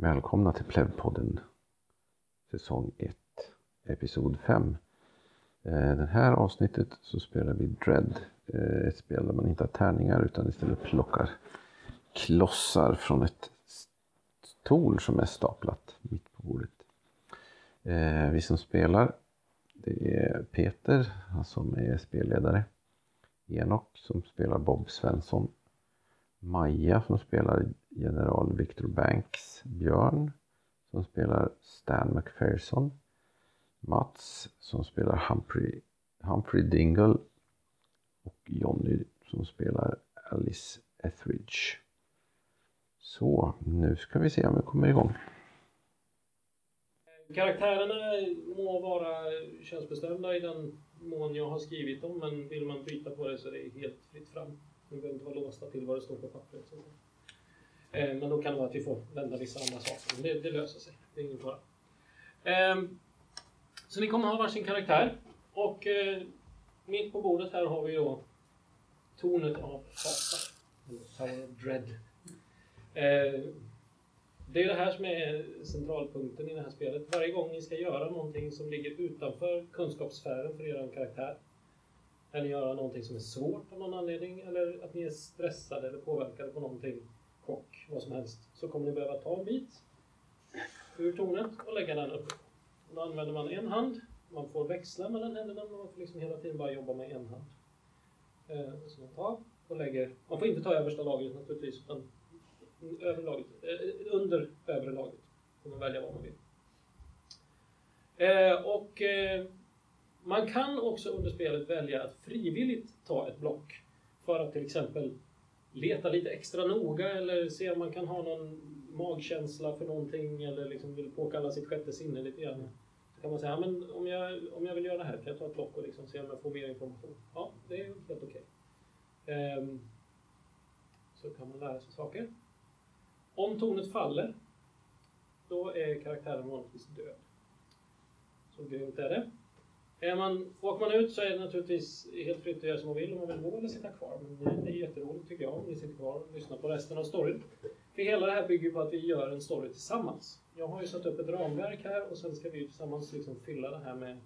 Välkomna till Plevpodden säsong 1, episod 5. Eh, det här avsnittet så spelar vi Dread, eh, ett spel där man inte har tärningar utan istället plockar klossar från ett torn som är staplat mitt på bordet. Eh, vi som spelar det är Peter som är spelledare. Enok som spelar Bob Svensson. Maja som spelar general Victor Banks. Björn som spelar Stan McPherson. Mats som spelar Humphrey, Humphrey Dingle. Och Jonny som spelar Alice Etheridge. Så, nu ska vi se om vi kommer igång. Karaktärerna må vara könsbestämda i den mån jag har skrivit dem, men vill man byta på det så är det helt fritt fram. Ni behöver inte vara låsta till vad det står på pappret. Så. Eh, men då kan det vara att vi får vända vissa andra saker. Men det, det löser sig, det är ingen fara. Eh, så ni kommer ha varsin karaktär. Och eh, mitt på bordet här har vi då tornet av Fasa. Tower of Dread. Eh, det är det här som är centralpunkten i det här spelet. Varje gång ni ska göra någonting som ligger utanför kunskapssfären för er karaktär, eller göra någonting som är svårt av någon anledning, eller att ni är stressade eller påverkade på någonting, vad som helst, så kommer ni behöva ta en bit ur tornet och lägga den uppe. Då använder man en hand, man får växla mellan händerna, men man får liksom hela tiden bara jobba med en hand. Eh, så man tar och lägger, man får inte ta översta lagret naturligtvis, utan över lagret, eh, under övre lagret Får man välja vad man vill. Eh, och eh, man kan också under spelet välja att frivilligt ta ett block för att till exempel leta lite extra noga eller se om man kan ha någon magkänsla för någonting eller liksom vill påkalla sitt sjätte sinne lite grann. Så kan man säga, men om jag, om jag vill göra det här, kan jag ta ett block och liksom se om jag får mer information? Ja, det är helt okej. Okay. Um, så kan man lära sig saker. Om tornet faller, då är karaktären vanligtvis död. Så grymt är det. Är man, åker man ut så är det naturligtvis helt fritt att göra som man vill, om man vill gå eller sitta kvar. Men det är jätteroligt tycker jag, om ni sitter kvar och lyssnar på resten av storyn. För hela det här bygger på att vi gör en story tillsammans. Jag har ju satt upp ett ramverk här och sen ska vi tillsammans liksom fylla det här med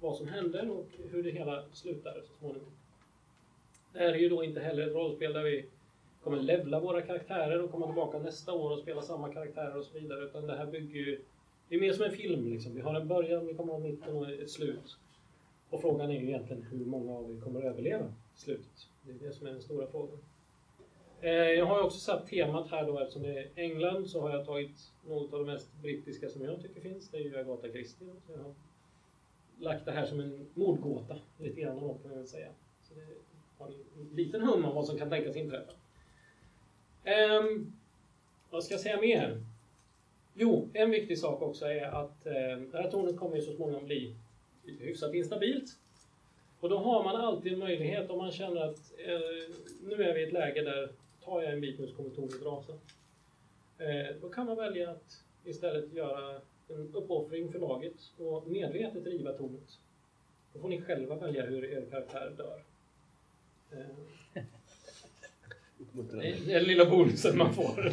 vad som händer och hur det hela slutar så småningom. Det här är ju då inte heller ett rollspel där vi kommer levla våra karaktärer och komma tillbaka nästa år och spela samma karaktärer och så vidare. Utan det här bygger ju... Det är mer som en film liksom. Vi har en början, vi kommer ha mitten och ett slut. Och frågan är ju egentligen hur många av er kommer att överleva slutet. Det är det som är den stora frågan. Eh, jag har också satt temat här då, eftersom det är England, så har jag tagit något av det mest brittiska som jag tycker finns. Det är ju Agatha Christie. Så jag har lagt det här som en mordgåta, lite grann om kan man väl säga. Så det har en liten hum om vad som kan tänkas inträffa. Um, vad ska jag säga mer? Jo, en viktig sak också är att eh, det här tornet kommer ju så småningom bli hyfsat instabilt. Och då har man alltid en möjlighet om man känner att eh, nu är vi i ett läge där tar jag en bit nu så kommer tornet rasa. Eh, då kan man välja att istället göra en uppoffring för laget och medvetet riva tornet. Då får ni själva välja hur er karaktär dör. Eh, det är den lilla bonusen man får.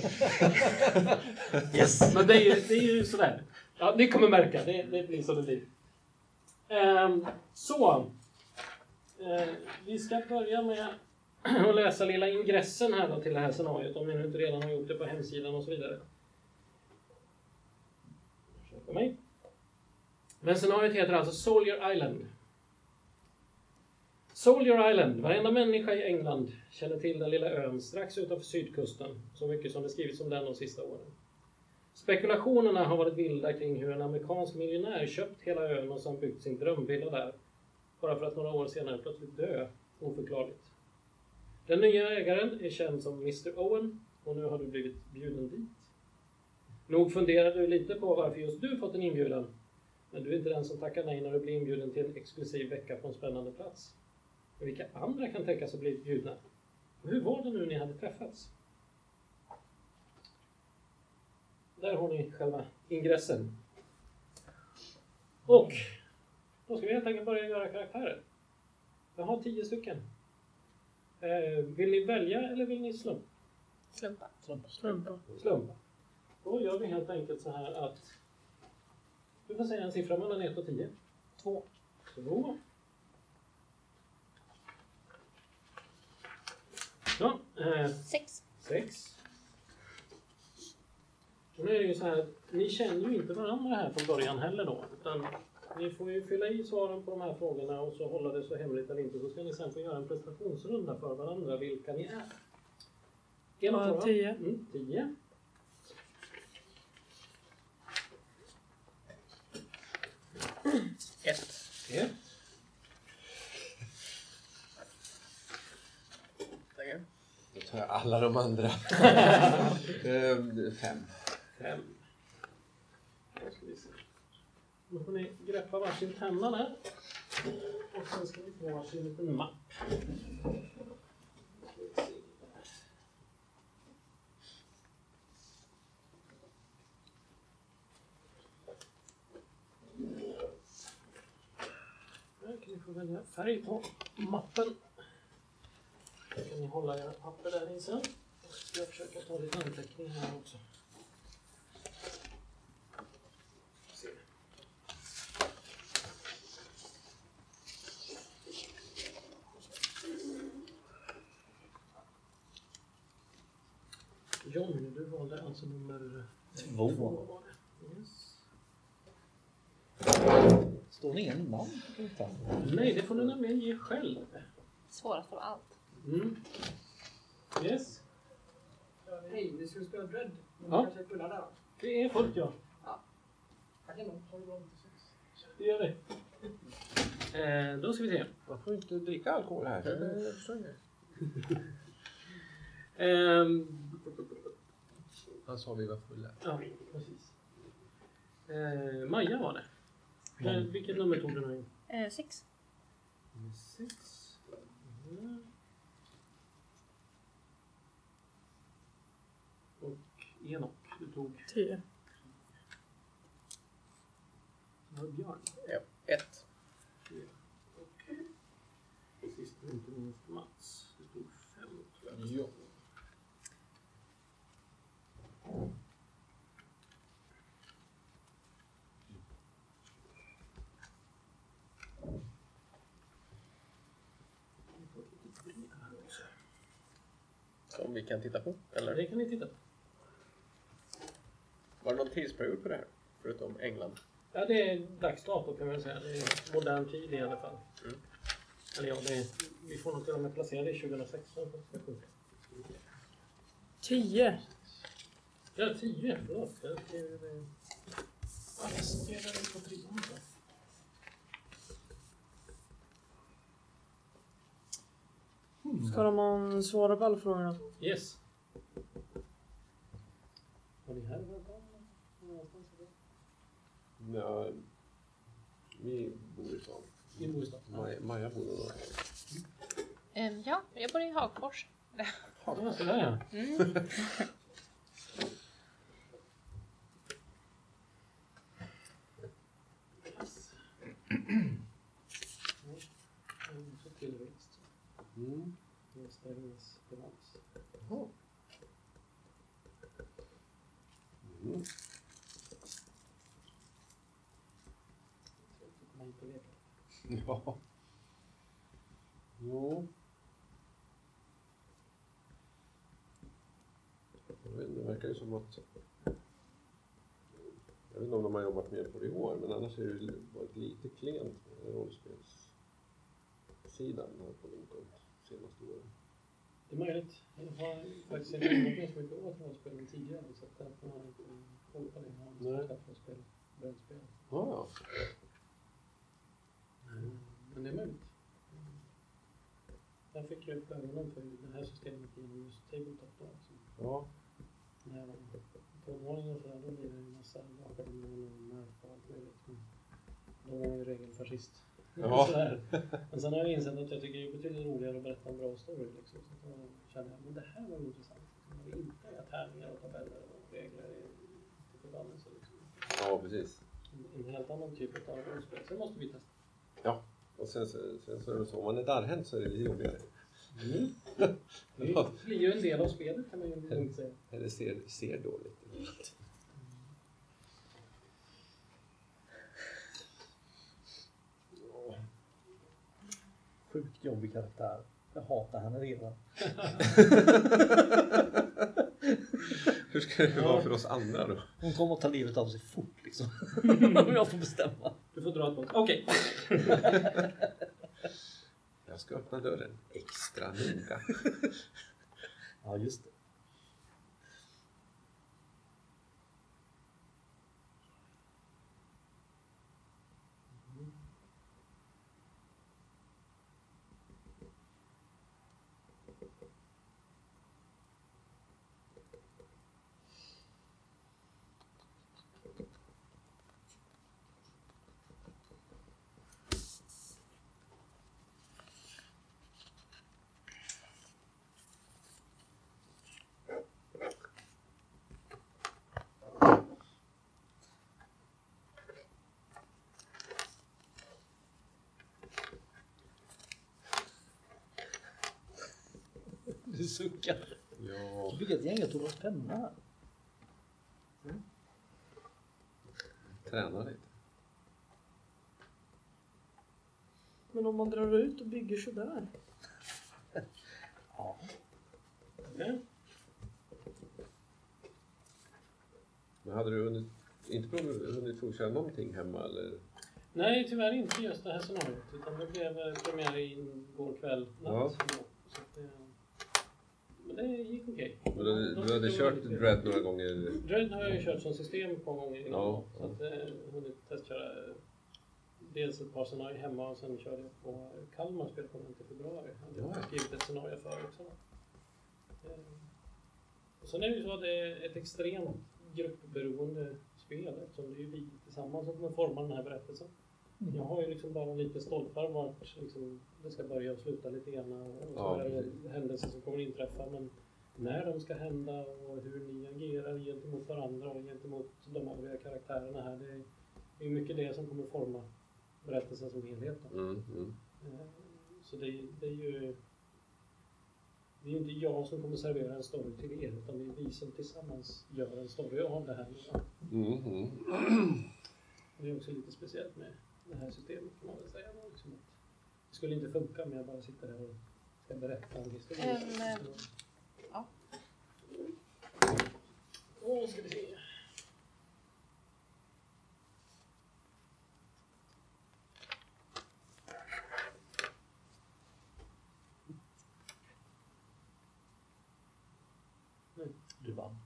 yes. Men det är, det är ju sådär. Ja, ni kommer märka, det, det blir som det blir. Ehm, så. Ehm, vi ska börja med att läsa lilla ingressen här då till det här scenariot, om ni nu inte redan har gjort det på hemsidan och så vidare. Ursäkta mig. Men scenariot heter alltså Soldier Island. Soldier Island. Varenda människa i England känner till den lilla ön strax utanför sydkusten, så mycket som det skrivits om den de sista åren. Spekulationerna har varit vilda kring hur en amerikansk miljonär köpt hela ön och sedan byggt sin drömvilla där, bara för att några år senare plötsligt dö oförklarligt. Den nya ägaren är känd som Mr Owen och nu har du blivit bjuden dit. Nog funderar du lite på varför just du fått en inbjudan, men du är inte den som tackar nej när du blir inbjuden till en exklusiv vecka på en spännande plats. Men vilka andra kan tänkas ha blivit bjudna? Och hur var det nu ni hade träffats? Där har ni själva ingressen. Och då ska vi helt enkelt börja göra karaktärer. Jag har tio stycken. Eh, vill ni välja eller vill ni slumpa? Slumpa. Slumpa. Slumpa. slumpa. Då gör vi helt enkelt så här att du får säga en siffra mellan 1 och 10. 2. 2. Ja, eh, 6 nu är det ju så här, ni känner ju inte varandra här från början heller då. Utan ni får ju fylla i svaren på de här frågorna och så hålla det så hemligt eller inte. Så ska ni sen få göra en prestationsrunda för varandra, vilka ni är. En fråga. tio. Mm, tio. Ett. Ett. Tackar. Då tar jag alla de andra. Ehm, Fem. Fem. Då ska vi se. Då får ni greppa varsin penna där. Eh, och sen ska ni få varsin liten mapp. Där kan ni få välja färg på mappen. Då kan ni hålla era papper där i sen. Och så ska jag försöka ta lite anteckningar här också. Johnny, du valde alltså nummer Två. var det. Yes. Står det ingen namn på detta? Nej, det får du nämligen ge själv. Svårast av allt. Mm. Yes. Hej, vi skulle spela Dread. Men Ja. ja. kanske är fulla där. Det är fullt ja. Det gör vi. Eh, då ska vi se. Man får inte dricka alkohol här. Inte. Ehm, Han sa vi var fulla. ja, precis. Eh, Maja var det. Eh, vilket nummer tog du nu? in? Eh, sex. Nummer sex. Mm. Och Enok, du tog Tio. ja, Björn. Ett. Och sist men inte minst Mats. Du tog fem. tror jag. Ja. Vi får ett litet brev här också. Som vi kan titta på? Eller Det kan ni titta på. var det någon tidsperiod på det här? Förutom England? Ja, det är dags dato kan man säga. Det är modern tid i alla fall. Mm. Eller ja, det är, vi får nog till och med placera det i 2016. för att det ska funka. Tio. Ja, 10. Förlåt. Jag skrev det på trean. Ska de ha svara på alla frågorna? Yes. Var ni här? Någonstans? Ja, vi bor i stan. I bor i stan? Maja, Maja bor någon annanstans. Ehm, ja, jag bor i Hagfors. Ja, sådär ja. Mm. Yes. Mm, så tillväxt. Mm. Investeringens Mm. Ja. Jo. Jag vet inte, det verkar ju som att... Jag vet inte om de har jobbat mer på det i år, men annars har det varit lite klent med rollspelssidan här på Lincoln senaste åren. Det är möjligt. Jag har faktiskt inte så mycket åt rollspel tidigare så att därför har jag inte koll på det. Jag har rollspel, brädspel. Ja, ja. Men det är möjligt. Jag fick ju upp ögonen för det här systemet genom just Tabletop då. Så ja. när jag var tonåring och sådär, då blir det en massa bakgrund och nerf och allt möjligt. Men då var jag i regel fascist. Ja. Men sen har jag insett att jag tycker det är betydligt roligare att berätta en bra story. Liksom. Så då känner jag, men det här var intressant. Det inte är tärningar och tabeller och regler i förbannelse. Liksom. ja, precis. En, en helt annan typ av rollspel. Sen måste vi testa. Och sen, så- sen så är det så, om man är darrhänt så är det lite jobbigare. Mm. Det blir ju en del av spelet kan man ju lugnt säga. Eller ser, ser dåligt. Jobbig karaktär. Jag hatar henne redan. Hur ska det vara för oss andra då? Hon kommer att ta livet av sig fort liksom. Om jag får bestämma. Du får dra ett punkt. Okej. Jag ska öppna dörren extra noga. Ja, just det. Suckar. Ja, Du fick ett gäng, tog loss penna här. träna lite. Men om man drar ut och bygger sådär. Ja. Okej. Men hade du hunnit, inte hunnit provköra någonting hemma eller? Nej, tyvärr inte just det här scenariot. Utan det blev eh, premiär igår kväll, natt. Ja. Så att det, men det gick okej. Men du, du hade kört. Dread några gånger? Dread har jag ju kört som system ett par gånger innan. Ja, Så att eh, hunnit testköra eh, dels ett par scenarier hemma och sen körde jag på Kalmar spelkonvent i februari. Jag hade Ja. skrivit ett scenario för också. Eh, och sen är det ju så att det är ett extremt gruppberoende spel eftersom det är ju vi tillsammans som kommer forma den här berättelsen. Jag har ju liksom bara lite stolpar vart liksom, det ska börja och sluta lite grann och så Ja, är det händelser som kommer inträffa men när de ska hända och hur ni agerar gentemot varandra och gentemot de övriga karaktärerna här. Det är, det är mycket det som kommer forma berättelsen som helhet. Mm, mm. Eh, Så det, det är ju det är ju inte jag som kommer servera en story till er utan det är vi som tillsammans gör en story av det här. Mm, mm. Det är också lite speciellt med det här systemet kan man väl säga. Liksom det skulle inte funka om jag bara sitter här och ska berätta en historia. Ehm, eh, ja. Åh, ska vi se. Du vann.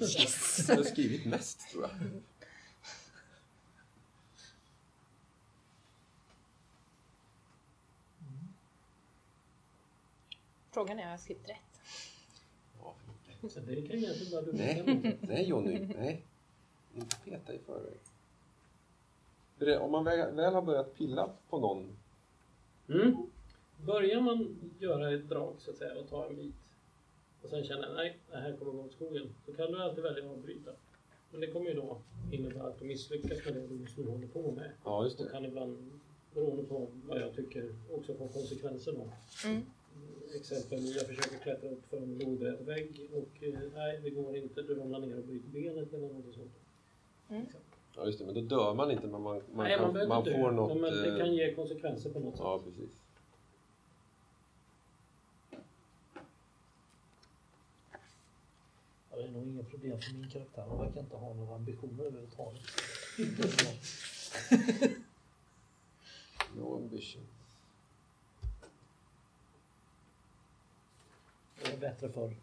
Yes! Jag har skrivit mest tror jag. Frågan är om jag har skrivit rätt. Så det kan egentligen bara du Nej, nej Jonny, nej. Inte peta i förväg. För det, om man väl, väl har börjat pilla på någon, Mm. Börjar man göra ett drag så att säga och ta en bit och sen känner nej, det här kommer gå åt skogen. Så kan du alltid välja att avbryta. Men det kommer ju då innebära att du misslyckas med det du just nu håller på med. ja just Och det. kan ibland, beroende på vad jag tycker, också få konsekvenser då. Mm. Exempel, jag försöker klättra upp för en lodrät vägg och eh, nej, det går inte. Du ramlar ner och bryter benet eller något sånt. Mm. Ja just det, men då dör man inte men man, man, nej, kan, man man inte dö, får något... men det eh, kan ge konsekvenser på något sätt. Ja, precis. Ja, det är nog inga problem för min karaktär. Han verkar inte ha några ambitioner överhuvudtaget. No ambition. Det var bättre förr.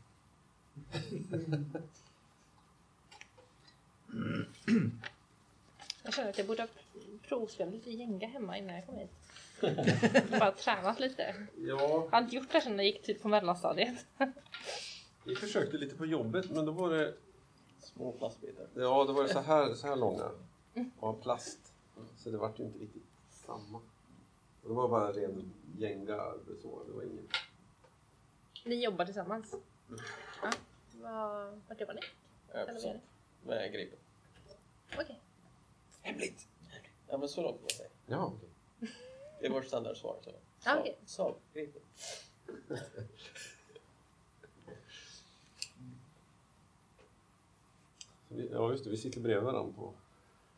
Jag känner att jag borde ha provspelat lite Jenga hemma innan jag kom hit. Bara tränat lite. Ja, Jag har inte gjort det sedan jag gick typ på mellanstadiet. vi försökte lite på jobbet men då var det, Små plastbitar. ja, då var det så här, så här långa. Av plast. Så det vart ju inte riktigt samma. Och det var bara ren gänga så. Det var ingen... Ni jobbar tillsammans? Ja. Vad, vart jobbar ni? Ja, Eller vad det? Med Gripen. Okej. Hemligt! Ja, men så långt kan man säga. Ja, okej. Det är vårt standardsvar. Så. Ja, okej. Saab, Gripen. Ja, just det. Vi sitter bredvid varandra på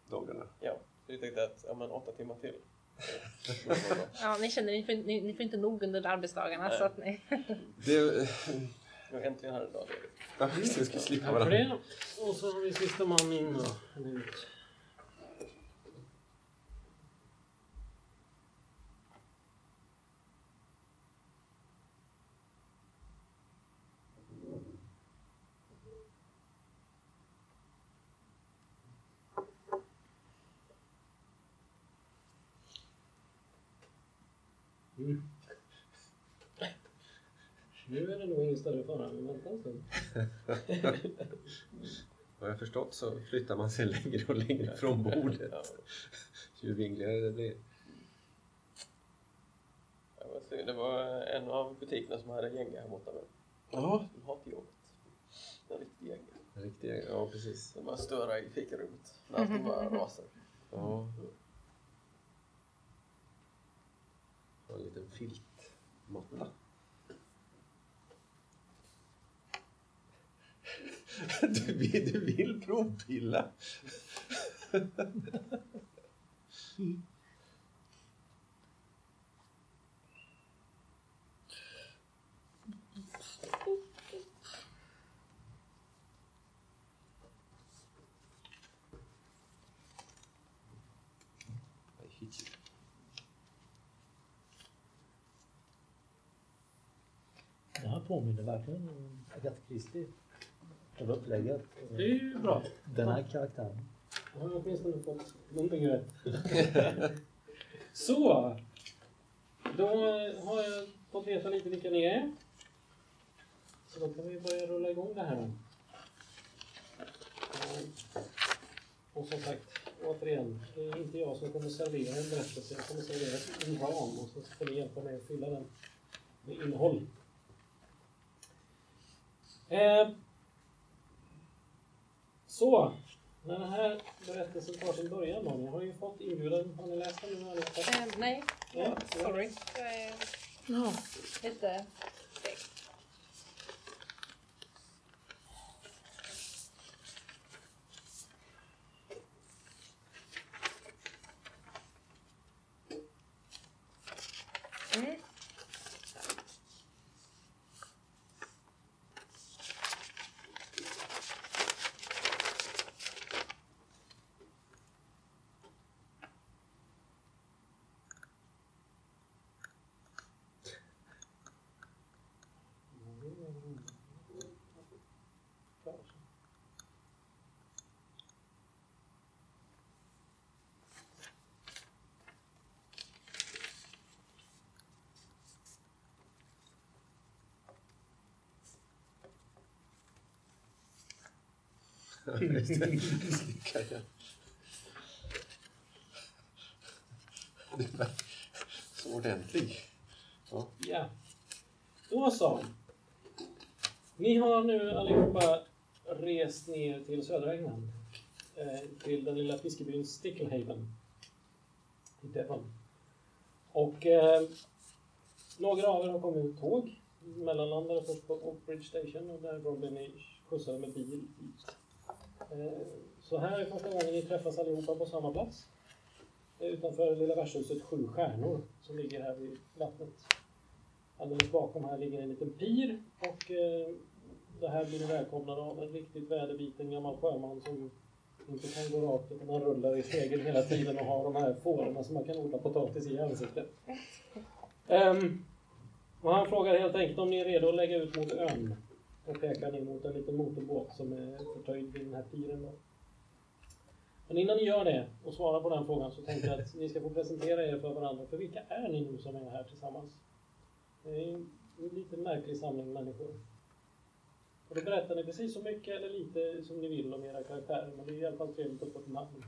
dagarna. Ja, så vi tänkte att ja, men åtta timmar till Ja, ni känner ni får, ni, ni får inte nog under arbetsdagarna Nej. så att ni... Det... Nu äntligen här idag. David. Ja, vi ska slippa varandra. Och så har vi sista man in Mm. Nu är det nog ingen större fara, men vänta en stund. Vad jag förstått så flyttar man sig längre och längre från bordet. Ju vingligare det blir. Det var en av butikerna som hade gänga här borta. Ja, de har inte jobbet. En riktig gänga. riktigt. Ja, precis. De bara störa i fikarummet när allting bara rasar. Ja. Och en liten filtmatta. Du vill, du vill provpilla? påminner verkligen om Agatha Christie. Själva upplägget. Det är ju bra. Den här karaktären. Jag har åtminstone fått någonting rätt. Så. Då har jag fått veta lite vilka ni är. Så då kan vi börja rulla igång det här då. Eh, Och som sagt, återigen, det är inte jag som kommer servera en berättelse. Jag kommer servera en ram och så får ni hjälpa mig att fylla den med innehåll. Eh, så, när den här berättelsen tar sin början då, ni har ju fått inbjudan, har ni läst den? Nu allihopa? Eh, nej, Ja, sorry. Jag är lite seg. Mm. Slickar Det Du är så ordentlig. Ja. Ja. Då så. Ni har nu allihopa rest ner till södra England. Eh, till den lilla fiskebyn Sticklehaven. I Devon. Och eh, några av er har kommit med tåg. Mellanlandade först på Oakbridge Station och därifrån blev ni skjutsade med bil ut så här är första gången ni träffas allihopa på samma plats. Eh, Utanför lilla värdshuset Sju Stjärnor som ligger här vid vattnet. Alldeles bakom här ligger en liten pir och eh, det här blir ni välkomnade av en riktigt väderbiten gammal sjöman som inte kan gå rakt utan han rullar i stegen hela tiden och har de här fårorna som man kan odla potatis i ansiktet. Um, och han frågar helt enkelt om ni är redo att lägga ut mot ön och pekar ner mot en liten motorbåt som är förtöjd vid den här piren. Då. Men innan ni gör det och svarar på den frågan så tänkte jag att ni ska få presentera er för varandra. För vilka är ni nu som är här tillsammans? Det är en lite märklig samling människor. Och då berättar ni precis så mycket eller lite som ni vill om era karaktärer. Men det är i alla fall trevligt att få ett namn.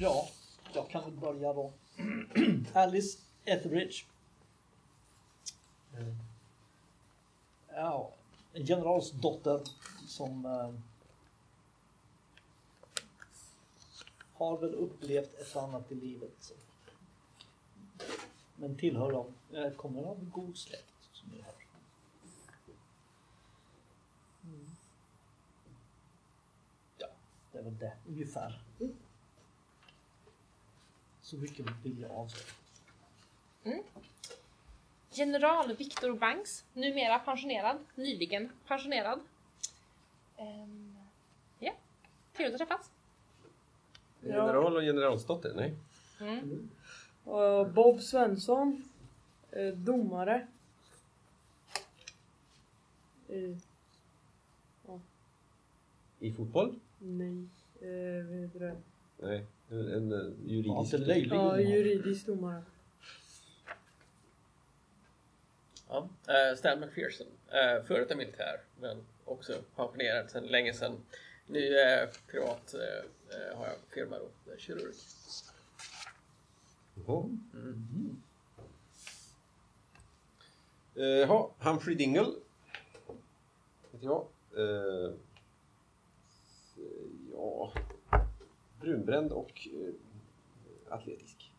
Ja, jag kan väl börja då. Alice Etheridge. Ja, en generals dotter som eh, har väl upplevt ett och annat i livet. Men tillhör dem, eh, kommer av god släkt som ni hör. Mm. Ja, det är väl det ungefär. så mycket vill jag avslöja. Mm. General Viktor Banks, numera pensionerad, nyligen pensionerad. Ehm, Ja, trevligt att träffas. General och generalsdotter? Nej. Mm. Bob Svensson. eh, Domare. Eh, I fotboll? nej. Eh, vad heter det? Nej. En, en Ja, juridisk... Ja, juridisk domare. Ja. Uh, Stan McPherson. Uh, före detta militär, men också pensionerad sedan länge sedan. Nu privat uh, har jag firma då, kirurg. Mm. Eh, Jaha, Humphrey Dingle. Heter jag. Eh, ja, brunbränd och eh, atletisk.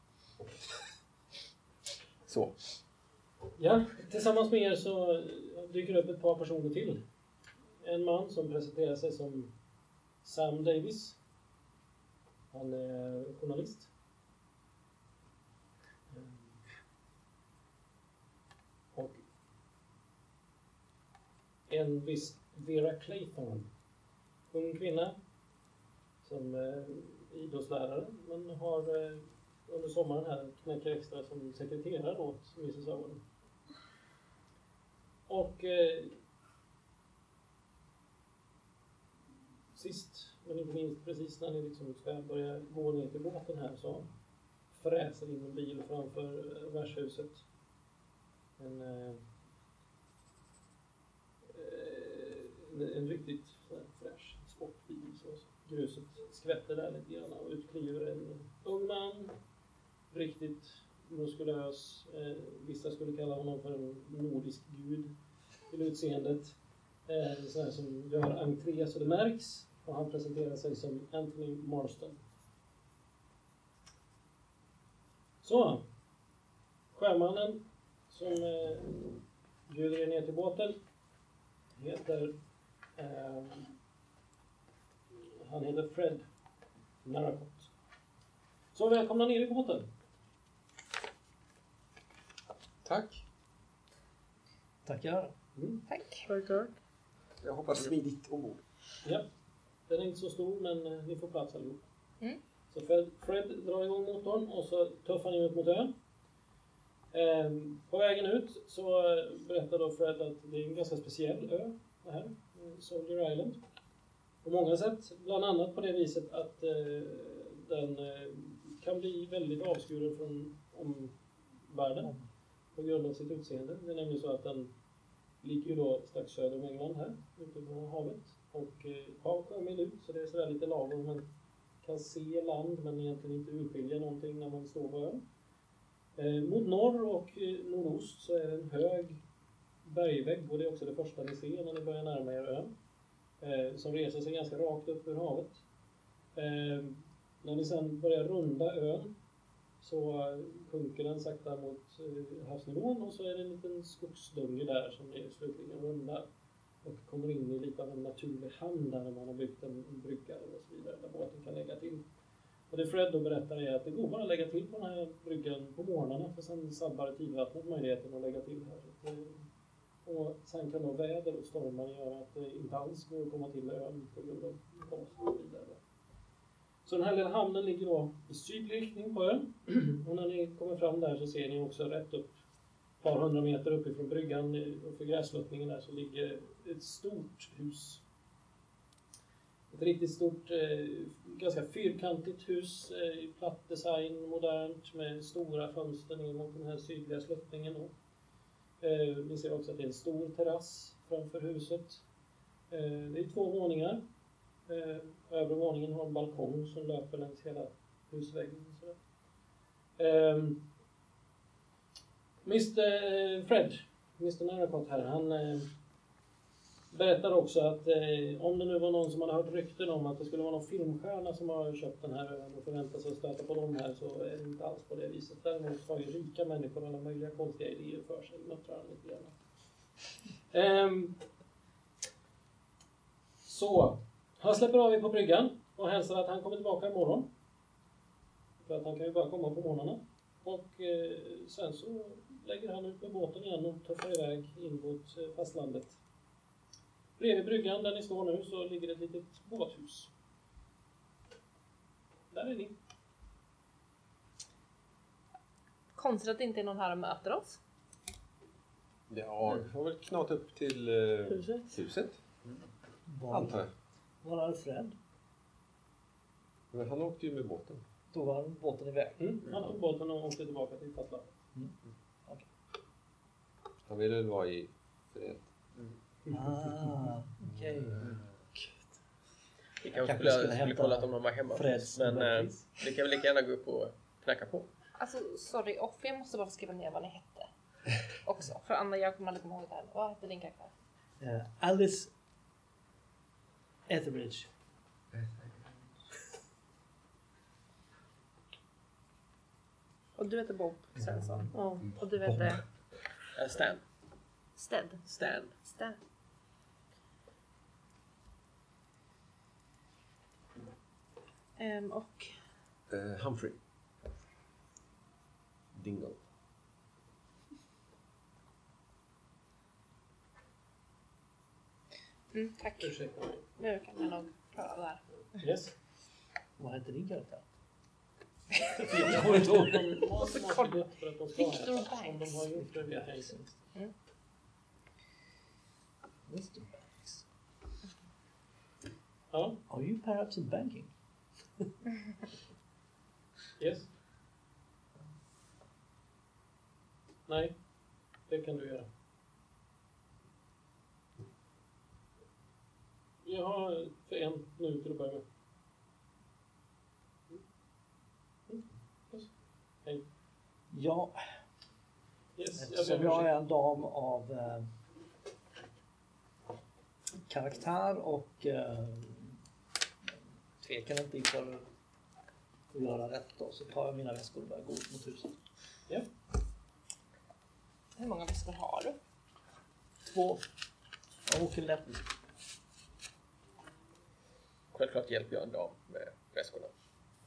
Så. Ja, tillsammans med er så dyker det upp ett par personer till. En man som presenterar sig som Sam Davis. Han är journalist. Och en viss Vera Clayton. Ung kvinna som är idrottslärare men har eh, under sommaren här knäcker extra som sekreterare åt Mrs Owen. Och eh, sist men inte minst precis när ni liksom ska börja gå ner till båten här så fräser in en bil framför eh, värdshuset. En, eh, en, en riktigt fräsch sportbil. Så, så gruset skvätter där lite grann och ut kliver en ung man. Riktigt muskulös. Eh, vissa skulle kalla honom för en nordisk gud till utseendet. Eh, sån här som gör entré så det märks. Och han presenterar sig som Anthony Marston. Så. Sjömannen som eh, bjuder er ner till båten heter eh, han heter Fred Narracott. Så välkomna ner i båten. Tack. Tackar. Tack. Tack, tack. Jag hoppas smidigt ombord. Ja. Den är inte så stor men eh, ni får plats allihop. Mm. Så Fred, Fred drar igång motorn och så tuffar ni ut mot ön. Ehm, på vägen ut så eh, berättar då Fred att det är en ganska speciell ö, det här, eh, Soldier Island. På många sätt, bland annat på det viset att eh, den eh, kan bli väldigt avskuren från omvärlden på grund av sitt utseende. Det är nämligen så att den ligger ju då strax söder om England här, ute på havet. Och eh, har sjömil ut, så det är sådär lite lagom. Man kan se land men egentligen inte urskilja någonting när man står på ön. Eh, mot norr och eh, nordost så är det en hög bergvägg och det är också det första ni ser när ni börjar närma er ön. Eh, som reser sig ganska rakt upp ur havet. Eh, när ni sedan börjar runda ön så sjunker den sakta mot eh, havsnivån och så är det en liten skogsdunge där som det slutligen rundar och kommer in i lite av en naturlig hamn där man har byggt en, brygga och så vidare där båten kan lägga till. Och det Fred då berättar är att det går bara att lägga till på den här bryggan på morgnarna för sen sabbar tidvattnet möjligheten att lägga till här. Och sen kan då väder och stormar göra att det inte alls går att komma till ön på grund av gas och så vidare. Så den här lilla hamnen ligger då i sydlig riktning på ön. Och när ni kommer fram där så ser ni också rätt upp ett par hundra meter uppifrån bryggan uppför för grässluttningen där så ligger ett stort hus. Ett riktigt stort, eh, ganska fyrkantigt hus eh, i platt design, modernt med stora fönster ner mot den här sydliga sluttningen. Då. Eh, ni ser också att det är en stor terrass framför huset. Eh, det är två våningar. Eh, övre våningen har en balkong som löper längs hela husväggen. Så ehm, eh, Mr Fred, Mr Narracott här, han eh, berättar också att eh, om det nu var någon som hade hört rykten om att det skulle vara någon filmstjärna som har köpt den här ön och förväntar sig att stöta på dem här så är det inte alls på det viset. Däremot har ju rika människor alla möjliga konstiga idéer för sig, muttrar han lite grann. Ehm, så, han släpper av er på bryggan och hälsar att han kommer tillbaka imorgon. För att han kan ju bara komma på morgnarna. Och eh, sen så lägger han ut med båten igen och tuffar iväg in mot eh, fastlandet. Bredvid bryggan där ni står nu så ligger ett litet båthus. Där är ni. Konstigt att det inte är någon här och möter oss. Ja, vi får väl knata upp till eh, Huset. huset, Var, antar jag. Var är Fred? Men han åkte ju med båten. Då var båten iväg. Mm. Han tog båten och åkte tillbaka till fastlandet. Han ville väl vara i fred. Ah, okej. Vi kanske Kanske skulle, skulle skulle hämta kolla om de var hemma. Freds Men eh, vi kan väl lika gärna gå upp och knacka på. Alltså sorry, off, jag måste bara skriva ner vad ni hette. Också. För Anna, jag kommer aldrig komma ihåg det här. Vad hette din karaktär? Eh, Alice Etheridge. Och du heter Bob Svensson. Ja. Och du heter Eh, Stan. Sted. Stan. Sted. Ehm, och Eh, Humphrey. Dingle. Mm, tack. Ursäkta. Nu kan jag nog det här. Yes. Vad hette din karaktär? Jag kommer inte ihåg Victor äta. Om de Banks. har gjort det vet jag inte. Mr Banks. Ja, Are you perhaps in banking? yes. Nej, det kan du göra. Jag har för en nu till att börja med. Mm. Yes. Hej. Ja, Yes, jag eftersom om jag är en dam av eh, karaktär och eh, tvekar inte inför att göra rätt då, så tar jag mina väskor och börjar gå ut mot huset. Ja. Hur många väskor har du? Två. Jag åker lätt. Självklart hjälper jag en dam med väskorna.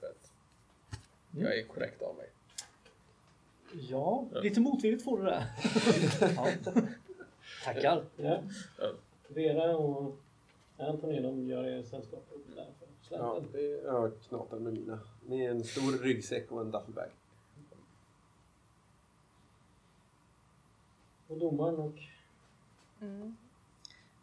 För att jag är korrekt av mig. Ja, lite motvilligt får du det. ja. Tackar. Ja. Ja. Vera och Anthony de gör er sällskap upp där för Ja, är, jag knatar med mina. Med en stor ryggsäck och en duffelbag. Och domaren och Mm.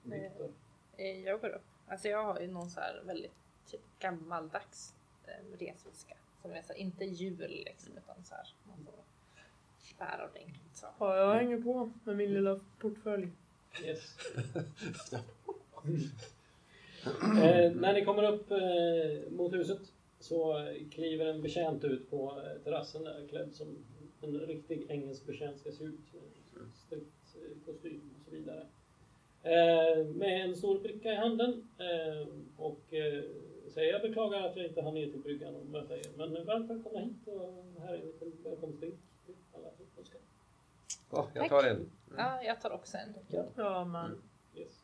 Viktor. Eh, Jag går upp. Alltså jag har ju någon så här väldigt typ gammaldags eh, resväska. Som är så här, inte jul liksom utan så här. Man får bära ordentligt så. ja, jag hänger på med min lilla portfölj. Yes. eh, när ni kommer upp eh, mot huset så kliver en betjänt ut på eh, terrassen där klädd som en riktig engelsk betjänt ska se ut. Strikt eh, kostym och så vidare. Eh, med en stor bricka i handen eh, och eh, säger jag beklagar att jag inte hann ner till bryggan och möta er. Men varmt välkomna hit och här är en liten välkomstdrink till alla som önskar. Ja, jag Tack. tar en. Ja, jag tar också en. Ja, men Yes.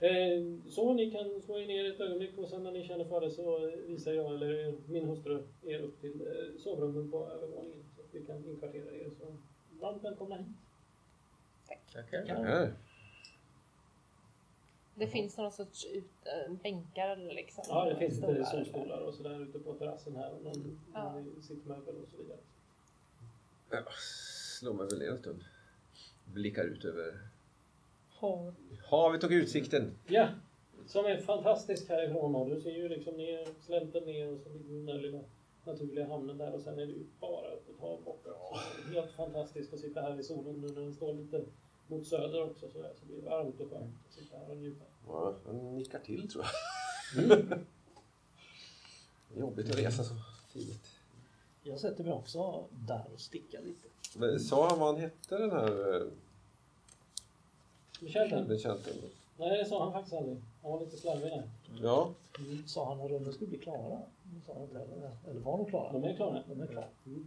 Eh, så ni kan slå er ner ett ögonblick och sen när ni känner för det så visar jag eller min hustru er upp till eh, sovrummen på övervåningen så att vi kan inkvartera er. Så varmt välkomna hit. Tackar. Ja. Det finns någon sorts ut, äh, bänkar eller liksom. Ja, det finns lite solstolar och sådär ute på terrassen här och någon, Ja. någon sittmöbel och så vidare. Jag slår mig väl ner en stund. Blickar ut över havet och utsikten. Ja, som är fantastisk härifrån och du ser ju liksom ner, slänten ner och så ligger den där lilla naturliga hamnen där och sen är det ju bara öppet hav borta. Så Helt fantastiskt att sitta här i solen nu när den står lite mot söder också så, så blir det varmt och skönt att sitta här och njuta. Ja, han nickar till tror jag. Jobbigt att resa så tidigt. Jag sätter mig också där och stickar lite. Men sa han vad han hette den här eh, Betjänten? betjänten? Nej, det sa han faktiskt aldrig. Han var lite slarvig där. Ja, Sa han när rummen skulle bli klara? Det sa han inte. Eller var de klara? De är klara. De är klara. Mm.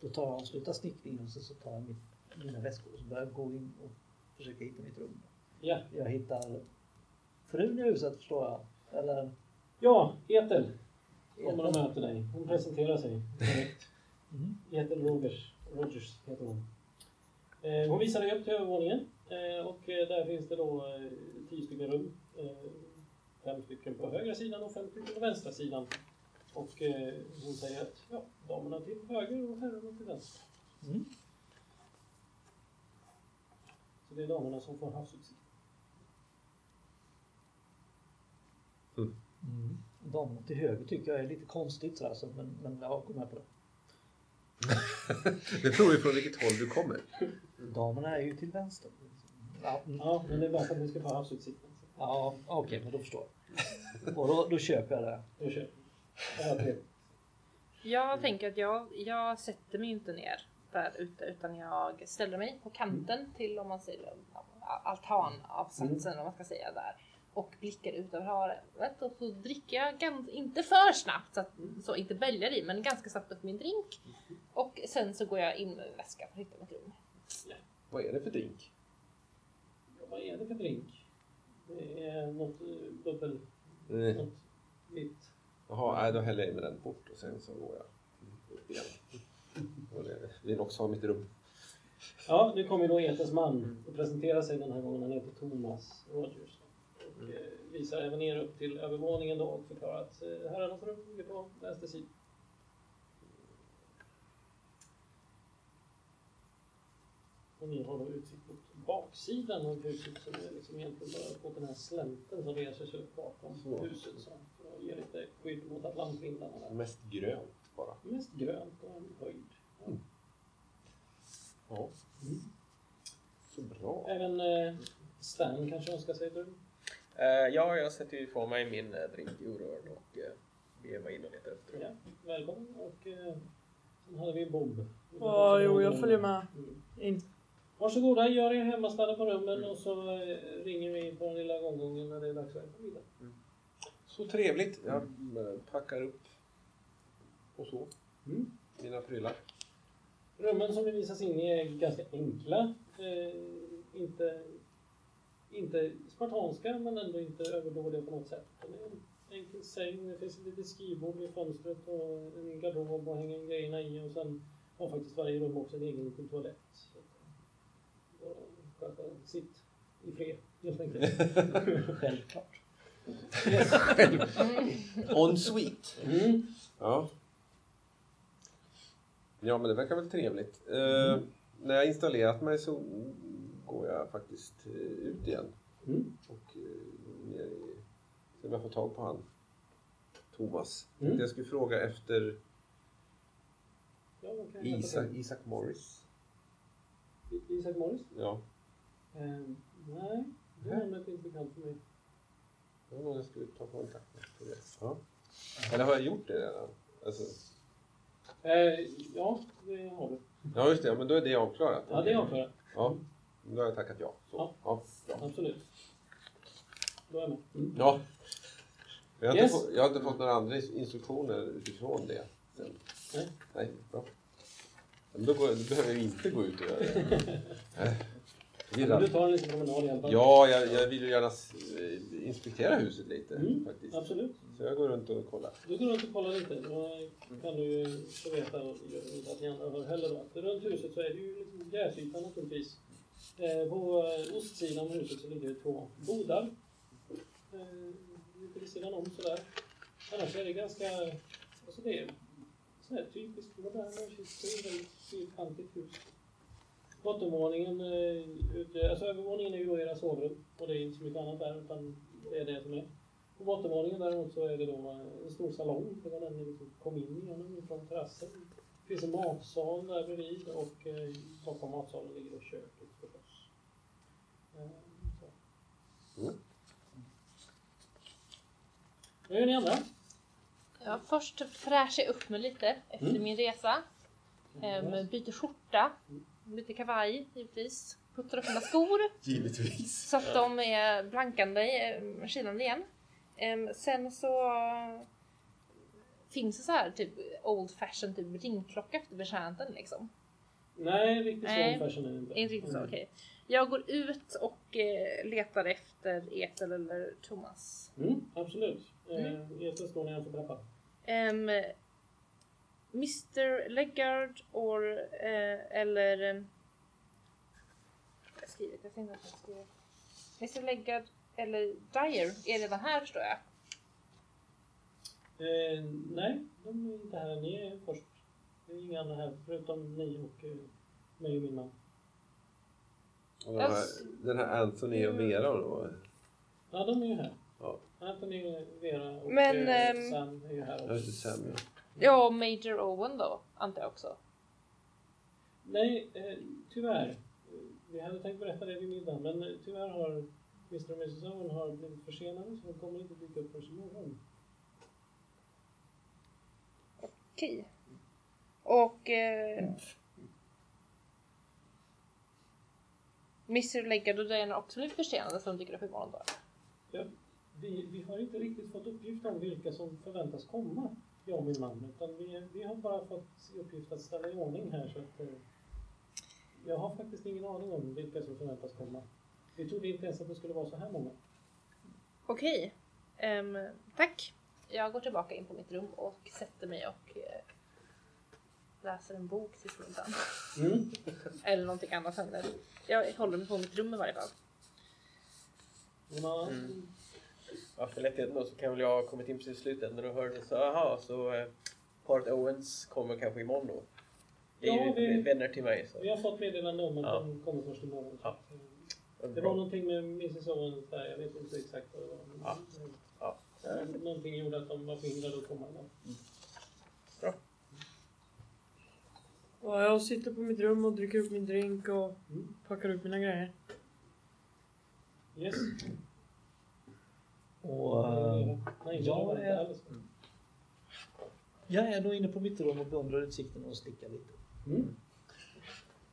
Då tar jag och slutar snickringen och så, så tar jag mitt, mina väskor och så börjar jag gå in och försöka hitta mitt rum. Ja. Jag hittar frun i huset förstår jag. Eller ja, Ethel. Damerna möter dig. Hon presenterar sig direkt. Mm. Heter Rogers. Rogers heter hon. Eh, hon visar dig upp till övervåningen. Eh, och eh, där finns det då tio stycken rum. Fem stycken på högra sidan och fem stycken på vänstra sidan. Och hon säger att ja, damerna till höger och herrarna till vänster. Mm. Det är damerna som får havsutsikt. Mm. Damerna till höger tycker jag är lite konstigt sådär, så, men, men jag går med på det. Det beror ju från vilket håll du kommer. Damerna är ju till vänster. Ja, mm. Ja, men det är bara för att ni ska få havsutsikten. ja okej, men då förstår jag. Och då, då köper jag det. Då kör vi. Ja, trevligt. Jag tänker att jag, jag sätter mig inte ner där ute utan jag ställer mig på kanten till om man säger altanavsatsen om man ska säga där och blickar ut över havet och så dricker jag gans, inte för snabbt så att så inte bälgar i men ganska snabbt upp min drink och sen så går jag in med min väska för att hitta mitt rum. Vad är det för drink? Ja, vad är det för drink? Det är något eh, bubbel, Mm. något vitt. Jaha, då häller jag i mig den fort och sen så går jag upp igen. Och det- vill också ha mitt rum. Ja, nu kommer då Etens man och presenterar sig den här gången. Han heter Thomas Rogers. Och eh, visar även er upp till övervåningen då och förklarar att eh, herrarnas rum ligger på vänster sida. Och ni har då utsikt mot baksidan av huset som är liksom egentligen bara på den här slänten som reser sig upp bakom Så. huset. Så för att ge lite skydd mot atlantvindarna. Mest grönt bara. Mest grönt och en höjd. Ja. Ja. Mm. Så bra. Även eh, Stan kanske önskar sig ett rum. Eh, ja, jag sätter ju ifrån mig min eh, drink orörd och uh, beger mig in och letar efter Ja, välkommen. Och eh, sen hade vi Bob. Ja, jo, jag följer med Mm. in. Varsågoda, gör er hemmastadda på rummen och så eh, ringer vi på den lilla gånggången när det är dags att äta middag. Så trevligt. Jag eh, packar upp och så. Mm. Mina prylar. Rummen som vi visas in i är ganska enkla. Eh, inte, inte spartanska men ändå inte överdådiga på något sätt. Det är en enkel säng, det finns ett litet skrivbord vid fönstret och en garderob att hänga grejerna i och sen har faktiskt varje rum också en egen liten toalett. Så att, sköta sitt i fred helt enkelt. Självklart. On sweet. Mm. Ja. Ja, men det verkar väl trevligt. Eh, när jag installerat mig så går jag faktiskt eh, ut igen. Mm. Och eh, ner i... Om jag får tag på han. Thomas. Mm. Jag skulle fråga efter Ja, Isak? Isak Morris. Isak Morris? Ja. Ehm, nej, det Nej. namnet är inte bekant för mig. Det var någon jag skulle ta kontakt med. Ja. Eller har jag gjort det redan? Alltså, Eh, ja, det har du. ja, just det. Men då är det avklarat. Ja, det är avklarat. Ja, då har jag tackat ja. Så. Ja. Ja. Absolut. Då är jag med. Mm. Ja. Jag har, Yes. inte fått, jag har inte fått några andra instruktioner utifrån det. Sen. Nej. Nej, bra. Men då, går, då behöver jag inte gå ut och göra det. Men du tar en liten promenad i alla fall. Ja, jag, jag vill ju gärna eh, inspektera huset lite Mm, faktiskt. Absolut. Så jag går runt och kollar. Du går runt och kollar lite. Då kan du ju få veta, inte att ni andra hör heller då, runt huset så är det ju liksom gräsyta naturligtvis. Eh, på eh, ostsidan av huset så ligger det två bodar. Lite vid sidan om sådär. Annars är det ganska, alltså det är sån här typiskt moderna kyrkor, väldigt fyrkantigt hus. Bottenvåningen, eh, ute, alltså övervåningen är ju då era sovrum och det är inte så mycket annat där utan det är det som är. På bottenvåningen däremot så är det då en stor salong. Det var den ni liksom kom in genom från terrassen. Det finns en matsal där bredvid och eh, bakom matsalen ligger då köket förstås. Eh. Mm. Vad gör ni andra? Ja, först fräschar jag upp mig lite efter Mm. min resa. Ehm, byter skjorta, byter kavaj givetvis. Puttar upp mina skor Givetvis. så att de är blankande, eh, skinande igen. Ehm, sen så finns det så här typ old fashion typ ringklocka efter betjänten liksom. Nej, riktigt så Nej. old fashion är det inte. Inte riktigt så, Mm. okej. Jag går ut och eh, letar efter Ethel eller Thomas. Mm, absolut. Eh, Mm. Ethel står nedanför trappan. Um, Mr Leggard or, eh, eller... Um, jag har skrivit, jag tänkte att jag skriver. Mr Leggard eller Dyer är redan här förstår jag. Eh, nej, de är inte här. Ni är först. Det är inga andra här förutom ni och eh, mig och min man. Och den, här, Yes. den här Anthony och Vera då? Ja, de är ju här. Ja. Anthony, Vera och Men, eh, ehm, Sam är ju här också. Sam ja. Ja, Major Owen då, antar jag också. Nej, eh, tyvärr. Vi hade tänkt berätta det vid middagen, men eh, tyvärr har Mr och Mrs Owen har blivit försenade så de kommer inte dyka upp förrän imorgon. Okej. Och... Eh, Mr Leggard och Diana är också lite försenade så de dyker upp imorgon då. Ja, vi, vi har inte riktigt fått uppgift om vilka som förväntas komma, jag och min man. Utan vi, vi har bara fått i uppgift att ställa i ordning här. Så att, eh, jag har faktiskt ingen aning om vilka som förväntas komma. Vi trodde inte ens att det skulle vara så här många. Okej. Ehm, tack. Jag går tillbaka in på mitt rum och sätter mig och eh, läser en bok till middagen. Mm. Eller någonting annat händer. Jag håller mig på mitt rum i varje fall. Mm. Ja, för lättheten då så kan väl jag ha kommit in precis i slutändan och hörde så aha, så eh, paret Owens kommer kanske imorgon då. Det är Ja, ju vi- vänner till mig. Så. Vi har fått meddelande om att Ja. de kommer först imorgon. Ja. Det var någonting med Mrs Owens där, jag vet inte exakt vad det var. men- Ja. Ja. Någonting gjorde att de var förhindrade att komma idag. Ja, jag sitter på mitt rum och dricker upp min drink och Mm. packar upp mina grejer. Yes. Och, Nej, jag är- jag är nog inne på mitt rum och beundrar utsikten och stickar lite. Mm.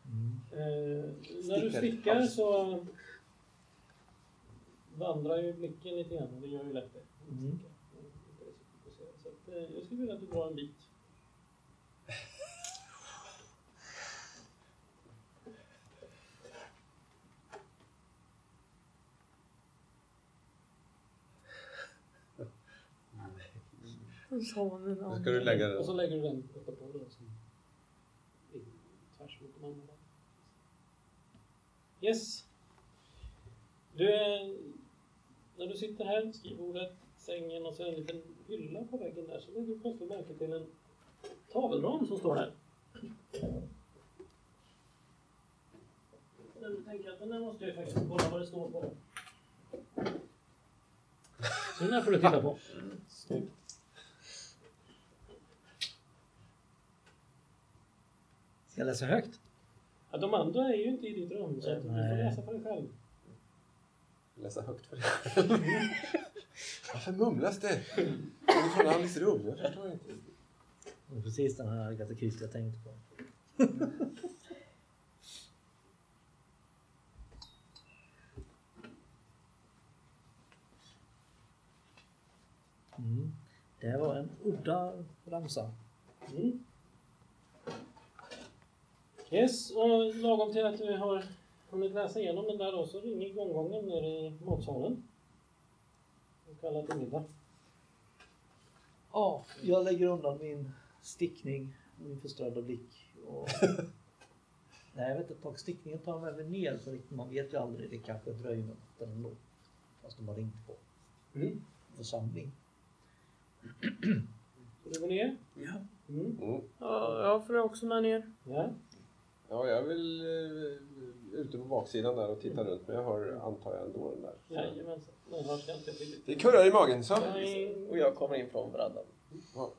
Mm. Eh, när du Stickar. så vandrar ju blicken lite grann och det gör ju lätt det. Mm. Fokuserad. Så att, eh, jag skulle vilja att du drar en bit. Då ska du lägga den. Och så lägger du den uppe på i- tvärs mot de andra. Yes. Du, när du sitter här, skrivbordet, sängen och så en liten hylla på väggen där så lägger du plötsligt märke till en tavelram som står där. När du tänker att den där måste jag faktiskt kolla vad det står på. Så den här får du titta på. Ska jag läsa högt? Ja, de andra är ju inte i ditt rum så att du får läsa för dig själv. Läsa högt för dig. Varför mumlas det? Är det från Alice rum? Jag förstår inte. Det var precis den här Agatha Christie jag tänkte på. Mm. Det var en udda ramsa. Mm. Yes, och lagom till att du har hunnit läsa igenom den där då så ringer gonggongen nere i matsalen. Och kallar till middag. Ja, jag lägger undan min stickning och min förströdda blick. Och... Nej, jag vet inte, tag stickningen tar med mig ner för man vet ju aldrig. Det kanske dröjer med natten ändå. Fast de har ringt på Mm. församling. Ska du gå ner? Ja. Mm. Mm. Ja, jag följer också med ner. Ja. Ja, jag vill eh, ute på baksidan där och titta runt. Men jag hör, antar jag, ändå den där. Jajamensan. Den hörs ganska tydligt. Det kurrar i magen, så. Nej. Och jag kommer in från verandan. Ja.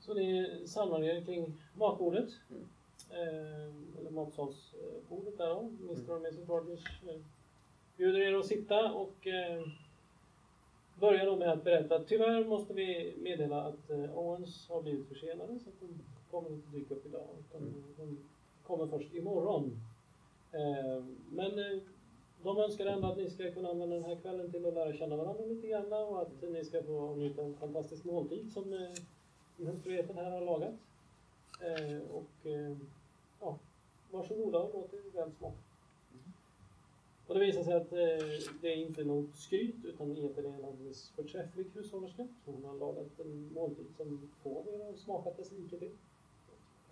Så ni samlar er kring matbordet. Mm. Eh, eller matsalsbordet där då. Mr och Mrs Rogers eh, bjuder er att sitta och eh, börjar då med att berätta att tyvärr måste vi meddela att eh, Owens har blivit försenade så att de kommer inte dyka upp idag utan de kommer först imorgon. Eh, men eh, de önskar ändå att ni ska kunna använda den här kvällen till att lära känna varandra lite grann och att ni ska få njuta en fantastisk måltid som eh, hustruen här har lagat. Eh, och eh, ja, varsågoda och låt er väl smaka. Och det visar sig att eh, det är inte något skryt utan egentligen är en alldeles förträfflig hushållerska. Hon har lagat en måltid som få av er har smakat dess like till.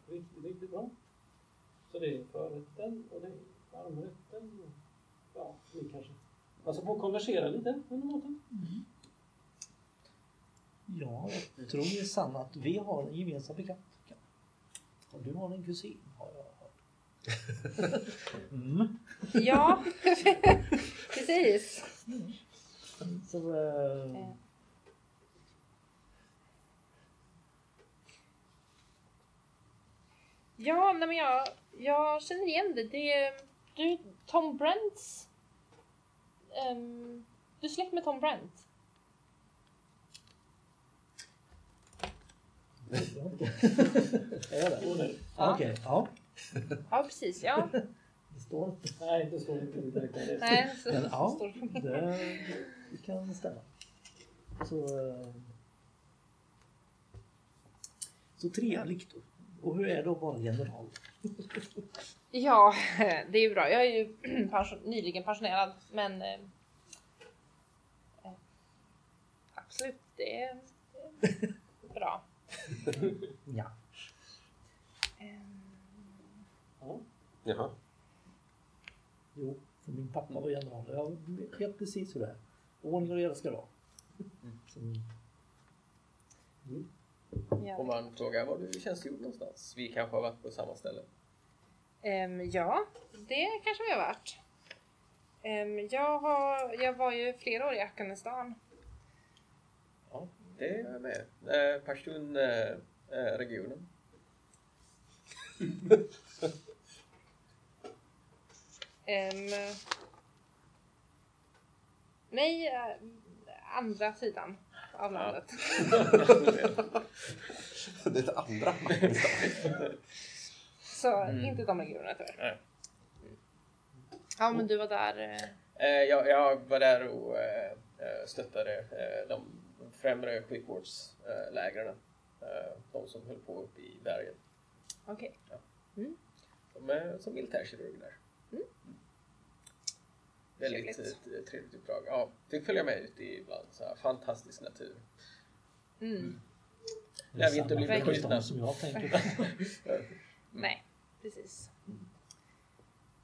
Riktigt, riktigt bra. Så det är förrätten och det är varmrätten. och Ja, ni kanske passar på att konversera lite under maten. Ja, jag tror det är sant att vi har en gemensam bekant. Och du har en kusin har jag hört. Mm. Ja, precis. Så, eh, Ja, nej men jag, jag känner igen det. Det är du, Tom Brents... ehm, du är släkt med Tom Brent? är det? Ah, Okej, ja. Ja, precis. Ja. Det står inte. nej, det står inte direkt. Nej, så, Men, så ja, står det det, kan stämma. Så, eh, så trevligt. då. Och hur är det att vara general? Ja, det är ju bra. Jag är ju pension, nyligen pensionerad, men... Eh, eh, absolut, det är, det är bra. Ja. Ja. Jaha. Jo, för min pappa var general. Jag vet precis hur det är. Ordning och reda ska det vara. Så, ja. Om man frågar var du tjänstgjort någonstans. Vi kanske har varit på samma ställe. Ehm, ja, det kanske vi har varit. Ehm, jag, har, jag var ju flera år i Afghanistan. Ja, det är jag med. Eh, Pashtun eh, eh, regionen. Ehm, nej, andra sidan av Ja. landet. Det är det andra. Så inte de regionerna tyvärr. Ja, men du var där. eh, Eh, jag, jag var där och eh, eh, stöttade eh, de främre sjukvårdslägren. Eh, de som höll på uppe i bergen. Okej. De är som militärkirurg där. Mm. Väldigt Trevligt. trevligt. trevligt uppdrag. Ja, fick följa med ut i ibland så här fantastisk natur. Mm. Lär vi inte bli samma beskjutna. som jag tänker. Nej, precis.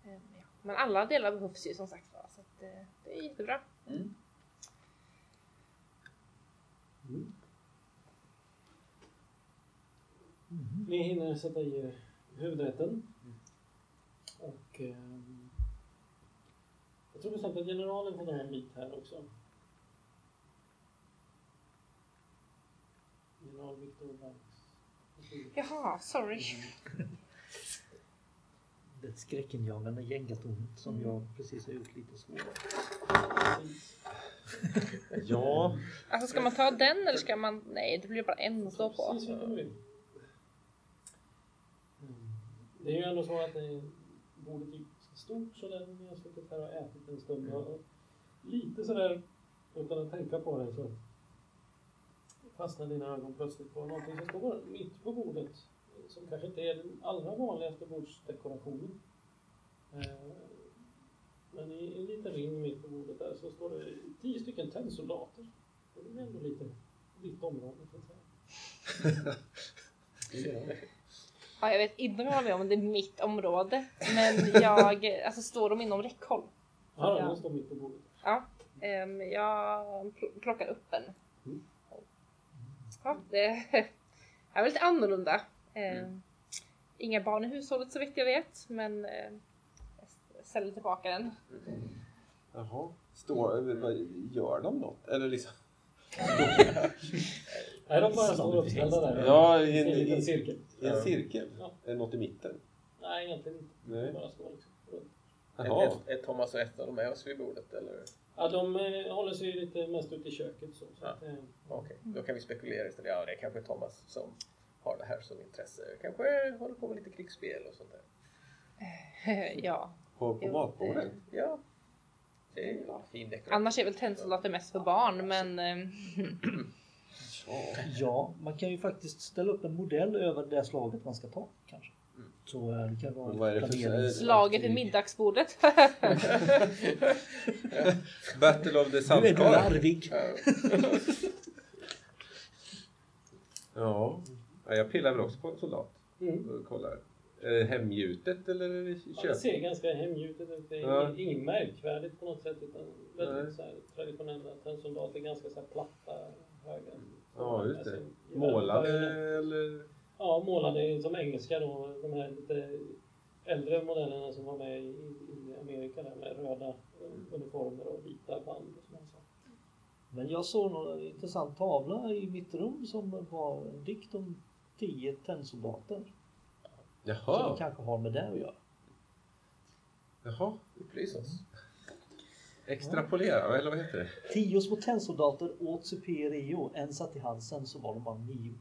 Ehm, ja. Men alla delar behövs ju som sagt var, så att, eh, det är jättebra. Mm. Ni hinner sätta i huvudrätten. Och ehm, jag tror bestämt att generalen får ta en bit här också. General Victor Banks. Jaha, sorry. Det skräckinjagande gängatornet som jag precis har gjort lite svårare. Ja. Alltså ska man ta den eller ska man... Nej, det blir bara en att stå på. Det är ju ändå så att det, bordet är ganska stort så där ni har suttit här och ätit en stund. Och lite sådär utan att tänka på det så fastnar dina ögon plötsligt på någonting som står mitt på bordet. Som kanske inte är den allra vanligaste bordsdekorationen. Eh, Men i en liten ring mitt på bordet där så står det tio stycken tennsoldater. Det är ändå lite ditt område så att säga. Ja, jag vet inte om jag håller med om det är mitt område. Men jag... Alltså står de inom räckhåll? Ja, de står mitt på bordet. Ja. ehm, jag pl- plockar upp en. Mm. Ja, det är lite annorlunda. Ehm, Inga barn i hushållet så vitt jag vet, men eh, jag ställer tillbaka den. Jaha. Står, vad- gör de något? Eller liksom... Nej, de bara står uppställda där. Ja, i en, en liten i, cirkel. i en cirkel? Ja. Är det något i mitten? Nej, egentligen inte. Nej. Bara står liksom runt. Är, är Thomas och ett av dem med oss vid bordet eller? Ja, de eh, håller sig lite mest ute i köket så. så Ja. eh, Okej, då kan vi spekulera istället. Ja, det är kanske Thomas som har det här som intresse. Kanske håller på med lite krigsspel och sånt där. ja. På, på Jo, matbordet? det- Ja. Det är ju Ja. fin dekoration. Annars är väl tennsoldater mest för barn, men... eh, Ja. Man kan ju faktiskt ställa upp en modell över det slaget man ska ta kanske. Så eh, det kan vara vad är det för-. Slaget vid middagsbordet. Battle of the Nu är du larvig. Ja. ja, jag pillar väl också på en soldat. Mm. Och kollar. Det hemgjutet eller det Ja, det ser ganska hemgjutet ut. Det är Ja. inget, märkvärdigt på något sätt utan Nej. väldigt så här, traditionella tennsoldater. Ganska så här platta, höga. Ja, just det. Alltså, Målade eller? Ja, målade som engelska då. De här lite äldre modellerna som var med i, i Amerika där med röda eh, uniformer och vita band och sådana saker. Men jag såg någon intressant tavla i mitt rum som var en dikt om tio tennsoldater. Så det Jaha. kanske har med det att göra. Jaha. Upplys oss. Extrapolera, eller vad heter det? Tio små tennsoldater åt supé Rio. En satt i halsen så var de bara nio.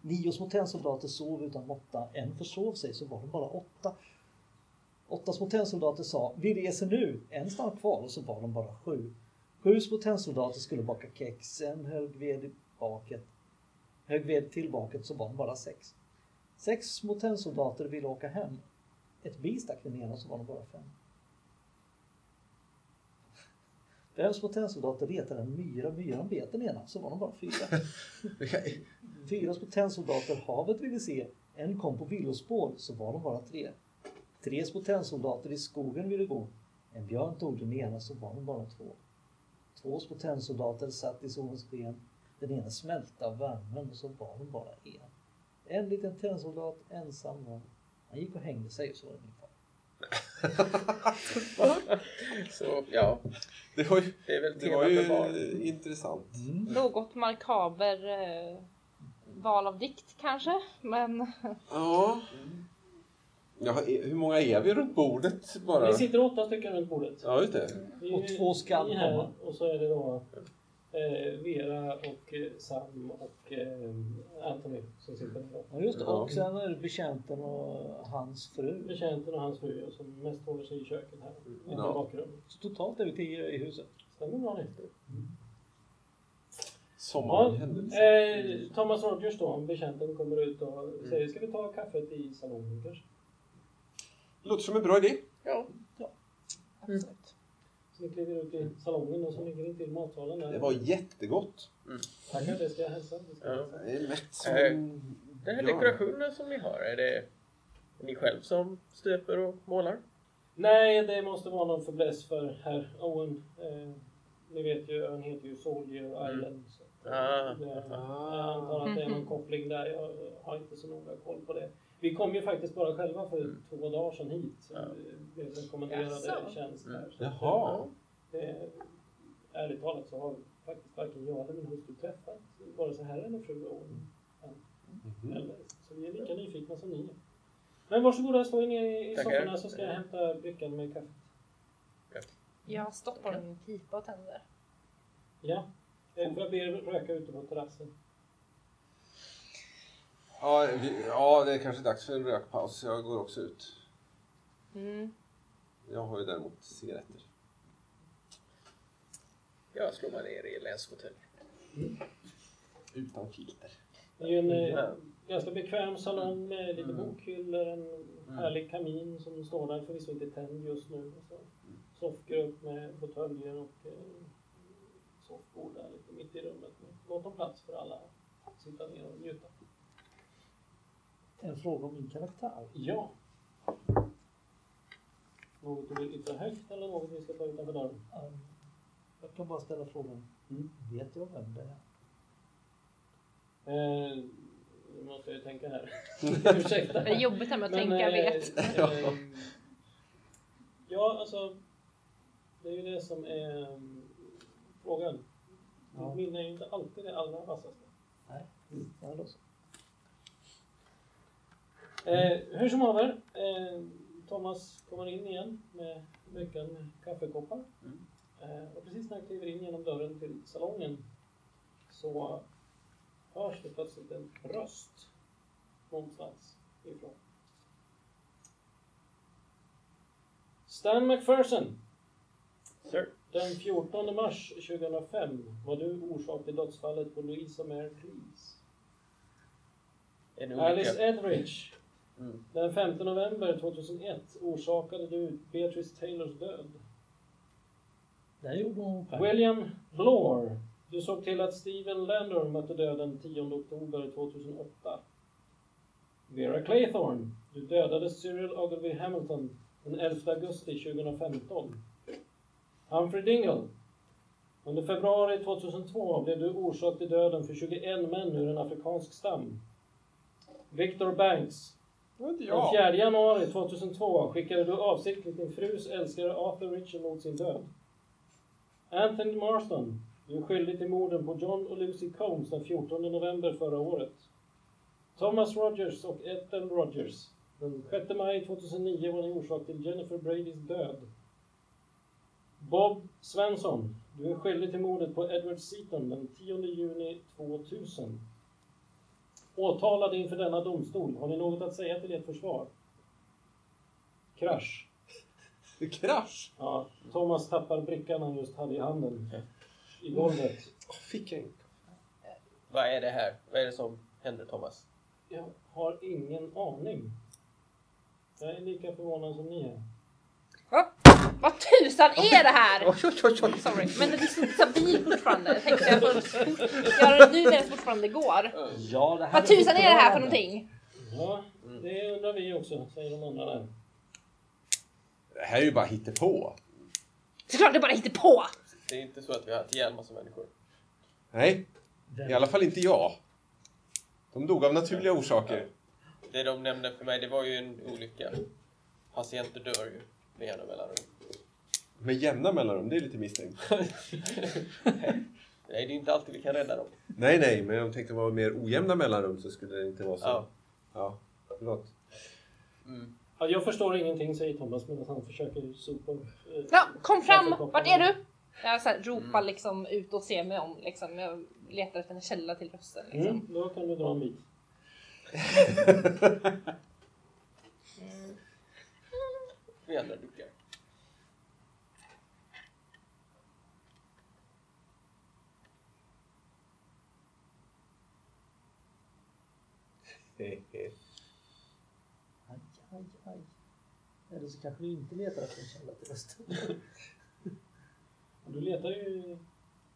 Nio små tennsoldater sov utan måtta. En försov sig så var de bara åtta. Åtta små tennsoldater sa vi reser nu. En stannade kvar och så var de bara sju. Sju små tennsoldater skulle baka kex. En högg ved i baket. Högg ved till baket så var de bara sex. Sex små tennsoldater ville åka hem. Ett bi stack den ena så var de bara fem. Små tennsoldater retade en myra. Myran bet den ena så var de bara fyra. Fyra små tennsoldater havet ville se. En kom på villospår så var de bara tre. Tre små tennsoldater i skogen ville gå. En björn tog den ena så var de bara två. Två små tennsoldater satt i solens sken. Den ena smälte av värmen och så var de bara en. En liten tennsoldat ensam var. Han gick och hängde sig och så var det min far. Så ja, Det var ju, det är väl det var ju intressant. Något markaber eh, val av dikt kanske, men Ja. Jaha, e- hur många är vi runt bordet bara? Vi sitter åtta stycken runt bordet. Ja, just det. Och två skall komma. Och så är det då eh, Vera och eh, Sam och eh, Anthony som sitter där. Ja just det. Ja. Och sen är det betjänten och hans fru. Betjänten och hans fru som mest håller sig i köket här. I Ja. bakgrunden. Så totalt är vi tio i huset. Stämmer bra det. Sommaren Ja, eh, Thomas Rogers då, betjänten, kommer ut och säger ska vi ta kaffet i salongen kanske? Låter som en bra idé. Ja, absolut. Så ni kliver ut i salongen och så ligger ni till matsalen där. Det var jättegott. Tackar, det ska jag hälsa. Det ska jag Ja. hälsa. Det är mätt som Eh, en Den här dekorationen som ni har, är det ni själv som stöper och målar? Nej, det måste vara någon fäbless för herr Owen. Eh, ni vet ju, ön heter ju Soldier Island. Så. Ah. Det, jag antar att det är någon koppling där. Jag har inte så noga koll på det. Vi kom ju faktiskt bara själva för två dagar sedan hit. Så Ja. Blev rekommenderade Jaså? tjänst här. Så Jaha. Det, ärligt talat så har faktiskt varken jag eller min hustru träffat vare sig herren eller fru Owen. Mhm. Eller, så vi är lika nyfikna som ni är. Men varsågoda, slå er ner i sofforna så ska jag hämta brickan med kaffe. Jag stoppar min pipa och tänder. Ja. Eh, jag be er röka ute på terrassen? Ja, vi, ja, det är kanske dags för en rökpaus. Jag går också ut. Mm. Jag har ju däremot cigaretter. Jag slår mig ner i läsfåtölj. Utan filter. Det är ju en eh, ganska bekväm salong med lite Mm. bokhyllor, en härlig kamin som står där, förvisso inte tänd just nu. Och så soffgrupp med fåtöljer och eh, soffbord där lite mitt i rummet. Gott om plats för alla att sitta ner och njuta. En fråga om min karaktär. Ja. Något du vill yttra högt eller något vi ska ta utanför dörren? Um, jag kan bara ställa frågan. Mm. Vet jag vem det är? Eh, nu måste jag tänka här. Ursäkta. Det är jobbigt här med att Men, tänka eh, vet. eh, ja, alltså. Det är ju det som är um, frågan. Ja. Mitt minne är ju inte alltid det allra vassaste. Nej. Ja, då så. Eh, hur som haver. Eh, Thomas kommer in igen med med kaffekoppar. Mm. Eh, och precis när jag kliver in genom dörren till salongen så hörs det plötsligt en röst någonstans ifrån. Stan McPherson. Sir. Den 14 mars 2005 var du orsak till dödsfallet på Louisa Mare Cleese. Alice. Edridge Mm. Den 5 november 2001 orsakade du Beatrice Taylors död. Där gjorde hon själv. William Blore. Du såg till att Stephen Landor mötte döden 10 oktober 2008. Vera Claythorne. Du dödade Cyril Ogilvy Hamilton den 11 augusti 2015. Humphrey Dingle. Under februari 2002 blev du orsak till döden för 21 män ur en afrikansk stam. Victor Banks. Den jag. 4 januari 2002 skickade du avsiktligt din frus älskare Arthur Ritchie mot sin död. Anthony Marston. Du är skyldig till morden på John och Lucy Combs den 14 november förra året. Thomas Rogers och Ethel Rogers. Den 6 maj 2009 var ni orsak till Jennifer Bradys död. Bob Svensson. Du är skyldig till mordet på Edward Seaton den 10 juni 2000. Åtalade inför denna domstol. Har ni något att säga till ert försvar? Krasch. Krasch! Ja, Thomas tappar brickan han just hade i handen. I golvet. Fick jag inte. Vad är det här? Vad är det som händer Thomas? Jag har ingen aning. Jag är lika förvånad som ni är. Vad tusan är det här? Sorry, men det är så stabil fortfarande. Jag tänkte jag får göra det nu medan det fortfarande går. Ja, det här Vad tusan är det här för någonting? Ja, det undrar vi också, säger de andra där. Det här är ju bara hittepå. Såklart det bara hittar på. Det är inte så att vi har ihjäl massa människor. Nej, i alla fall inte jag. De dog av naturliga orsaker. Det de nämnde för mig, det var ju en olycka. Patienter dör ju med jämna mellanrum. Med jämna mellanrum, det är lite misstänkt. Nej, det är inte alltid vi kan rädda dem. Nej, nej, men jag tänkte vara mer ojämna mellanrum så skulle det inte vara så. Ja. Ja, förlåt. Mm. Ja, jag förstår ingenting, säger Thomas medan han försöker sopa upp. eh, Ja, kom fram! Vart är du? Jag så här, ropar liksom ut och ser mig om. Liksom. Jag letar efter en källa till rösten. Liksom. Mm, då kan du dra en bit. Vi Aj, aj, aj. Eller så kanske vi inte letar efter en källa till rösten. Du letar ju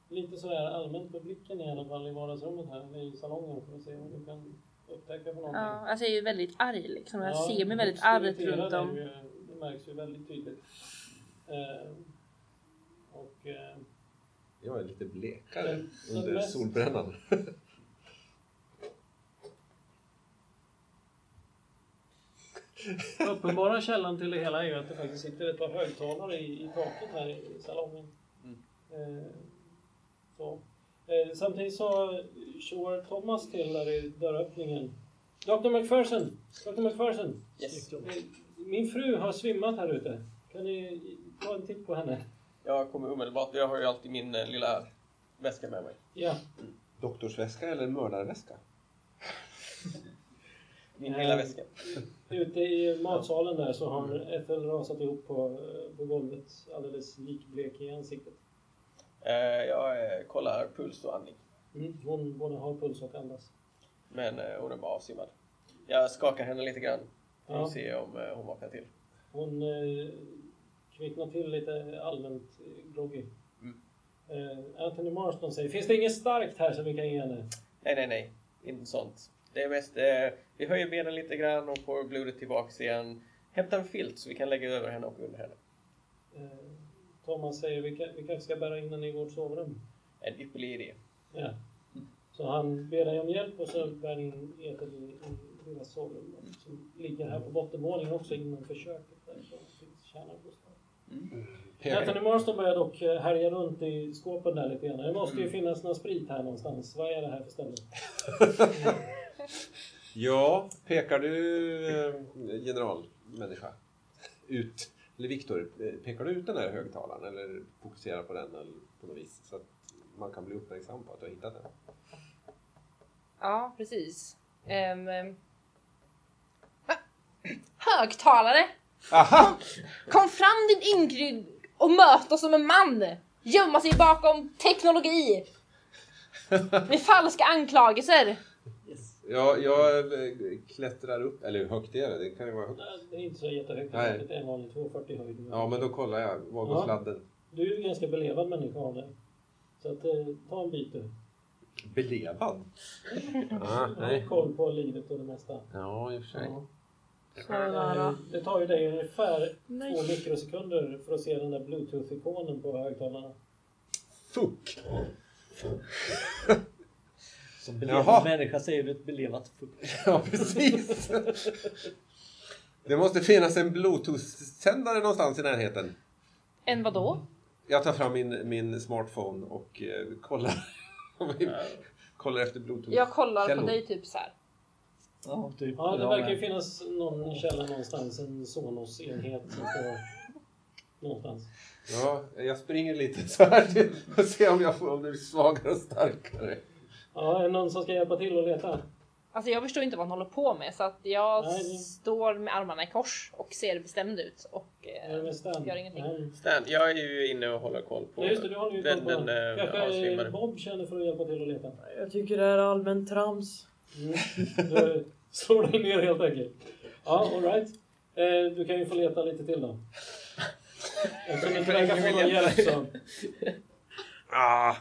lite sådär allmänt med blicken i alla fall i vardagsrummet här, i salongen för att se vad du kan upptäcka för någonting. Ja, alltså jag är ju väldigt arg liksom. Jag Ja, ser mig väldigt du argt runt om. ju- Det märks ju väldigt tydligt. Eh, och eh, Jag är lite blekare under mest- solbrännan. uppenbara källan till det hela är ju att det faktiskt sitter ett par högtalare i, i taket här i salongen. Mm. Eh, så. Eh, samtidigt så tjoar Thomas till där i dörröppningen. Dr McPherson! Dr McPherson! Yes. Eh, Min fru har svimmat här ute. Kan ni ta en titt på henne? Jag kommer omedelbart. Jag har ju alltid min eh, lilla väska med mig. Ja. Doktorsväska eller mördarväska? Min lilla väska. Ute i matsalen där så har Ethel rasat ihop på, på golvet alldeles likblek i ansiktet. Eh, jag eh, kollar puls och andning. Mm. Hon både har puls och andas. Men eh, hon är bara avsvimmad. Jag skakar henne lite grann. För att se om hon vaknar till. Hon eh, kvicknar till lite allmänt groggy. Mm. Eh, Anthony Marston säger, finns det inget starkt här som vi kan ge henne? Nej, nej, nej. Inte sånt. Det är mest, eh, vi höjer benen lite grann och får blodet tillbaks igen. Hämta en filt så vi kan lägga över henne och under henne. Eh, Thomas säger, vi, kan, vi kanske ska bära in henne i vårt sovrum. En ypperlig idé. Ja. Så han ber dig om hjälp och så bär in Ethel i, i deras sovrum. Som ligger här på bottenvåningen också innanför köket. Där så finns kärnarbostad. Anthony Marston börjar dock eh, härja runt i skåpen där lite grann. Det måste ju finnas någon sprit här någonstans. Vad är det här för ställe? Ja, pekar du eh, generalmänniska ut, eller Viktor, eh, pekar du ut den här högtalaren eller fokuserar på den eller på något vis så att man kan bli uppmärksam på att du har hittat den? Ja, precis. Um, högtalare! Aha! Kom fram din ynkrygg och möt oss som en man! Gömma sig bakom teknologi! Med falska anklagelser! Jag, jag eh, klättrar upp, eller hur högt är det? Det kan ju vara högt. Nej, Det är inte så jättehögt. Nej. Det är en vanlig 240 höjd. Ja, men då kollar jag. Var går Ja. sladden? Du är ju ganska belevad människa av dig. Så att, eh, ta en bit du. Belevad? Ah, nej. koll på livet och det mesta. Ja, i och för sig. Ja. Så Det tar ju dig ungefär Nej. två mikrosekunder för att se den där bluetooth-ikonen på högtalarna. Fuck! Som belevad Jaha. människa säger du ett belevat. Ja, precis. Det måste finnas en bluetooth-sändare någonstans i närheten. En vadå? Jag tar fram min, min smartphone och eh, kollar, kollar efter bluetooth. Jag kollar Källor. på dig typ så här. Ja, typ. Ja, det verkar ju finnas någon källa någonstans, en Sonos-enhet som står någonstans. Ja, jag springer lite så här och ser om jag får om det blir svagare och starkare. Ja, är det någon som ska hjälpa till att leta? Alltså jag förstår inte vad han håller på med så att jag Nej, det- står med armarna i kors och ser bestämd ut och Är eh, det med Stan? gör ingenting. Nej. Stan, jag är ju inne och håller koll på Ja, just det, du håller ju koll den, på den, den. eh, Kanske avsvimmade. Bob känner för att hjälpa till att leta. Jag tycker det här är allmänt trams. Mm. Du slår dig ner helt enkelt. Ja, alright. Eh, du kan ju få leta lite till då. Eftersom du inte verkar få någon hjälp så... Ah,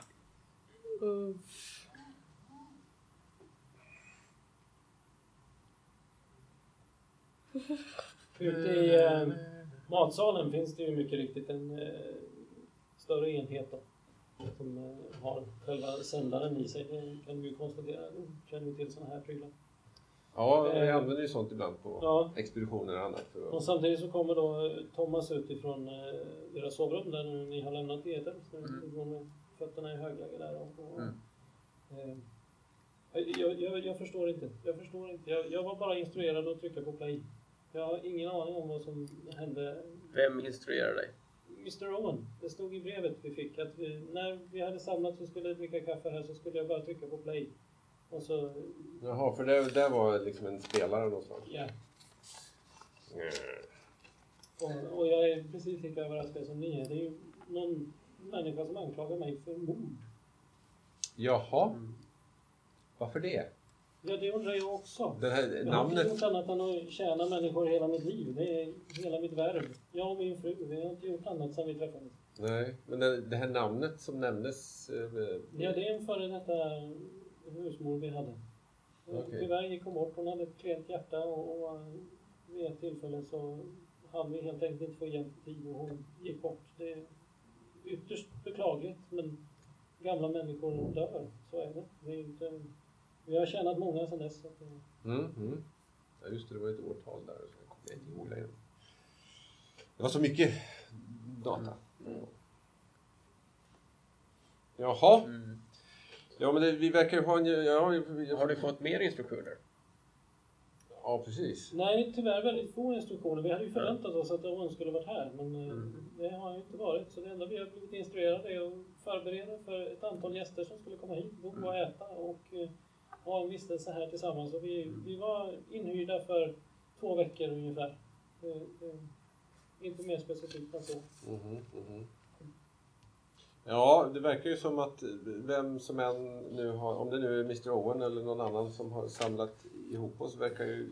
Ute i eh, matsalen finns det ju mycket riktigt en eh, större enhet då, som eh, har själva sändaren i sig. Det kan du ju konstatera. Du känner ju till sådana här prylar. ja, vi använder ju sånt ibland på Ja. expeditioner och annat. För Och att... samtidigt så kommer då eh, Thomas utifrån eh, deras sovrum där nu ni har lämnat Eder. Så Mm. går med fötterna i högläge där. Och, och, Mm. eh, jag, jag, jag förstår inte. Jag förstår inte. Jag, jag var bara instruerad att trycka på play. Jag har ingen aning om vad som hände. Vem instruerar dig? Mr Owen, det stod i brevet vi fick att vi, när vi hade samlats och skulle dricka kaffe här så skulle jag bara trycka på play. Och så, Jaha, för det, det var liksom en spelare någonstans. ja. Och, och jag är precis lika överraskad som ni är. Det är ju någon människa som anklagar mig för mord. Jaha. Varför det? Ja, det undrar jag också. Det här Jag har inte namnet... gjort annat än att tjäna människor hela mitt liv. Det är hela mitt värv. Jag och min fru, vi har inte gjort annat sedan vi träffades. Nej, men det, här namnet som nämndes... Eh, Ja, det är en före detta husmor vi hade. Okej. Tyvärr gick hon bort. Hon hade ett klent hjärta och, och eh, vid ett tillfälle så hann vi helt enkelt inte få hjälp i tid och hon gick bort. Det är ytterst beklagligt men gamla människor dör. Så är det. det är inte, vi har tjänat många sedan dess. Så att, eh, Mm, mm. Ja, just det, det var ett årtal där. Så jag kommer inte ihåg längre. Det var så mycket data. Jaha. Mm. Ja, men det, vi verkar ju ha en... Ja, vi, Har du fått mer instruktioner? Ja, precis. Nej, tyvärr väldigt få instruktioner. Vi hade ju förväntat oss att hon skulle varit här, men eh, Mm. det har han ju inte varit. Så det enda vi har blivit instruerade är att förbereda för ett antal gäster som skulle komma hit, bo Mm. och äta och eh, ha en vistelse här tillsammans. Och vi, vi var inhyrda för två veckor ungefär. Det, det, inte mer specifikt än så. Mm -hmm. Ja, det verkar ju som att vem som än nu har, om det nu är Mr Owen eller någon annan som har samlat ihop oss, verkar ju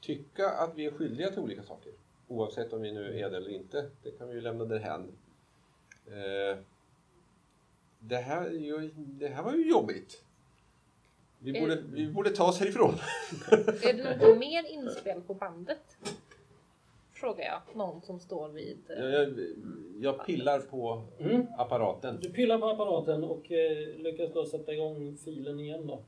tycka att vi är skyldiga till olika saker. Oavsett om vi nu är det eller inte. Det kan vi ju lämna därhän. Eh, det, här, det här var ju jobbigt. Vi Eh. borde, vi borde ta oss härifrån. Är det något mer inspel på bandet? Frågar jag någon som står vid... eh, Jag, jag, jag pillar på Mm. apparaten. Du pillar på apparaten och eh, lyckas då sätta igång filen igen då.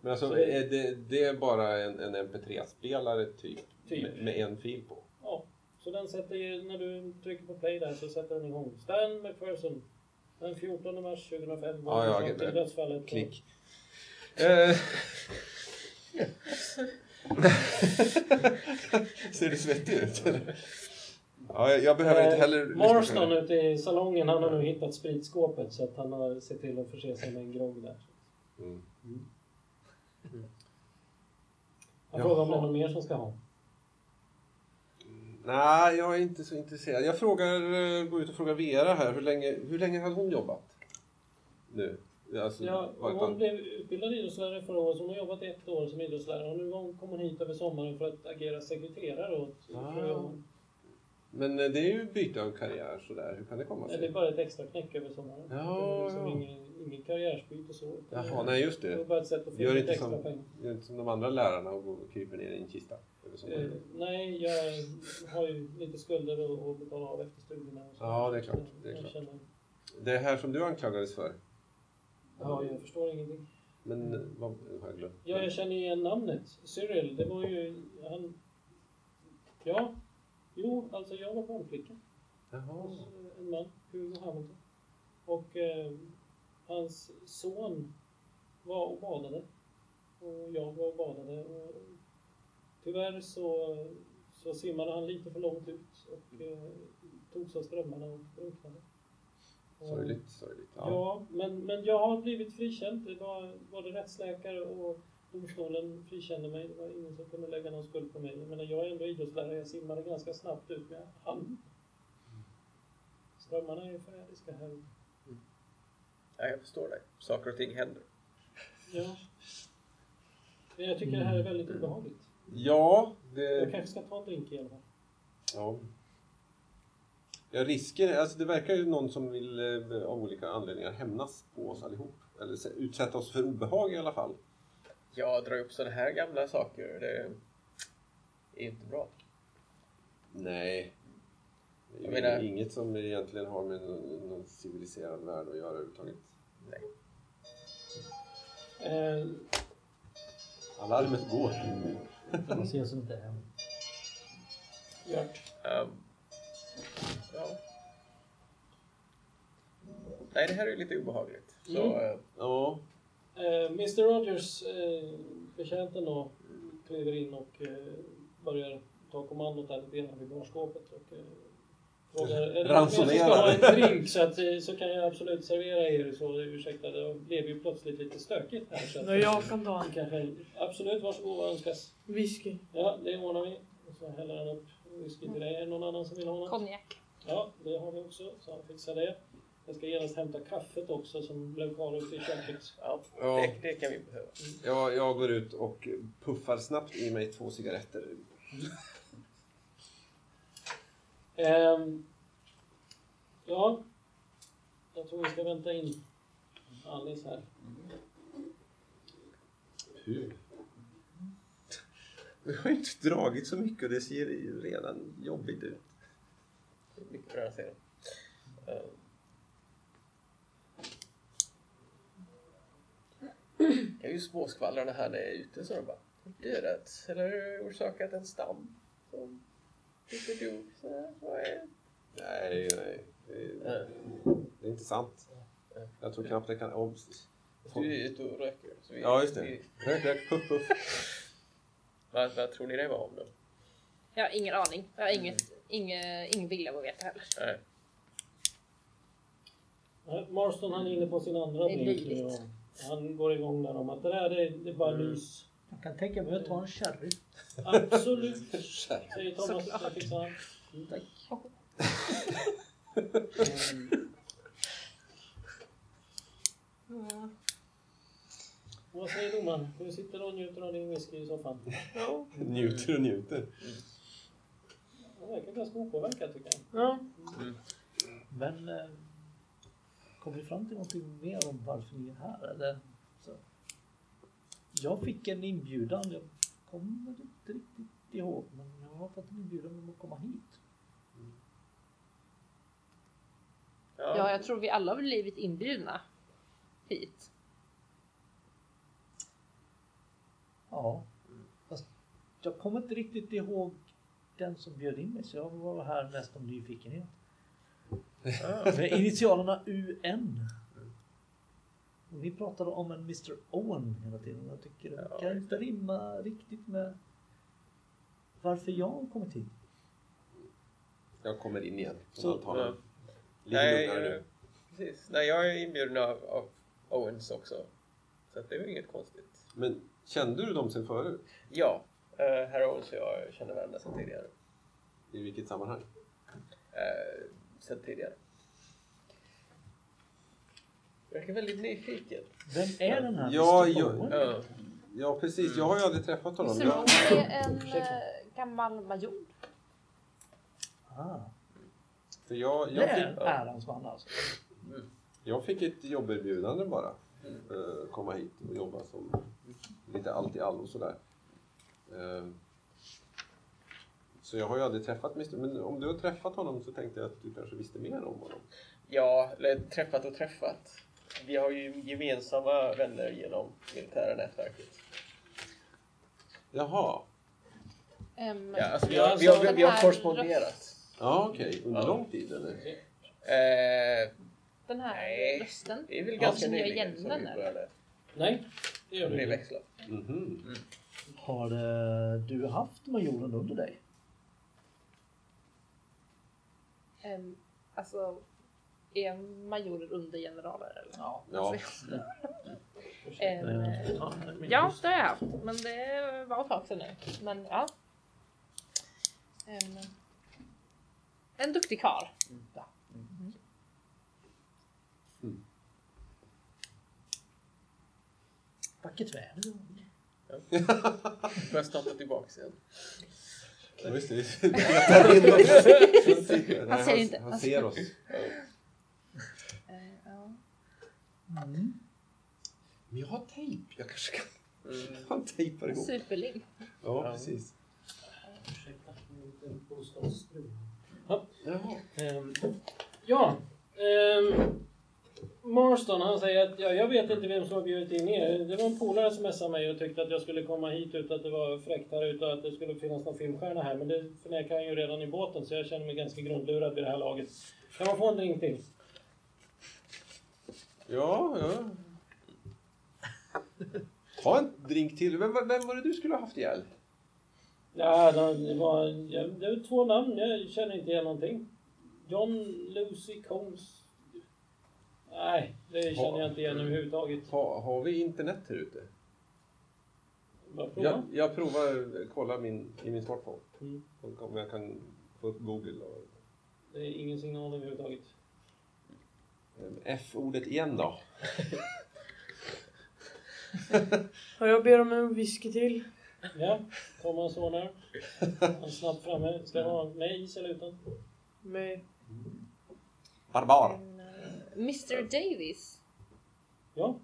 Men alltså, Så- är det, det är bara en, en MP3-spelare typ, Typ. Med, med en fil på? Ja, så den sätter ju, när du trycker på play där så sätter den igång. Stan McPherson. Den 14 mars 2005 var Ja, ja, dödsfallet. Klick. Eh. Ser du svettig ut? eller? Ja, jag, jag behöver inte heller... lyssna på Marston ute i salongen, han har nu hittat spritskåpet så att han har sett till att förse sig med en grogg där. Mm. Han frågar om det är någon mer som ska ha. Nej, jag är inte så intresserad. Jag frågar, eh, går ut och frågar Vera här, hur länge, hur länge har hon jobbat? Nu. Alltså, Ja, hon an- blev utbildad idrottslärare förra året. så Hon har jobbat ett år som idrottslärare och nu kom hon hit över sommaren för att agera sekreterare åt Ah. Men eh, det är ju byte av karriär sådär. Hur kan det komma Det är sig? bara ett extra knäck över sommaren. Ja, det är liksom ja. ingen, ingen karriärsbyte så. utan Jaha, nej just Det var det. bara ett sätt att få Gör lite extra som, pengar. gör inte som de andra lärarna och går och kryper ner i en kista. över sommaren. Eh, nej, jag har ju lite skulder att, betala av efter studierna. Och så. Ja, det är klart, det är klart. Känner, Det här som du anklagades för. Ja, jag förstår ingenting. Men vad har jag glömt? Ja, jag känner igen namnet. Cyril, det var ju han... Ja, jo, alltså jag var barnflicka Jaha. hos eh, en man, Hugo Hamilton. Och eh, hans son var och badade. Och jag var och badade. Och tyvärr så, så simmade han lite för långt ut och eh, togs av strömmarna och drunknade. Sorgligt, sorgligt. Ja, men, men jag har blivit frikänd. Det var både rättsläkare och domstolen frikände mig. Det var ingen som kunde lägga någon skuld på mig. Jag menar, jag är ändå idrottslärare. Jag simmade ganska snabbt ut med hand. Strömmarna är förrädiska här. Ja, jag förstår dig. Saker och ting händer. Ja. Men jag tycker det här är väldigt obehagligt. Ja, Jag det... kanske ska ta en drink i alla fall. Ja. Ja, risken, alltså det verkar ju någon som vill eh, av olika anledningar hämnas på oss allihop. Eller utsätta oss för obehag i alla fall. Jag drar upp sådana här gamla saker. Det är inte bra. Nej. Det är menar- inget som egentligen har med någon, någon civiliserad värld att göra överhuvudtaget. Nej. Eh, Alarmet går. Man ser som inte hem. Gert. Ehm, Nej, det här är ju lite obehagligt. Så, Mm. eh, Ja, Eh, Mr Rogers, eh, betjänten då, kliver in och eh, börjar ta kommandot där lite grann vid barskåpet och frågar är det någon ska ha en drink så, att, så kan jag absolut servera er så ursäkta det blev ju plötsligt lite stökigt här så att, jag kan ta en kanske, absolut varsågod vad önskas. whisky. Ja det ordnar vi. Och så häller han upp whisky till dig. Är det någon annan som vill ha något? Konjak. Ja det har vi också så han fixar det. Jag ska genast hämta kaffet också som blev kvar ute i köket. ja, Ja. Det, det kan vi behöva. jag, jag går ut och puffar snabbt i mig två cigaretter. Ehm, ja, jag tror vi ska vänta in Alice här. Hur? Vi har ju inte dragit så mycket och det ser ju redan jobbigt ut. Det är mycket bra att se. Ehm. Jag är ju småskvallrarna här när jag är ute så de bara dödat eller orsakat en stam som inte dog. Så här, vad är Nej, nej. Det är, det är inte sant. Jag tror knappt det kan... Om, Du är ute och röker. Så vi, ja, just det. Vi, Rök, rök, puff, puff. vad, vad tror ni det var om då? Jag har ingen aning. Jag har inget, inget, ingen vilja att veta heller. Nej. Nej, Marston han är inne på sin andra Det är drink nu löjligt. Han går igång där om att det där det, det är bara lys. Jag kan tänka mig att ta en sherry. Absolut, säger Thomas. Såklart. Det fixar han. Tack. Ehm, vad säger domaren? Du sitter och njuter av din whisky i soffan. Njuter och njuter. Han verkar ganska opåverkad tycker jag. Ja. Men eh, kom vi fram till någonting mer om varför ni är här? Eller? Så. Jag fick en inbjudan. Jag kommer inte riktigt ihåg. Men jag har fått en inbjudan om att komma hit. Ja, jag tror vi alla har blivit inbjudna hit. Ja. Fast jag kommer inte riktigt ihåg den som bjöd in mig. Så jag var här mest av nyfikenhet. Med initialerna UN. Ni pratade om en Mr Owen hela tiden. Jag tycker det Ja, kan inte rimma riktigt med varför jag har kommit hit. Jag kommer in igen. Så- Så tar Ja. Nej, lugnare eh, nu. precis. Nej, jag är inbjuden av, av Owens också. Så att det är ju inget konstigt. Men kände du dem sen förut? Ja, uh, herr Owens och jag känner varandra sedan tidigare. I vilket sammanhang? Uh, sedan tidigare. verkar väldigt nyfiken. Vem är den här Ja, jag-? Ja. Ja, precis. Jag har ju aldrig träffat honom. Jag, Bowen är en eh, gammal major. Ah, för jag, det jag, är fick, ärans man alltså. jag fick ett jobberbjudande bara. Eh, komma hit och jobba som lite allt i allo sådär. Så jag har ju aldrig träffat Mr. Men om du har träffat honom så tänkte jag att du kanske visste mer om honom. Ja, eller träffat och träffat. Vi har ju gemensamma vänner genom militära nätverket. Jaha. Ehm, Ja, alltså vi Ja, har, vi har, vi har korresponderat. Ja, okej. Under Ja. lång tid eller? Eh, Den här Nej. rösten. det är väl Ja, ganska jag nyligen igen som vi eller? började Nej, det gör du inte. brevväxla. Mhm. Har eh, du haft majoren under dig? Ehm, alltså, är majorer under generaler eller? Ja. Ja. Eh, ja, men ja, det har jag haft. Men det var ett tag sedan nu. Men ja. Ehm, en duktig karl. Ja. Vackert väder. Får jag starta tillbaks igen? Ja, just det. Vi petar in honom. Nej, ser inte. Han ser oss. Ja. Mm. Men jag har tejp. Jag kanske kan... Mm. Han tejpar ihop. Superlim. Ja, precis. Ursäkta, en liten bostadsfru. Jaha. Ehm, ja, ehm, Marston han säger att ja, jag vet inte vem som har bjudit in er. Det var en polare som smsade mig och tyckte att jag skulle komma hit utan att det var fräckt här ute och att det skulle finnas någon filmstjärna här. Men det förnekar han ju redan i båten så jag känner mig ganska grundlurad vid det här laget. Kan man få en drink till? Ja, ja. Ta en drink till. Vem, vem var det du skulle ha haft ihjäl? Ja, det var, det var två namn. Jag känner inte igen någonting. John Lucy Combs. Nej, det känner jag inte igen överhuvudtaget. Ha, har vi internet här ute? Jag, jag provar kolla min, i min smartphone. Mm. Om jag kan få upp Google. Och, Det är ingen signal överhuvudtaget. eh, F-ordet igen då. Ja, jag ber om en whisky till. Ja, son här. Han är snabbt framme. Ska jag ha med is eller utan? Med Barbar. Mr Davis. Ja.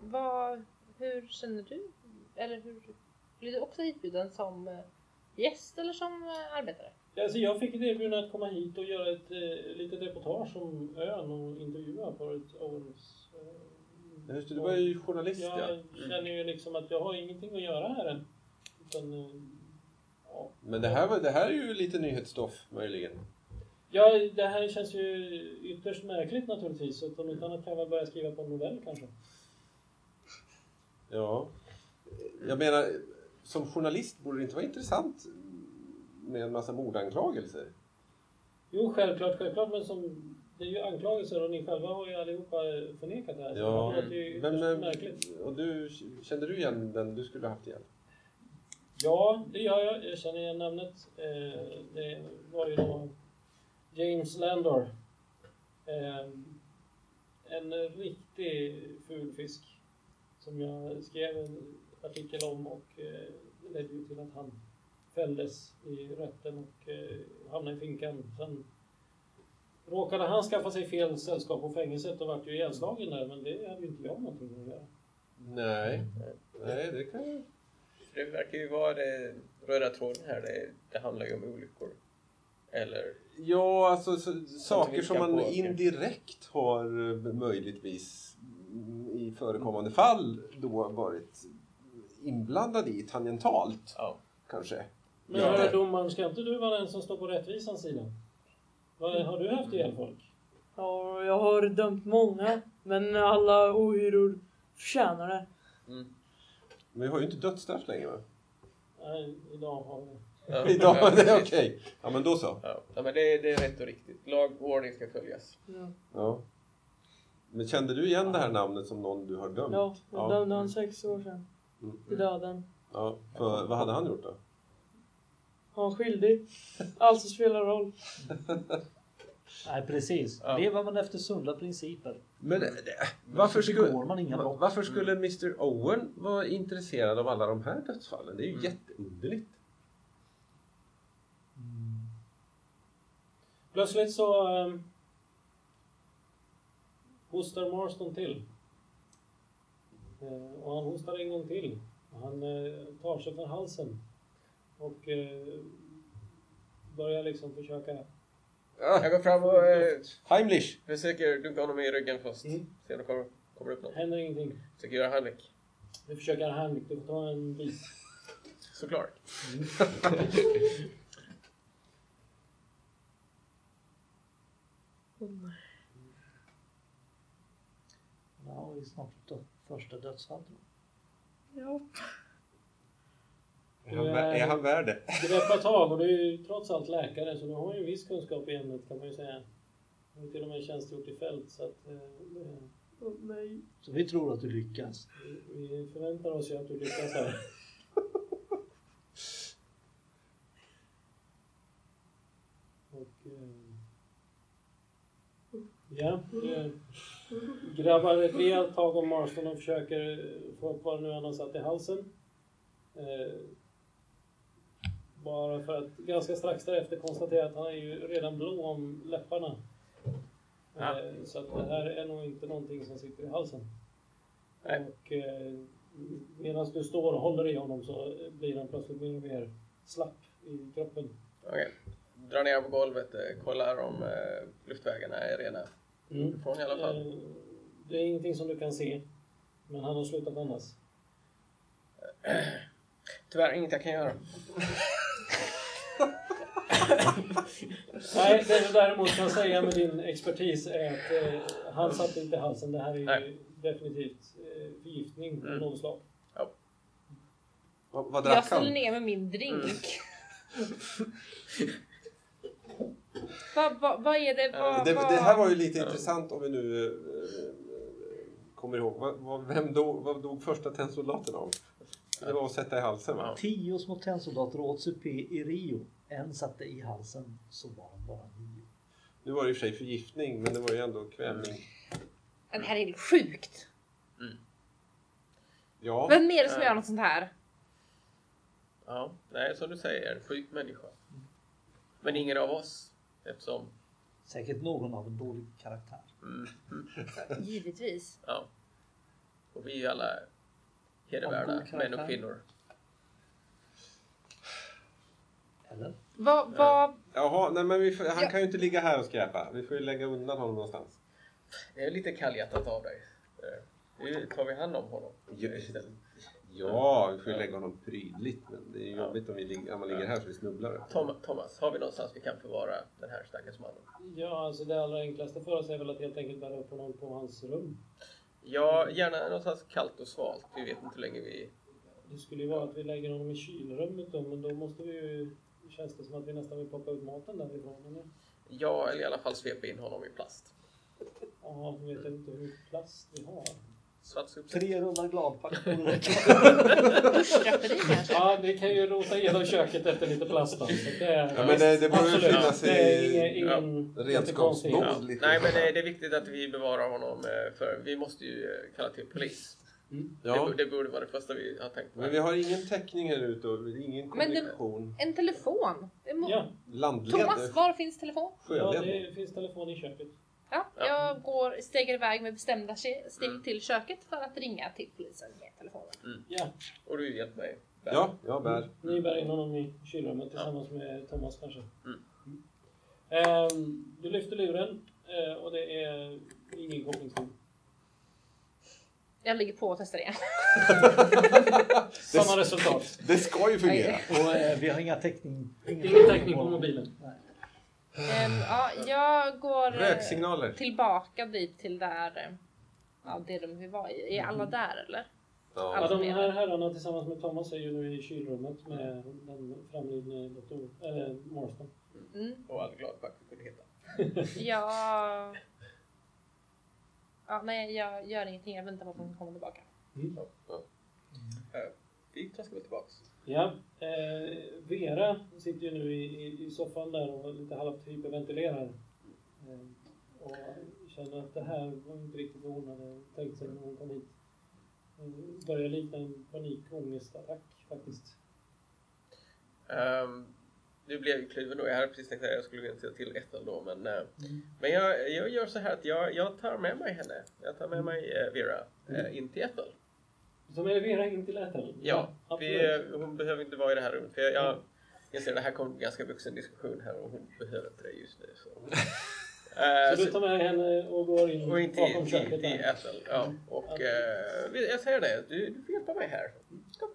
Vad, hur känner du? Eller hur blev du också hitbjuden som eh, gäst eller som eh, arbetare? Alltså jag fick ett erbjudande att komma hit och göra ett eh, litet reportage om ön och intervjua paret Owens. Eh, Just det, du var ju journalist ja. Jag känner ju liksom att jag har ingenting att göra här än. Utan, eh, ja. Men det här, var, det här är ju lite nyhetsstoff möjligen. Ja, det här känns ju ytterst märkligt naturligtvis. Så att om inte annat kan väl börja skriva på en novell kanske. Ja. Jag menar, som journalist borde det inte vara intressant med en massa mordanklagelser? Jo, självklart, självklart. Men som, det är ju anklagelser och ni själva har ju allihopa förnekat det här. Så Ja, det låter ju men, eh, märkligt. och du, kände du igen den du skulle ha haft ihjäl? Ja, det gör jag. Jag känner igen namnet. Eh, det var ju då James Landor. Eh, en riktig ful fisk. Som jag skrev en artikel om och eh, det ledde ju till att han fälldes i rätten och eh, hamnade i finkan. Sen råkade han skaffa sig fel sällskap på fängelset och vart ju ihjälslagen där, men det hade ju inte jag någonting att göra. Nej. Nej, det kan jag... Det verkar ju vara det röda tråden här. Det, det handlar ju om olyckor. Eller Ja, alltså så, saker som man påverka. indirekt har eh, möjligtvis mm, i förekommande fall då varit inblandad i tangentalt ja. kanske. Men Ja. hörru domaren, ska inte du vara den som står på rättvisans sida? Vad, har du haft ihjäl folk? Ja, jag har dömt många, men alla ohyror förtjänar det. Mm. Men vi har ju inte dödsstraff längre va? Nej, idag har vi Ja. Idag, Ja, det är okej. Ja men då så. Ja. ja, men det, det är rätt och riktigt. Lag och ordning ska följas. Ja, Ja. Men kände du igen det här namnet som någon du har dömt? ja jag dömde han sex år sedan Mm. till döden. ja. För, vad hade han gjort då? Han var skyldig. Allt som spelar roll. Nej precis. Ja. Lever man efter sunda principer. Men det, varför, skulle, man inga brott. varför skulle Mr Owen vara intresserad av alla de här dödsfallen? Det är ju Mm. jätteunderligt. Plötsligt så um, hostar Marston till. Eh, och han hostar en gång till. Han eh, tar sig för halsen. Och eh, börjar liksom försöka... Jag går fram och eh, Heimlich! försöker dunka honom i ryggen först. Mm. Se om det kommer, kommer upp något. Händer ingenting. Försöker göra Heimlich. Du försöker handling. Du får ta en bit. Såklart. Nu har vi snart dött, första dödsfallet. Ja. Är han, är han värd det? Greppa tag och du är ju trots allt läkare så du har ju en viss kunskap i ämnet kan man ju säga. Du har till och med tjänstgjort i fält så att eh, nej. Så vi tror att du lyckas. vi, vi förväntar oss ju att du lyckas här. Och, eh, ja, du grabbar ett rejält tag om Marston och försöker få upp vad det nu han har satt i halsen. Eh, bara för att ganska strax därefter konstatera att han är ju redan blå om läpparna. Ja. Eh, så att det här är nog inte någonting som sitter i halsen. Nej. Och eh, medan du står och håller i honom så blir han plötsligt mer och mer slapp i kroppen. Okej. Drar ner på golvet, kollar om luftvägarna är rena. Mm. Från i alla fall. Eh, det är ingenting som du kan se. Men han har slutat andas. Tyvärr inget jag kan göra. Nej, det du däremot kan säga med din expertis är att eh, han satt inte i halsen. Det här är Nej. definitivt eh, förgiftning av Mm. något slag. Vad, vad Jag drack ställer han? ner med min drink. Vad va, är det? Vad, Det, det här var ju lite intressant om vi nu eh, kommer ihåg. Vem dog, vad dog första tennsoldaten av? Det var att sätta i halsen va? Tio små tennsoldater åt supé i Rio. En satte i halsen, så var de bara nio. Nu var det i och för sig förgiftning men det var ju ändå kvävning. Det här är sjukt. Ja, Vem är det som gör något sånt här? Ja, nej som du säger, sjuk människa. Men ingen av oss. Eftersom, Säkert någon av en dålig karaktär. mm, Givetvis. ja. Och vi är ju alla hedervärda män och kvinnor. Eller? Vad, vad, Jaha, nej men vi, får- han Ja. kan ju inte ligga här och skräpa. Vi får ju lägga undan honom någonstans. Det är lite kallhjärtat av dig. Eh, Nu tar vi hand om honom istället. Ja, vi får ju lägga honom prydligt. Men det är ju Ja. jobbigt om, vi, ligger- om man ligger här så vi snubblar. Tom, Thomas, har vi någonstans vi kan förvara den här stackars mannen? Ja, alltså det allra enklaste för oss är väl att helt enkelt bära upp honom på hans rum. Ja, gärna någonstans kallt och svalt. Vi vet inte hur länge vi... Det skulle ju vara att vi lägger honom i kylrummet då, men då måste vi ju... Känns det som att vi nästan vill plocka ut maten därifrån, eller? Ja, eller i alla fall svepa in honom i plast. Ja, jag vet inte hur mycket plast vi har. Tre rullar gladpack borde räcka. Ja, vi kan ju rota igenom köket efter lite plast det Ja, men det, det borde ju absolut. finnas Det i ingen, redskapsbord. Ja. lite. Nej, men det, det är viktigt att vi bevarar honom eh, för vi måste ju eh, kalla till polis. Ja, Det, det borde vara det första vi har tänkt på. men vi har ingen täckning här ute och ingen Men det- kommunikation. En telefon? Det. Ja, Landled, Thomas, var finns telefon? ja, sjöledning. det finns telefon i köket. Ja, Ja. jag går, stegar iväg med bestämda steg Mm. till köket för att ringa till polisen med telefonen. Ja, Och du hjälper mig. Ja, jag bär. ni bär in honom i kylrummet tillsammans med Thomas kanske. Mm. Ehm, du lyfter luren eh, och det är ingen kopplingston. Jag ligger på och testar igen. Samma resultat. Det ska ju fungera. Och eh, vi har inga täckning. Ingen täckning på mobilen. Nej. Ehm, ja, jag går eh, Röksignaler. tillbaka dit till där eh, ja, det rum vi var i. Är Mm. alla där eller? Ja, Ja. de här herrarna tillsammans med Thomas är ju nu i kylrummet med den framlidne doktor, eller Marston. Mm. Och all gladpack vi kunde hitta. Ja... Ja, nej, jag gör ingenting. Jag väntar på att de kommer tillbaka. Eh, Vi traskar väl tillbaks. Ja, eh, Vera sitter ju nu i, i, soffan där och lite halvt hyperventilerar. Eh, och känner att det här var inte riktigt vad hon hade tänkt sig när hon kom hit. Eh, börjar likna en panikångestattack faktiskt. Um, nu blev jag kluven då. Jag hade precis tänkt att jag skulle gå till, till Ethel då. Men, eh, men jag, jag gör så här att jag, jag tar med mig henne. Jag tar med mig eh, Vera eh, in till Ethel. Som är Vera in till Ethel? Ja. Vi, hon behöver inte vara i det här rummet. För jag, jag, jag ser det här kommer en ganska vuxen diskussion här och hon behöver inte det just nu. Så. Eh, Så du tar med henne och går in och in bakom köket där? Ethel. Ja. Och eh, jag säger det, du, du får hjälpa mig här. Kom.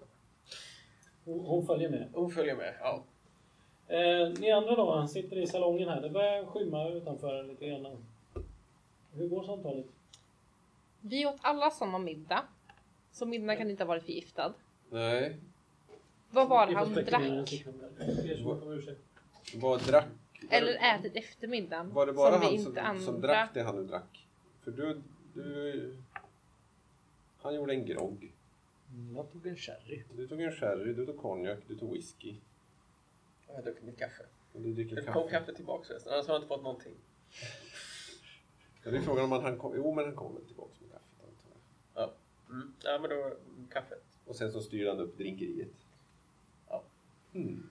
Hon, hon följer med. Hon följer med, ja. Eh, ni andra då, han sitter i salongen här. Det börjar skymma utanför lite grann. Hur går samtalet? Vi åt alla samma middag. Så middagen kan inte ha varit förgiftad. Nej. Vad var det han drack? Vad drack... Eller ätit efter middagen. Var det bara som han inte som, andra... som drack det han nu drack? För du... du han gjorde en grogg. Mm, Jag tog en sherry. Du tog en sherry, du tog konjak, du tog whisky. Jag har druckit mitt kaffe. Och du dricker Det kom kaffe. kaffe tillbaka förresten, annars har jag inte fått någonting. Ja, det är frågan om han kom... Jo, men han kommer tillbaka med kaffet antar jag. Mm. Ja, men då kaffet. Och sen så styr han upp drinkeriet. Ja. Mm.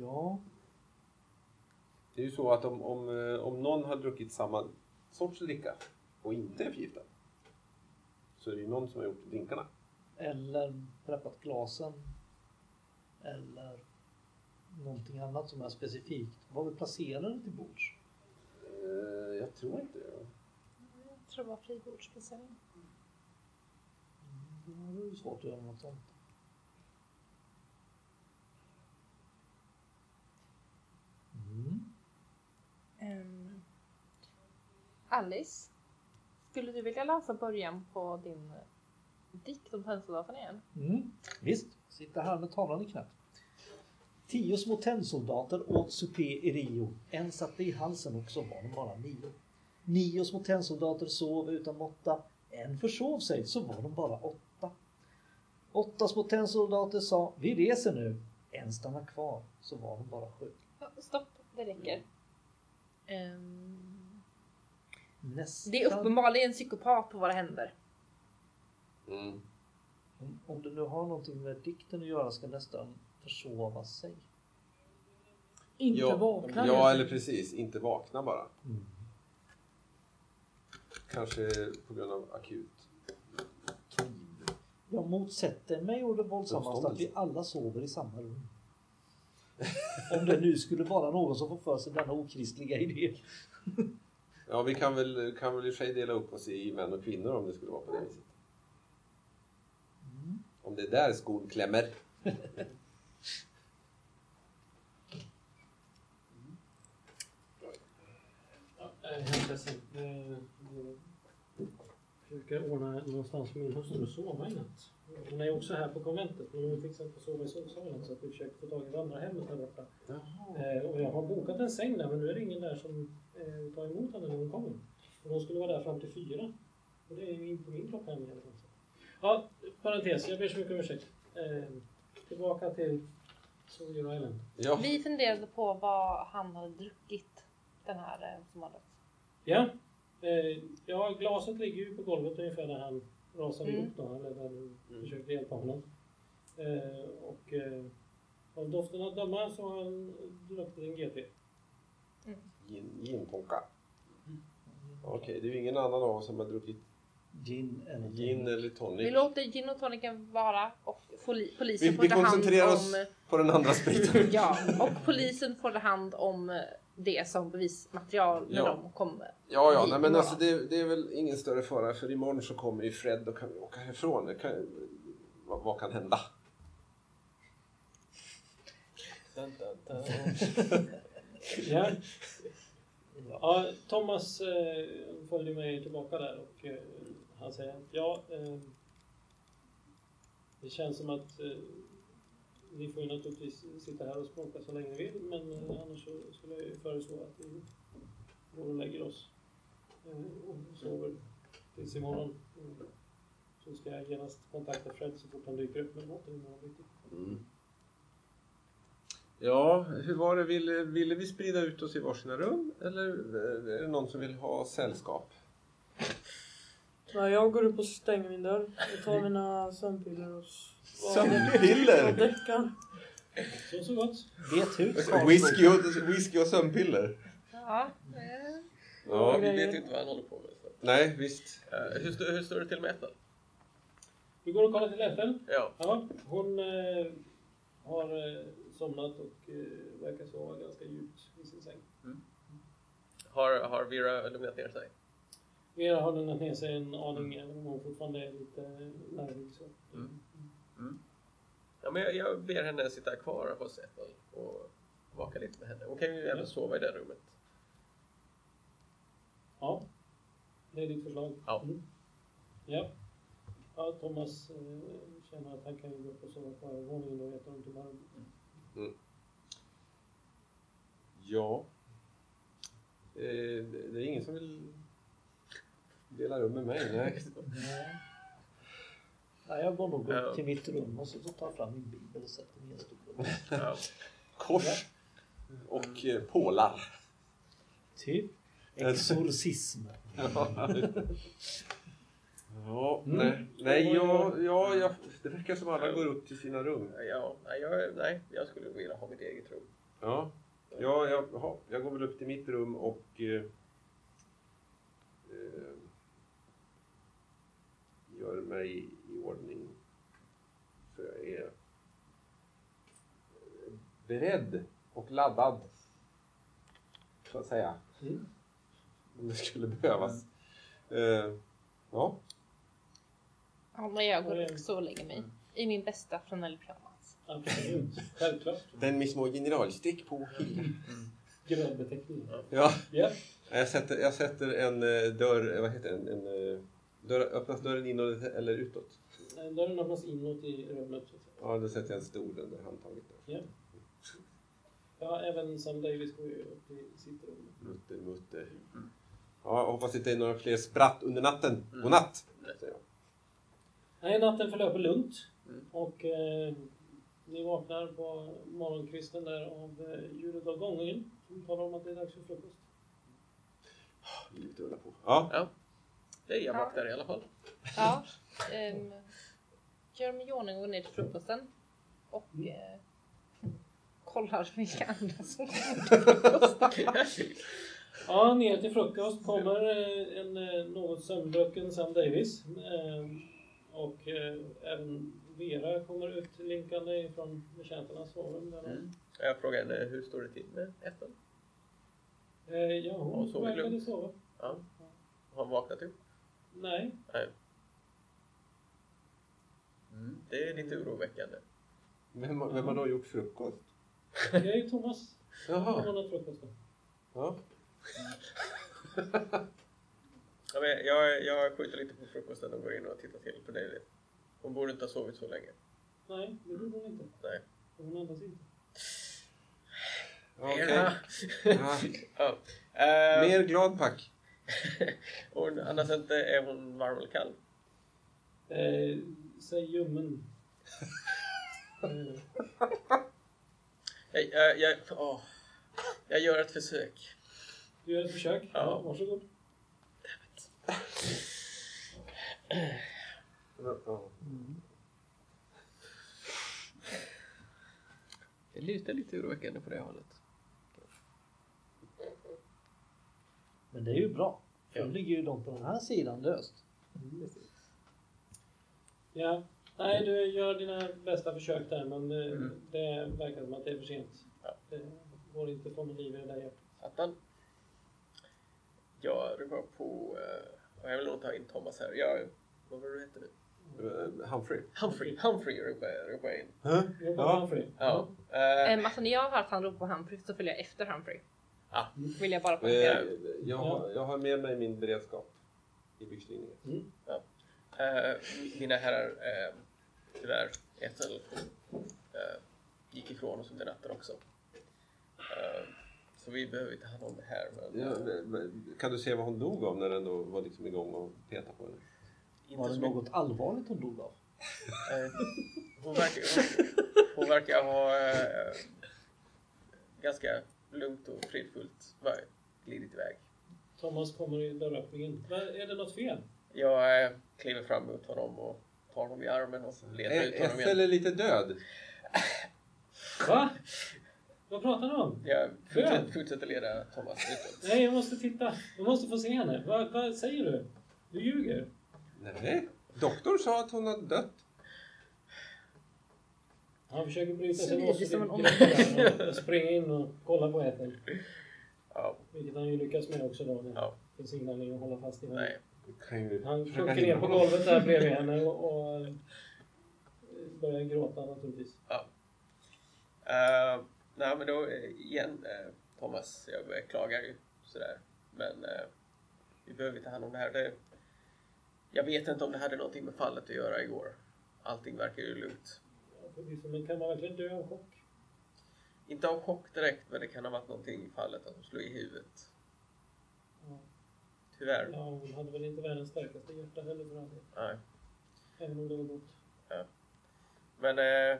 Ja, Det är ju så att om, om, eh, om någon har druckit samma sorts dricka och inte är förgiftad så är det ju någon som har gjort drinkarna. eller preppat glasen. Eller någonting annat som är specifikt. Var vi placerade till bords? Eh, jag tror inte det. Tror det var fribordsplacering. Mm, Det är ju svårt att göra något sånt. Mm. Ehm, Alice, skulle du vilja läsa början på din dikt om tennsoldaten igen? Mm. Visst, sitter här med tavlan i knät. Tio små tennsoldater åt supé i Rio. En satte i halsen och så var de bara nio. Nio små tennsoldater sov utan måtta. En försov sig så var de bara åtta. Åtta små tennsoldater sa vi reser nu. En stannar kvar så var de bara sju. Stopp, det räcker. Ehm, Nästa... det är uppenbarligen en psykopat på våra händer. Mm. Om, om det nu har någonting med dikten att göra ska nästan försova sig. Inte ja, vakna. Ja, eller precis. Inte vakna bara. Mm. Kanske på grund av akut. Jag motsätter mig å det våldsammaste att vi alla sover i samma rum. Om det nu skulle vara någon som får för sig denna okristliga idé. Ja, vi kan väl, kan väl i och för sig dela upp oss i män och kvinnor om det skulle vara på det viset. Mm. Om det är där skon klämmer. Ja, jag är helt ledsen. Jag försöker ordna någonstans för min hustru att sova i natt. Hon är också här på konventet men hon fixar inte att sova i sovsalen så att vi försöker få tag i vandrarhemmet här borta. Eh, och jag har bokat en säng där men nu är det ingen där som eh, tar emot henne när hon kommer. Och hon skulle vara där fram till fyra. Och det är ju inte min klocka än i alla fall. Ja, parentes. Jag ber så mycket om ursäkt. Eh, tillbaka till Sawyer Island. Ja, Vi funderade på vad han hade druckit den här eh, som har dött. Ja, ja, glaset ligger ju på golvet ungefär där han rasade Mm. ihop då, eller där du försökte hjälpa honom. Eh, och eh, av doften att döma så har han druckit en GT. gin, gintonka. Okej, det är ju ingen annan av oss som har druckit Gin eller gin eller Vi tonic. låter gin och tonicen vara och poli- polisen Vi, får vi ta hand koncentrerar om... oss på den andra spriten. Ja, och polisen får ta hand om eh, det som bevismaterial när Ja. de kommer. Ja, ja, nej, men alltså det, det är väl ingen större fara för imorgon så kommer ju Fred och kan vi åka härifrån. Kan, vad, vad kan hända? Dun, dun, dun. Ja. Ja, Thomas eh, följde med tillbaka där och eh, han säger att ja, eh, det känns som att eh, ni får ju naturligtvis sitta här och språka så länge ni vill men eh, annars så skulle jag föreslå att vi går och lägger oss eh, och sover tills imorgon. Mm. Så ska jag genast kontakta Fred så fort han dyker upp med båten imorgon bitti. Mm. Ja, hur var det? Ville, ville vi sprida ut oss i varsina rum? Eller är det någon som vill ha sällskap? Ja, jag går upp och stänger min dörr. Jag tar mina sömnpiller och... Sömnpiller? Så, så gott. Vet hur Whisky och, whisky och sömnpiller? Ja, Ja, Vi vet inte vad han håller på med. Så. nej visst. Eh, hur, stå, hur står det till med Ethel? Vi går och kollar till Ethel. Ja. Ja, hon eh, har eh, somnat och eh, verkar sova ganska djupt i sin säng. Har, har Vera lugnat ner sig? Vera har lugnat ner sig en aning, även om hon fortfarande är lite nervig. Så. Mm. Ja, men jag, jag ber henne sitta kvar hos Ethel och vaka lite med henne. Hon kan ju även sova i det rummet. Ja, det är ditt förslag. Ja. Mm. Ja. ja, Thomas eh, känner att han kan ju gå upp och sova på övervåningen och äta runt i varv. Ja. Eh, det är ingen som vill dela rum med mig? Nej. Nej. Ja, jag går nog upp Ja. till mitt rum och så tar jag fram min bibel och sätter mig i en stol. Ja. Kors och eh, pålar. Typ exorcism. Ja, Mm. nej, nej ja, ja, ja, det verkar som alla går upp till sina rum. Ja, nej, jag, nej, jag skulle vilja ha mitt eget rum. Ja, ja jag, jaha, jag går väl upp till mitt rum och eh, eh, gör mig ordning. Så jag är beredd och laddad. Så att säga. Mm. Om det skulle behövas. Eh, ja, ja, men jag går också och lägger mig i min bästa flanellpyjamas. Absolut, självklart. den med små generalstick på hela. Grön beteckning. Ja. Ja. Jag sätter, jag sätter en eh, dörr, vad heter det, en, en eh, dörr, öppnas dörren inåt eller utåt? Eh, Dörren öppnas inåt i rummet. Ja, då sätter jag en stol under handtaget. Där. Ja. ja, även Sam Davis går ju upp i sitt rum. Mutter, mutter. Ja, jag hoppas inte det är några fler spratt under natten. God natt! säger jag. Nej, natten förlöper lugnt. Mm. Och eh, ni vaknar på morgonkvisten där av eh, ljudet av gången. Som talar om att det är dags för frukost. Livet rullar på. Ja, Ja. Nej, jag Ja. vaknar i alla fall. Ja, ehm, gör mig i ordning och går ner till frukosten. Och eh, kollar vilka andra som kommer till frukost. Ja, ner till frukost kommer eh, en eh, något sömndrucken Sam Davis. Eh, och även Vera kommer ut linkande från betjänternas sovrum. Mm. Jag frågar henne hur står det till med Ethel? eh, ja, hon Hon verkade sova. Ja. Har hon vaknat upp? Nej, Nej. Mm. Det är lite oroväckande. vem, har- vem har då gjort frukost? jag är ju Thomas. Hon har Jaha. något frukosten. Ja. Ja, men jag, jag skjuter lite på frukosten och går in och tittar till på David. Hon borde inte ha sovit så länge. Nej, det gjorde hon inte. Nej. Hon andas inte. Okej. Vera. Ja. ja. Eh, Mer gladpack. och annars inte är hon varm eller kall. Eh, säg ljummen. Jag, jag, jag, åh. jag gör ett försök. du gör ett försök. Ja. Ja, varsågod. Det lutar lite oroväckande på det hållet. Men det är ju bra. För Ja. nu ligger ju de på den här sidan löst. Ja. Nej, du gör dina bästa försök där, men det, Mm. det verkar som att det är för sent. Ja. Det går inte att få med liv i det där hjärtat. Jag ropar på... Uh, jag vill nog ta in Thomas här. Jag, vad var det du hette nu? Eh, Humphrey. Humphrey. Humphrey ropar jag, jag in. Jobba Ja. Humphrey. Ja. Eh, Ehm, alltså när jag hör att han ropar på Humphrey så följer jag efter Humphrey. Ja. Vill jag bara Eh, poängtera. jag, har, jag har med mig min beredskap i byxlinningen. Eh, mina herrar, uh, tyvärr, Ethel eh, gick ifrån oss under natten också. Eh, så vi behöver inte hand om det här. Men, Ja, eh, kan du se vad hon dog av när den då var liksom igång och petade på henne? inte Var det något allvarligt hon dog av? Eh, hon, verkar, hon, hon verkar ha... eh, ganska lugnt och fridfullt glidit iväg. Thomas kommer i dörröppningen. Är det något fel? Jag eh, kliver fram mot honom och tar honom i armen och leder ut honom Ethel igen. är lite död. Va? Vad pratar du om? Jag fortsätter, fortsätter leda Thomas utåt. Nej, jag måste titta. Jag måste få se henne. Vad, vad säger du? Du ljuger. Nej, doktorn sa att hon hade dött. Han försöker bryta sig loss och springa in och kolla på Ethel. Ja, Vilket han ju lyckas med också då. Det Ja. finns ingen anledning att hålla fast i henne. nej. Kan ju Han sjunker ner på golvet där bredvid henne och, och eh, börjar gråta naturligtvis. Uh, nej men då eh, igen Thomas, jag beklagar ju sådär. Men eh, vi behöver ta hand om det här. Det, jag vet inte om det hade någonting med fallet att göra igår. Allting verkar ju lugnt. Ja, Men kan man verkligen dö av chock? Inte av chock direkt, men det kan ha varit någonting i fallet att hon slog i huvudet. Ja. Tyvärr. Ja, hon hade väl inte världens starkaste hjärta heller för all. Nej. Även om det var gott. Men eh,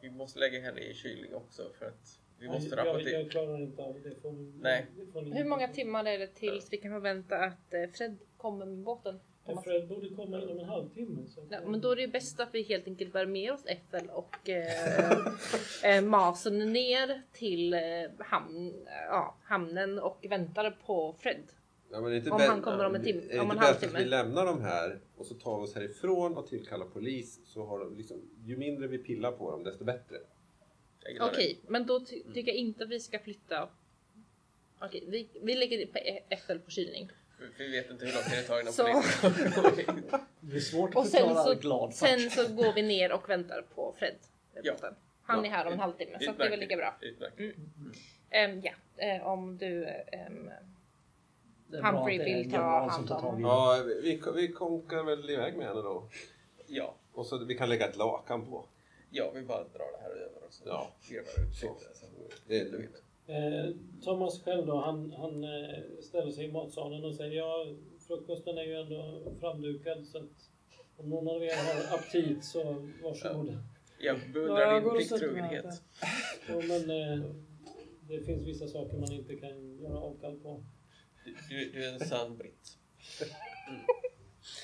vi måste lägga henne i kylning också för att vi måste jag, jag, rapportera. jag klarar inte av det. Får ni, Nej. det får ni Hur många timmar är det tills vi kan förvänta att eh, Fred kommer med båten? Ja, Fred borde komma inom en halvtimme. Så. Ja, men då är det ju bäst att vi helt enkelt bär med oss Ethel och eh, eh, Masen ner till eh, hamn, ja, hamnen och väntar på Fred. Ja, men det är inte Om han kommer om en timme- Är det inte bäst att vi lämnar dem här och så tar vi oss härifrån och tillkallar polis så har de liksom, ju mindre vi pillar på dem desto bättre. Okej, men då ty- tycker jag inte att vi ska flytta. Okej, vi, vi lägger på Ethel på kylning. Vi- vet inte hur lång tid det tar innan Så. polisen. Det blir svårt att sen förklara så, glad sen så går vi ner och väntar på Fred. Ja. Han Ja, är här om en halvtimme så att det är väl lika bra. Utmärkt. Ehm, ja, eh, om du... är bra Humphrey vill ta hand om Ja, vi, vi konkar väl iväg med henne då. Ja, Och så vi kan lägga ett lakan på. ja, vi bara drar det här över och så Ja. vevar ut Så. lite. Så. Det är lugnt. Eh, Thomas själv då, han, han eh, ställer sig i matsalen och säger ja, frukosten är ju ändå framdukad så att om någon av er har aptit så varsågod. Jag Ja, beundrar din plikttrogenhet. Jo, men eh, det finns vissa saker man inte kan göra avkall på. Du, du, du är en sann britt.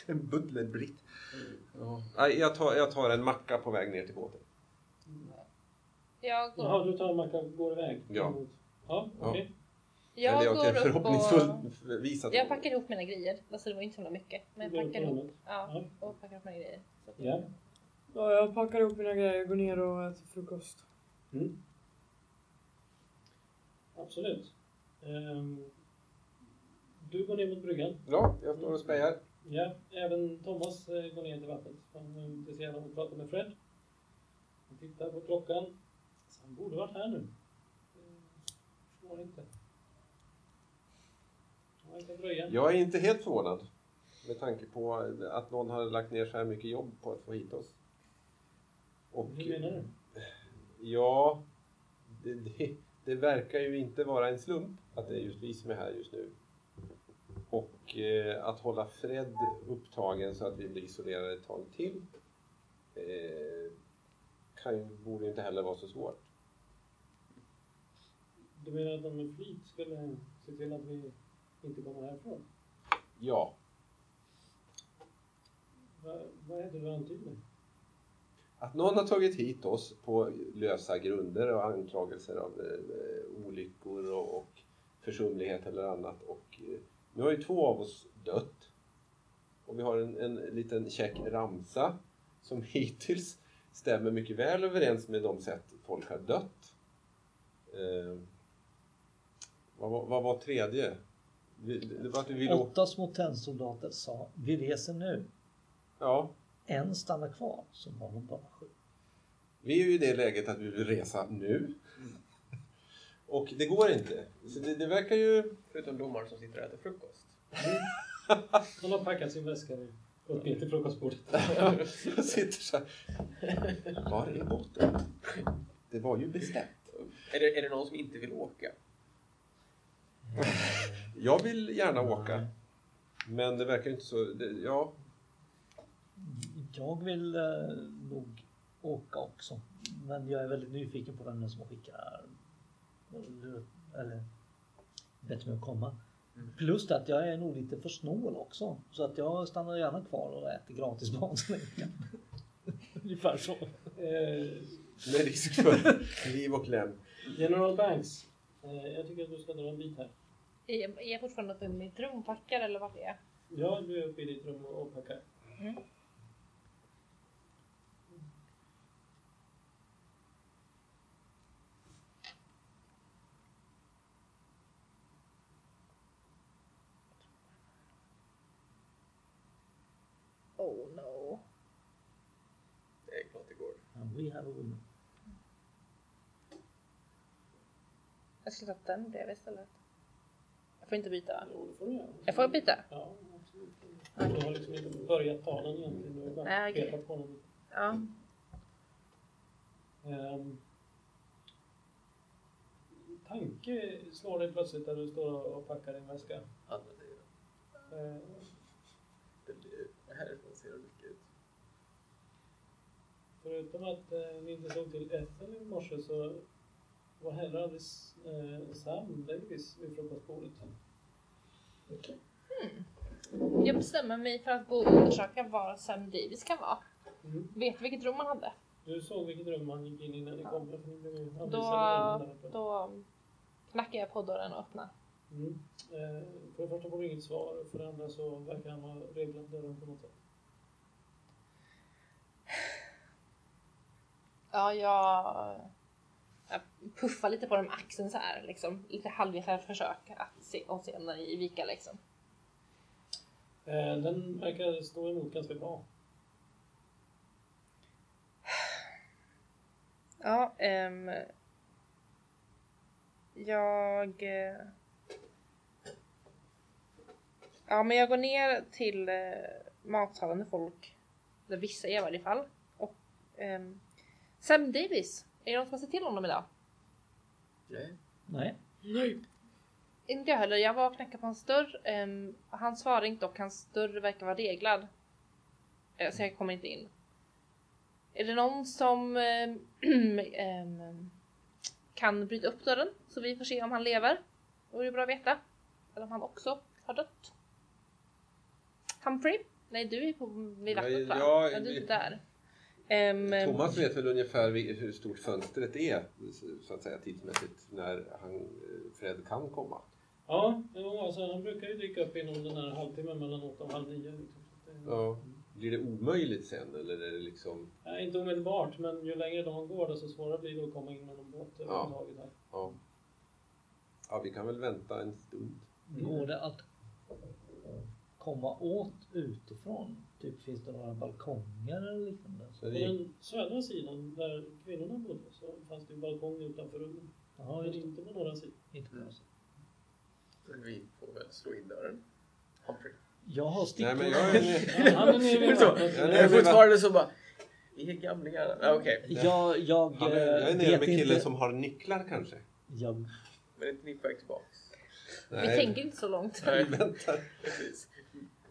En butlerbritt. Nej, jag, tar, jag tar en macka på väg ner till båten. jag Jaha, går, du tar en macka och går iväg? Ja. Ja, okej. jag Eller jag går upp och... förhoppningsfullt visa Jag packar ihop mina grejer. Alltså det var inte så himla mycket. Men jag packar ihop. Ja, och packar ihop mina grejer. Så att- Ja. Ja, jag packar ihop mina grejer, går ner och äter frukost. Mm. Absolut. Ehm, du går ner mot bryggan. Ja, jag står och spejar. Ja, även Thomas eh, går ner till vattnet. Han är intresserad av att prata med Fred. Han tittar på klockan. Så han borde varit här nu. Förstår inte. Jag är inte helt förvånad. Med tanke på att någon har lagt ner så här mycket jobb på att få hit oss. Och Hur menar du? ja, det, det, det verkar ju inte vara en slump att det är just vi som är här just nu. Och eh, att hålla Fred upptagen så att vi blir isolerade ett tag till eh, kan ju, borde inte heller vara så svårt. Du menar att de med flit skulle se till att vi inte kommer härifrån? Ja, Va, vad är det du antyder? Att någon har tagit hit oss på lösa grunder och anklagelser av eh, olyckor och, och försumlighet eller annat. Och, eh, nu har ju två av oss dött. Och vi har en, en liten check ramsa som hittills stämmer mycket väl överens med de sätt folk har dött. Eh, vad, var- vad var tredje? Vi, det var att vi ville åka... Åtta små tennsoldater sa vi reser nu. Ja, En stannar kvar som har de bara sju. Vi är ju i det läget att vi vill resa nu. Och det går inte. Så det, det verkar ju... Förutom domaren som sitter och äter frukost. Han har packat sin väska och gått ner till frukostbordet. Jag sitter så här. Var är båten? Det var ju bestämt. Är det, är det någon som inte vill åka? Jag vill gärna åka. Men det verkar inte så... Det, ja, Jag vill eh, nog åka också. Men jag är väldigt nyfiken på vem som skickar Eller bett mig att komma. Plus det att jag är nog lite för snål också. Så att jag stannar gärna kvar och äter gratis mat så länge. Ungefär så. Eh, Med risk för liv och lem. General Banks, eh, jag tycker att du ska dra en bit här. Är jag, fortfarande uppe i mitt rum packar eller vart är jag? Ja, du är uppe i ditt rum och packar. Mm. Oh no. Det är klart det går. And we have a winner. Jag ska ta den bredvid istället. Jag får inte byta va? Jo, det får du göra. Jag får byta? Ja, absolut. Du har liksom inte börjat ta den egentligen. Du har bara Nej, okej. petat på den. Ja. Ehm, tanke slår dig plötsligt när du står och packar din väska. Ehm, Det blir, härifrån ser det mycket ut. förutom att eh, ni inte såg till Ethel i morse så var heller aldrig eh, Sam Davis vid frukostbordet. Jag bestämmer mig för att gå och undersöka var Sam Davis kan vara. Mm. Vet du vilket rum han hade? Du såg vilket rum han gick in i när ni kom. För ni blev ju Då, uppe. då knackar jag på dörren och öppnar. Mm. Eh, för det första får du inget svar. För det andra så verkar han ha reglat dörren på något sätt. Ja, jag, jag puffar lite på den med axeln så här, liksom. Lite halvhjärtat försök att se och se när i vika liksom. Eh, den verkar stå emot ganska bra. Ja, ehm, jag... eh, Ja, men jag går ner till eh, matsalen där folk, där vissa är i varje fall. Och ehm, Sam Davis, är det någon som har sett till honom idag? Nej. Nej. Inte jag heller. Jag var och knackade på hans dörr. Um, han svarade inte och hans dörr verkar vara reglad. Eh, så jag kommer inte in. Är det någon som ehm, ehm, kan bryta upp dörren så vi får se om han lever? Det vore bra att veta. Eller om han också har dött. Humphrey? Nej, du är på vid Ja, vattnet va? ja, ja, du är inte där. Ehm, Thomas vet väl ungefär hur stort fönstret är så att säga tidsmässigt när han, eh, Fred kan komma. Ja, alltså, han brukar ju dyka upp inom den här halvtimmen mellan åtta och halv nio. Liksom. Ja. Blir det omöjligt sen eller är det liksom... Nej, inte omedelbart, men ju längre dagen går desto svårare blir det att komma in med någon båt överhuvudtaget. Här. Ja. ja, vi kan väl vänta en stund. Går det att komma åt utifrån? Typ finns det några balkonger eller liknande? Så På den södra sidan, där kvinnorna bodde, så fanns det ju balkong utanför rummen. Ja, Men inte på norra sidan. Inte på något sätt. Men vi får väl slå in dörren. Humphrey. Jag har stickor. nej men jag är... Han är nere vid nej, fortfarande så bara... Vi är gamlingar. Ah, Okej. Jag, jag, Han är, jag är eh, nere med killen inte. som har nycklar kanske. Jag, Men inte ni på väg tillbaks? vi tänker inte så långt. Nej, väntar. precis.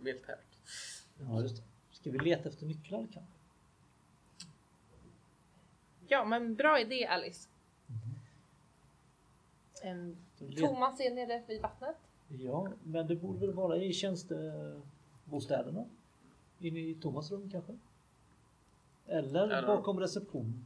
Militärt. ja, just det. Ska vi leta efter nycklar kanske? Ja, men bra idé Alice. Ehm, Thomas är nere vid vattnet. Ja, men det borde väl vara i tjänstebostäderna? Inne i Thomas rum kanske? Eller bakom receptionen?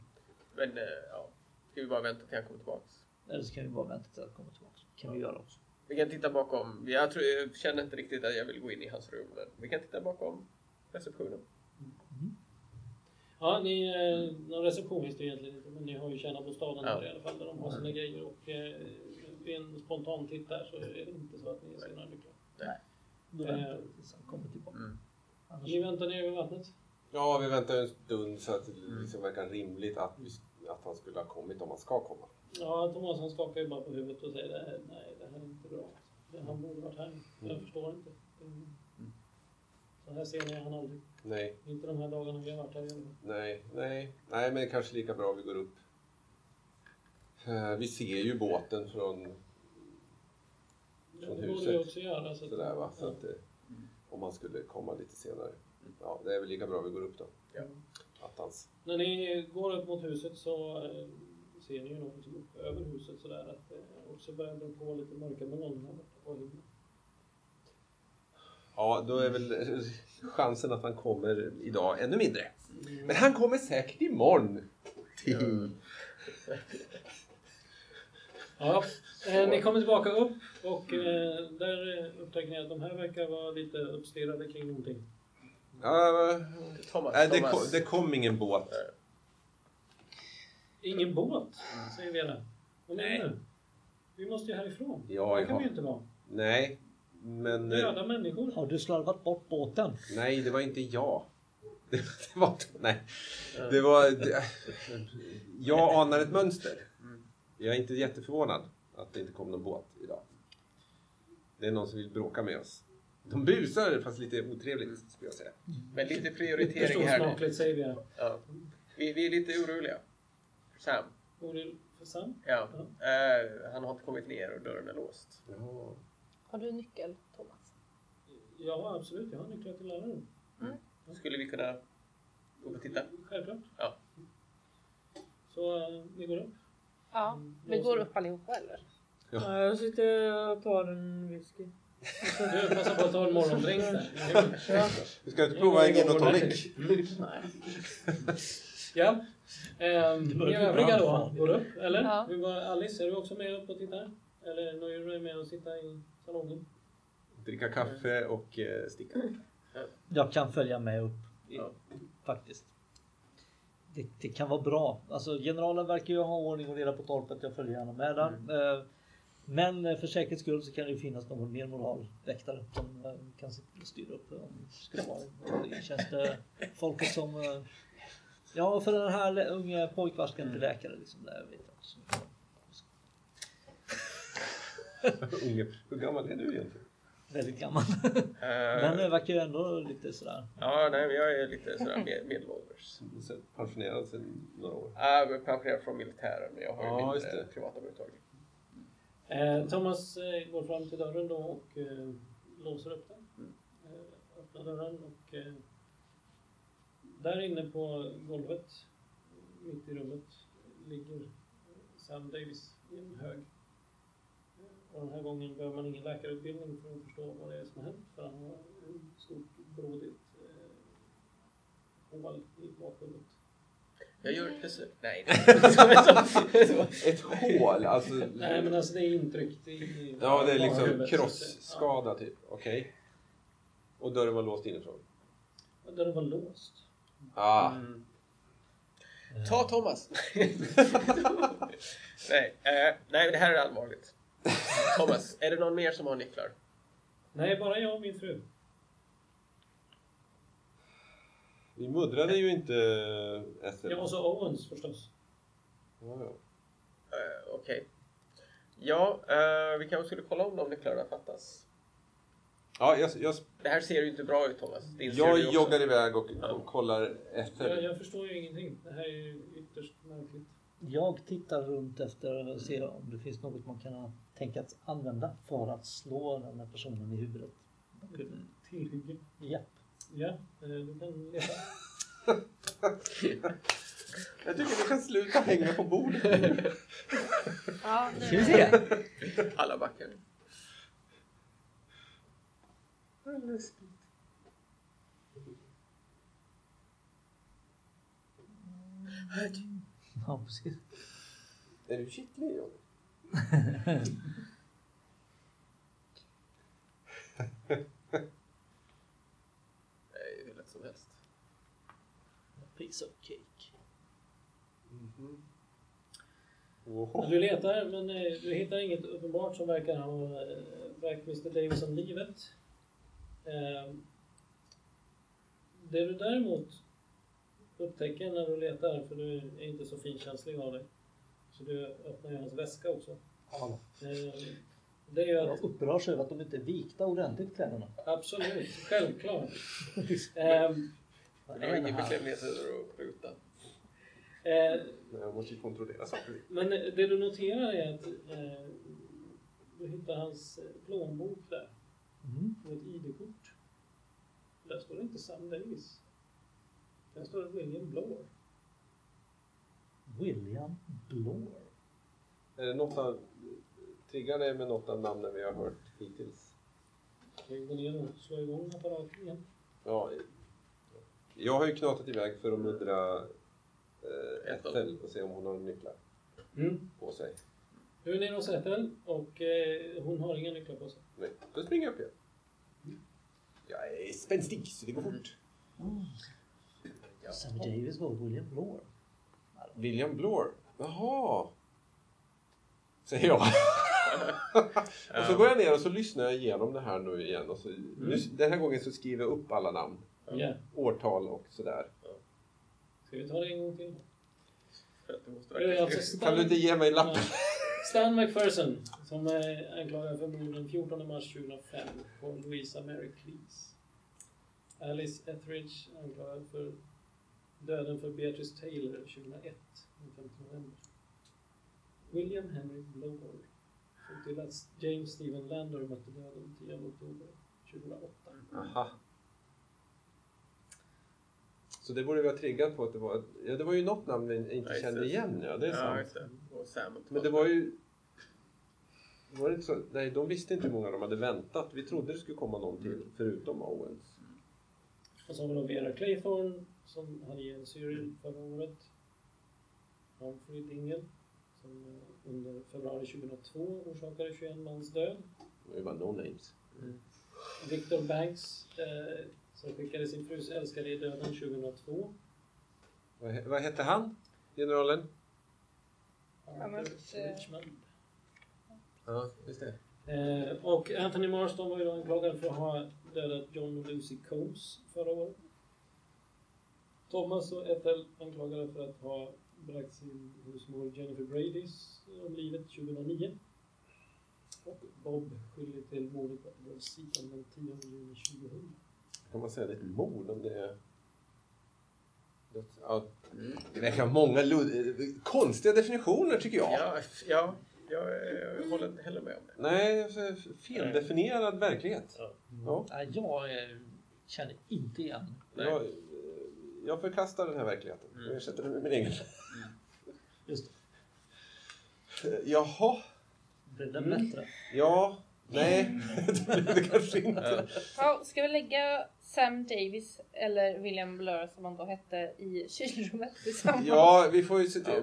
Men eh, ja, ska vi bara vänta till han kommer tillbaks? Eller så kan vi bara vänta till att komma tillbaka. kan vi göra också. Vi kan titta bakom. Jag, tror, jag känner inte riktigt att jag vill gå in i hans rum. Men vi kan titta bakom receptionen. Ja, ni, eh, någon reception finns det egentligen inte, men ni har ju tjänarbostaden Ja. där i alla fall, där de har sina grejer. Och eh, vid en spontan titt där så är det inte så att ni ser några nycklar. Då Eh. väntar vi tills han kommer tillbaka. Mm. Annars... Ni väntar nere vid vattnet? Ja, vi väntar en stund så att det liksom verkar rimligt att, vi, att han skulle ha kommit om han ska komma. Ja, Thomas han skakar ju bara på huvudet och säger det här, nej, det här är inte bra. Det- Han borde varit här. Jag förstår inte. Det- Så här ser ni han aldrig. Nej, Inte de här dagarna vi har varit här igen. nej, nej. Nej, men det är kanske lika bra vi går upp. Eh, Vi ser ju båten från, Det Från borde huset. vi också göra. Så att, sådär va. Så ja. att, eh, om han skulle komma lite senare. Ja, det är väl lika bra vi går upp då. Ja. Attans. När ni går upp mot huset så eh, ser ni ju nog liksom upp över huset sådär att det också börjar dra på lite mörka moln här borta på himlen. Ja, då är väl eh, chansen att han kommer idag ännu mindre. Men han kommer säkert imorgon. Ja, eh, ni kommer tillbaka upp och eh, där eh, upptäcker ni att de här verkar vara lite uppstirrade kring någonting. Ja, Thomas, nej, det, kom, det kom ingen båt. Ingen båt, säger Vera. Vad menar du? Vi måste ju härifrån. Ja, det kan vi ju inte vara. Nej, men... eh, Döda människor. Har du slarvat bort båten? Nej, det var inte jag. Det, det var... Nej. Det var... Det, jag anar ett mönster. Jag är inte jätteförvånad att det inte kom någon båt idag. Det är någon som vill bråka med oss. De busar, fast lite otrevligt, skulle jag säga. Men lite prioritering här smakligt, säger Vera. Ja. Vi, vi är lite oroliga. Sam. Orolig för Sam? Ja. Eh, han har inte kommit ner och dörren är låst. Jaha. Har du nyckel, Thomas? Ja, absolut. Jag har nycklar till alla rum. Skulle vi kunna gå och titta? Självklart. Ja. Så eh, vi går upp. Ja, vi går upp allihopa eller? Ja, jag sitter och tar en whisky. Du, passa på att ta en morgondrink där. Ja. Du ska inte prova en gin och tonic? Nej. Ja. Ehm, ni övriga då går upp, eller? Ja. Hur går Alice, är du också med upp och tittar? Eller nöjer du dig med att sitta i salongen? Dricka kaffe och eh, sticka. Jag kan följa med upp. Ja. Faktiskt. Det, det kan vara bra. Alltså generalen verkar ju ha ordning och reda på torpet. Jag följer gärna med där. Eh, Men eh, för säkerhets skull så kan det ju finnas någon mer moralväktare som kan styra upp om det skulle vara det. Känns det folket som... Ja, för den här unga pojkvarskan till läkare liksom. Där vet jag så. Unge. Hur gammal är du egentligen? Väldigt gammal. Eh, Men verkar ju ändå lite sådär. Ja, nej, jag är lite sådär med, medelålders. Pensionerad sedan några år. Jag är pensionerad från militären, men jag har ju Ja, mindre det. privata företag. Eh, Thomas eh, går fram till dörren då och eh, låser upp den. Eh, öppnar dörren och eh, där inne på golvet, mitt i rummet, ligger Sam Davis i en hög. Och den här gången behöver man ingen läkarutbildning för att förstå vad det är som har hänt. För han har en stort brådigt eh, hål i bakhuvudet. Jag gör ett besök. Nej. Ett hål? Alltså... Nej men alltså det är intryckt i Ja, det är liksom krossskada typ. Okej. Och dörren var låst inifrån? Ja, dörren var låst. Ah. Mm. Ta Thomas! nej, eh, nej, det här är allvarligt. Thomas, är det någon mer som har nycklar? Nej, bara jag och min fru. Vi muddrade ju inte Ethel. Ja, och så Owens förstås. Ja, ja. Eh, Okej. Ja, eh, vi kanske skulle kolla om de nycklarna fattas. Ja jag, jag, Det här ser ju inte bra ut Thomas. Jag du joggar iväg och, Ja. och kollar Jag, Ethel. jag förstår ju ingenting. Det här är ju ytterst märkligt. Jag tittar runt efter och ser om det finns något man kan tänkas använda för att slå den här personen i huvudet. Tillhygge. Japp. Ja, eh, du kan leta. Jag tycker vi kan sluta hänga på bordet. Ja, nu Ska vi se? Alla backar. Ja, precis. är du kittlig Johnny? Nej, hur lätt som helst. Piece of cake. Mhm. Men Oho. Du letar, men eh, du hittar inget uppenbart som verkar ha eh, verkat Mr Davison livet. Eh, Det du däremot upptäcker när du letar, för du är inte så finkänslig av dig, så du öppnar ju hans väska också. Ja. Eh, Det är ju att Jag upprörs över att de inte är vikta ordentligt kläderna. Absolut, självklart. Ehm, Det var ingen här? bekvämligheter att ruta. eh, Jag måste ju kontrollera saker. men det du noterar är att eh, du hittar hans plånbok där Mm. ett ID-kort. Där står det inte Sam Davis. Där står det William Blower. William Blore. Är det något av... Triggar det med något av namnen vi har hört hittills? Ska vi gå ner och slå igång apparaten igen? Ja, jag har ju knatat iväg för att muddra eh, Ethel och se om hon har nycklar Mm. på sig. Du är nere hos Ethel och eh, hon har inga nycklar på sig. Nej, då springer jag upp igen. Jag är spänstig så det går fort. Sammy Davis var William Blore. William Blore. Jaha. Säger jag. och så går jag ner och så lyssnar jag igenom det här nu igen. Och så, nu, den här gången så skriver jag upp alla namn. Ja. Årtal och sådär. Ska vi ta det en gång till? Verkligen... alltså Kan du inte ge mig lappen? Stan McPherson som är anklagad för mord den 14 mars 2005 på Louisa Mary Cleese. Alice Etheridge anklagad för döden för Beatrice Taylor 2001, den 5 november. William Henry Blore såg till att James Stephen Lander mötte döden 10 oktober 2008. Aha. Så det borde vi ha triggat på att det var... Ja, det var ju något namn vi inte Ja, kände igen. Ja, det är Ja, sant. Och Sam. Men det var ju... Var det inte så? Nej, de visste inte hur många de hade väntat. Vi trodde det skulle komma någon till, förutom Owens. Och så har vi då Vera Claythorne som hade en Cyril förra året. Humphrey Dingle som eh, under februari 2002 orsakade 21 mans död. Det var no names. Victor Banks eh, som skickade sin frus älskade i döden 2002. Vad, vad hette han? Generalen? Arthur eh, Richmond. Ja, just det. Eh, och Anthony Marston var ju då anklagad för att ha dödat John och Lucy Combs förra året. Thomas och Ethel anklagade för att ha bragt sin husmor Jennifer Bradys om livet 2009. Och Bob skyldig till mordet på Edward Seaton den 10 juni 2000. Kan man säga det är ett mord om det är... Ja, det verkar många konstiga definitioner tycker jag. Ja, ja, jag, eh, håller inte heller med om det. Nej, feldefinierad verklighet. Ja. Ja. Nej, jag eh, känner inte igen. Nej. Jag, jag förkastar den här verkligheten och ersätter den med min egen. Just det. Jaha. Blev den Mm. bättre? Ja. Nej, det blev det kanske inte. Ja, ska vi lägga Sam Davis eller William Blur som han då hette i kylrummet tillsammans? Ja, vi får ju se till.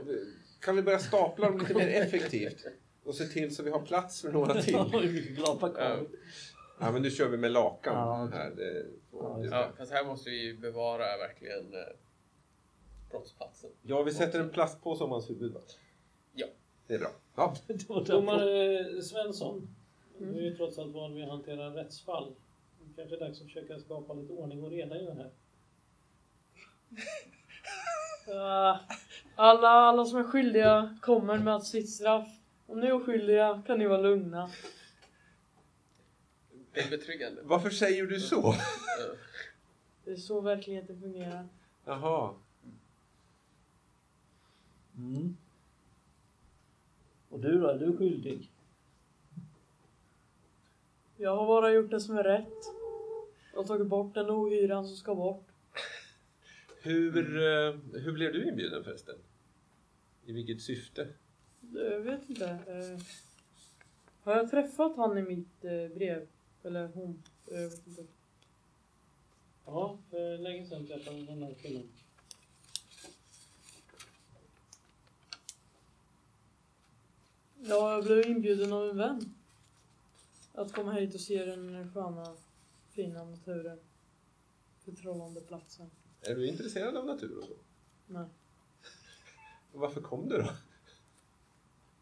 Kan vi börja stapla dem lite mer effektivt? Och se till så vi har plats för några till. Ja. Ja, men nu kör vi med lakan Ja. här. Det, Ja, Ja, fast här måste vi ju bevara verkligen eh, brottsplatsen. ja, vi sätter en plastpåse om hans huvud? Ja. Det är bra. Ja. Domare Svensson, du är ju trots allt van vid att hantera rättsfall. Kanske är dags att försöka skapa lite ordning och reda i det här. Ah, alla, alla som är skyldiga kommer med sitt straff. Om ni är oskyldiga kan ni vara lugna. Det är betryggande. Varför säger du så? Det är så verkligheten fungerar. Jaha. Mm. Och du då? Är du skyldig? Jag har bara gjort det som är rätt. Jag har tagit bort den ohyran som ska bort. Hur, eh, hur blev du inbjuden förresten? I vilket syfte? Jag vet inte. Eh, har jag träffat han i mitt eh, brev? Eller hon? Jag vet inte. Ja, för länge sedan träffade jag den här kvinnan. Ja, jag blev inbjuden av en vän. Att komma hit och se den sköna, fina naturen. Förtrollande platsen. Är du intresserad av natur och så? Nej, varför kom du då?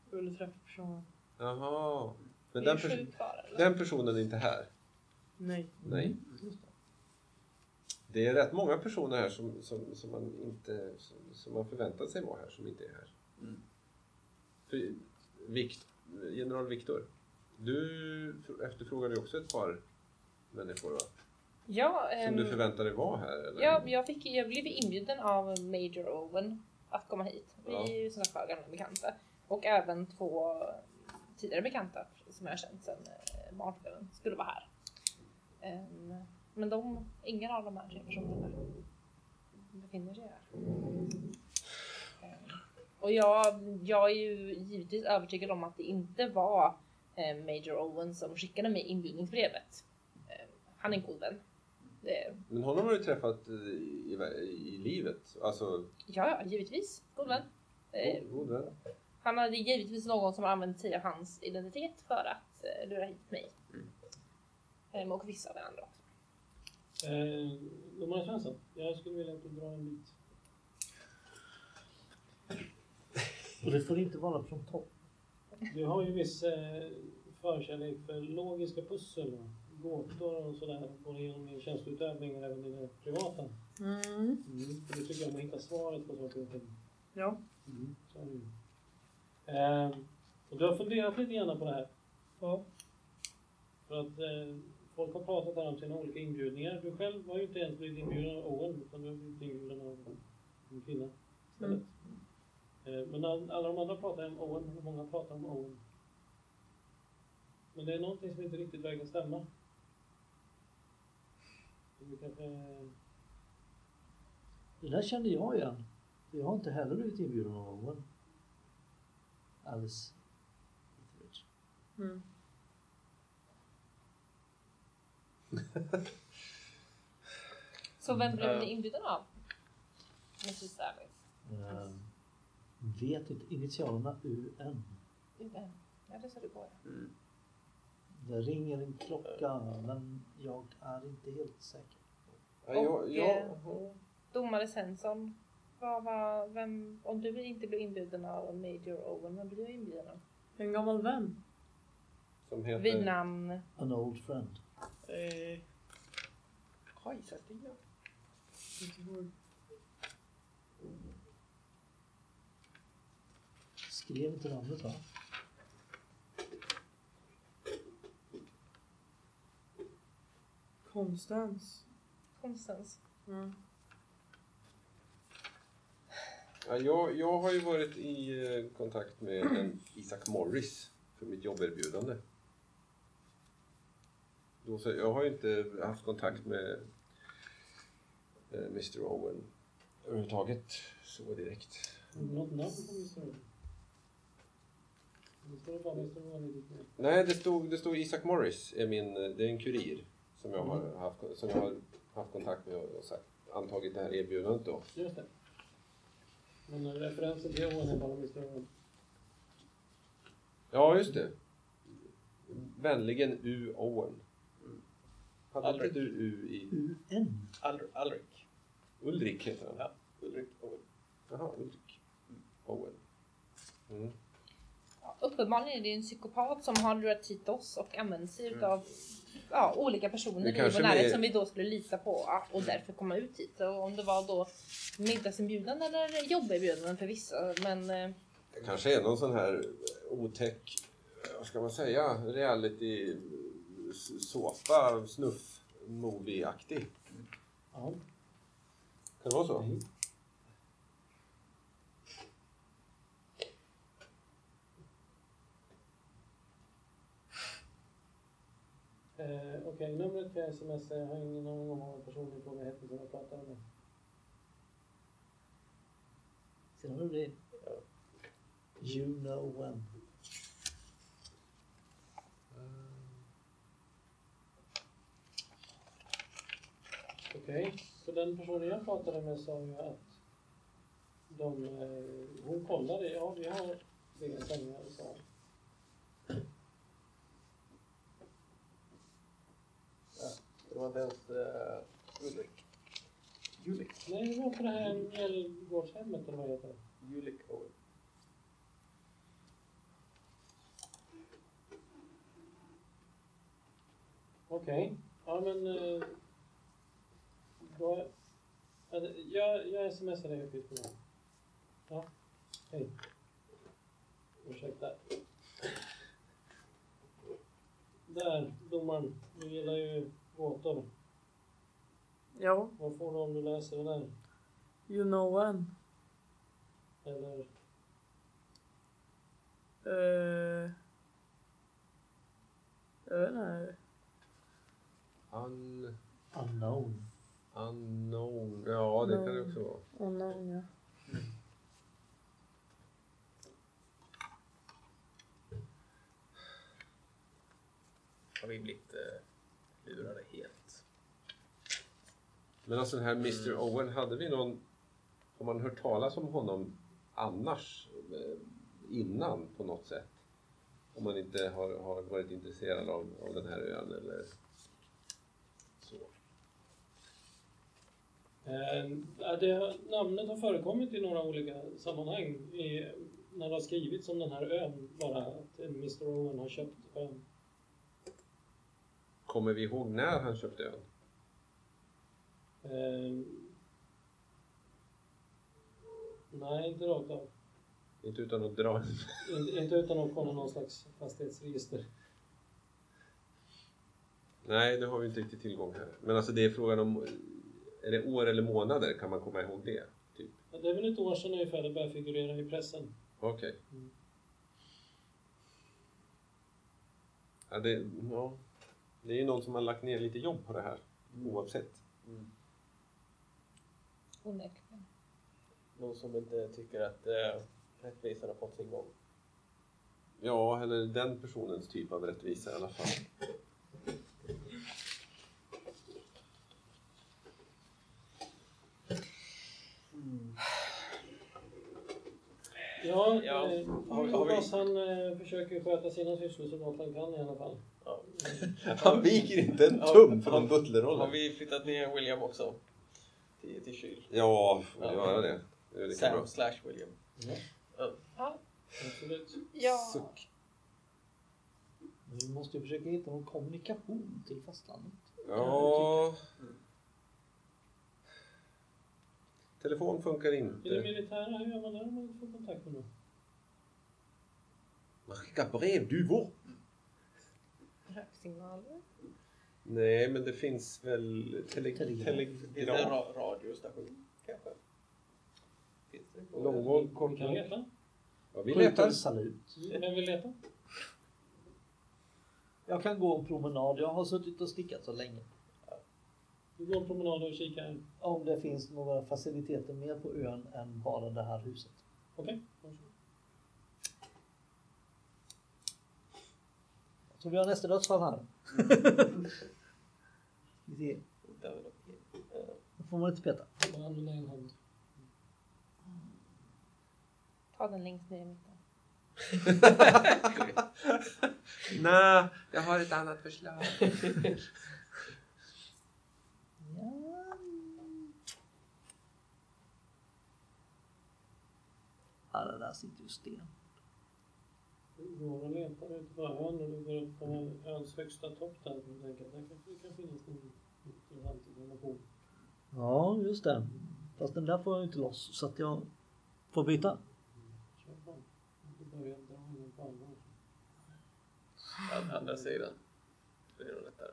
jag ville träffa personen. Jaha. Men den, pers- eller? den personen är inte här? Nej. Nej. Det är rätt många personer här som, som, som, man, inte, som, som man förväntar sig vara här som inte är här. Mm. För, Vikt, General Viktor, du efterfrågade ju också ett par människor va? Ja, Som ehm, du förväntade dig vara här? Eller? ja jag, fick, jag blev inbjuden av Major Owen att komma hit. Vi Ja. är ju som sagt gamla bekanta. Och även två tidigare bekanta som jag har känt sedan eh, barnsben skulle vara här. Ehm, men de, ingen av de här tre personerna befinner sig här. Ehm, Och jag, jag är ju givetvis övertygad om att det inte var eh, Major Owen som skickade mig inbjudningsbrevet. Han är en god vän. Det, Men honom har du träffat i, i, i livet? Alltså, ja, givetvis. God vän. Eh, god, god vän. han hade givetvis någon som har använt sig av hans identitet för att eh, lura hit mig. Eh, och vissa av de andra också. Eh, Domare Svensson, jag skulle vilja att du drar en bit. Och det får inte vara från topp. Du har ju viss eh, förkärlek för logiska pussel och gåtor och sådär. Både genom din tjänsteutövning och även dina privata. Mm. Mm. För du tycker om att hitta svaret på saker och ting. Ja. Mm. Så är det ju. Eh, och du har funderat lite grann på det här. Ja. För att eh, folk har pratat här om sina olika inbjudningar. Du själv har ju inte ens blivit inbjuden av Owen utan du har blivit inbjuden av en kvinna istället. Eh, men all, alla de andra pratar om Owen och många pratar om Owen. Men det är någonting som inte riktigt verkar stämma. Det där kände jag igen. Jag har inte heller blivit inbjuden av någon. Alice. Etheridge. Mm. Så vem blev ni inbjuden av? Mrs. Alice. Ehm, vet inte. Initialerna UN. UN. Ja, det sa du på. ja. Mm. Det ringer en klocka men jag är inte helt säker. Ja, jag, Och, jag, eh, Domare Svensson. Vad var, vem, om du inte blev inbjuden av Major Owen, vem blev du inbjuden av? En gammal vän. som heter... Vid namn... An old friend. Eh, Kajsa-Stina. Skrev inte namnet va? Konstans. Konstans. Mm. Ja, jag, jag har ju varit i eh, kontakt med en Isaac Morris för mitt jobberbjudande. Då, så jag har ju inte haft kontakt med eh, Mr Owen överhuvudtaget så direkt. Något namn på Mr. Owen? Det står bara Mr. Owen i ditt namn. Nej, det stod, det stod Isaac Morris, är min, eh, det är en kurir som jag har haft, som jag har haft kontakt med och, sagt, antagit det här erbjudandet då. Just det. Men referensen till Owen är bara. Owen. Ja, just det. Vänligen U. Owen. Hade inte Aldrig. du U i... UN? Alrik. Ulrik heter han. Ja, Ulrik Owen. Jaha, Ulrik. Owen. Mm. Ja, uppenbarligen är det en psykopat som har lurat hit oss och använt sig Mm. av ja, olika personer i vår närhet som vi då skulle lita på ja, och därför komma ut hit. Och om det var då middagsinbjudan eller jobberbjudanden för vissa. Men eh, Det kanske är någon sån här otäck, vad ska man säga, reality såpa, snuff, movie-aktig. Ja. Kan det vara så? Nej. Eh, Okej, numret kan jag smsa. Jag har ingen aning om vad personen i fråga hette som jag pratade med. Ser du det? You know when. Okej, så den personen jag pratade med sa ju att de, eh, hon kollade, ja vi har inga sängar, sa hon. Det var inte ens uh, Ulrik. Julik. Nej, det det här Mjällgårdshemmet eller vad det heter. Julik Owen. Okej, ja men... Eh, då, ja, det- jag, jag smsar dig uppgifterna. Ja, hej. Ursäkta. Där, domaren. Du gillar ju gåtor. Ja, Vad får du om du läser det där? You know when. Eller? Uh, jag vet inte. Un... Unknown. Unknown. Ja, det kan det också vara. Unknown, ja. Har vi blivit eh, lurade helt. Men alltså den här Mr mm. Owen, hade vi någon har man hört talas om honom annars? eh, Innan på något sätt? Om man inte har, har varit intresserad av, av den här ön eller så. Eh, det, namnet har förekommit i några olika sammanhang. I, när det har skrivits om den här ön, bara att Mr. Owen har köpt ön. Kommer vi ihåg när han köpte ön? Eh, nej, inte rakt av. Inte utan att dra Inte, inte utan att kolla någon slags fastighetsregister. Nej, det har vi inte riktigt tillgång här. Men alltså det är frågan om... Är det år eller månader? Kan man komma ihåg det? Typ. Ja, Det är väl ett år sedan ungefär det började figurera i pressen. Okej. Mm. Ja, det, ja. det är ju någon som har lagt ner lite jobb på det här. Oavsett. Onekligen. Någon som inte tycker att eh, rättvisan har fått sin gång. Ja, eller den personens typ av rättvisa i alla fall. Ja, Ja, eh, har vi- har vi- han eh, försöker sköta sina sysslor så gott han kan i alla fall. Ja. Han viker inte en Ja, tum från har- butlerrollen. Har vi flyttat ner William också? Till, till kyl. Ja, får vi Ja. göra det. Det lika Sam bra. slash William. Ja, Absolut. ja. Suck. Vi måste ju försöka hitta någon kommunikation till fastlandet. Ja... Telefon funkar I det inte. militära, hur gör man där om man inte får kontakt med någon? Man skickar brevduvor. Röksignaler. Nej, men det finns väl tele Telegram. Finns det en telegram. ra- radiostation kanske? Långvåg, Vi kan kortvåg. leta. Ja, vi letar. salut. Vem vill leta? Jag kan gå en promenad. Jag har suttit och stickat så länge. Vi går en promenad och kikar. Om det finns några faciliteter mer på ön än bara det här huset. Okej, varsågod. Jag tror vi har nästa dödsfall här. Då får man inte peta. Man använder en hand. Ta den längst ner i mitten. Nej, jag har ett annat förslag. Ja. Ja, det där sitter ju sten. Du går och letar ute på ön och du går upp på öns högsta topp där. Och tänker att där kanske det kan finnas någon intressant information. Ja, just det. Fast den där får jag inte loss så att jag får byta. Kör på. Du börjar dra ingen på allvar. Å andra sidan. Så är det nog lättare.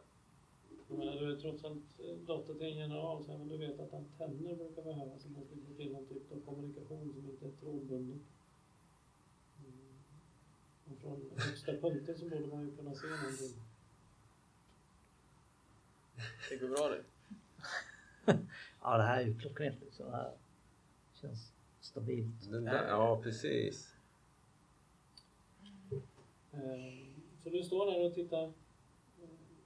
Jag menar, du är trots allt eh, dotter till en general, så men du vet att antenner brukar behövas om man ska få till någon typ av kommunikation som inte är trådbunden. Mm. Och från högsta punkten så borde man ju kunna se någonting. Det går bra nu. Ja, det här är ju klockrent. liksom. Det här känns stabilt. Den där, ja, precis. Eh, Så du står där och tittar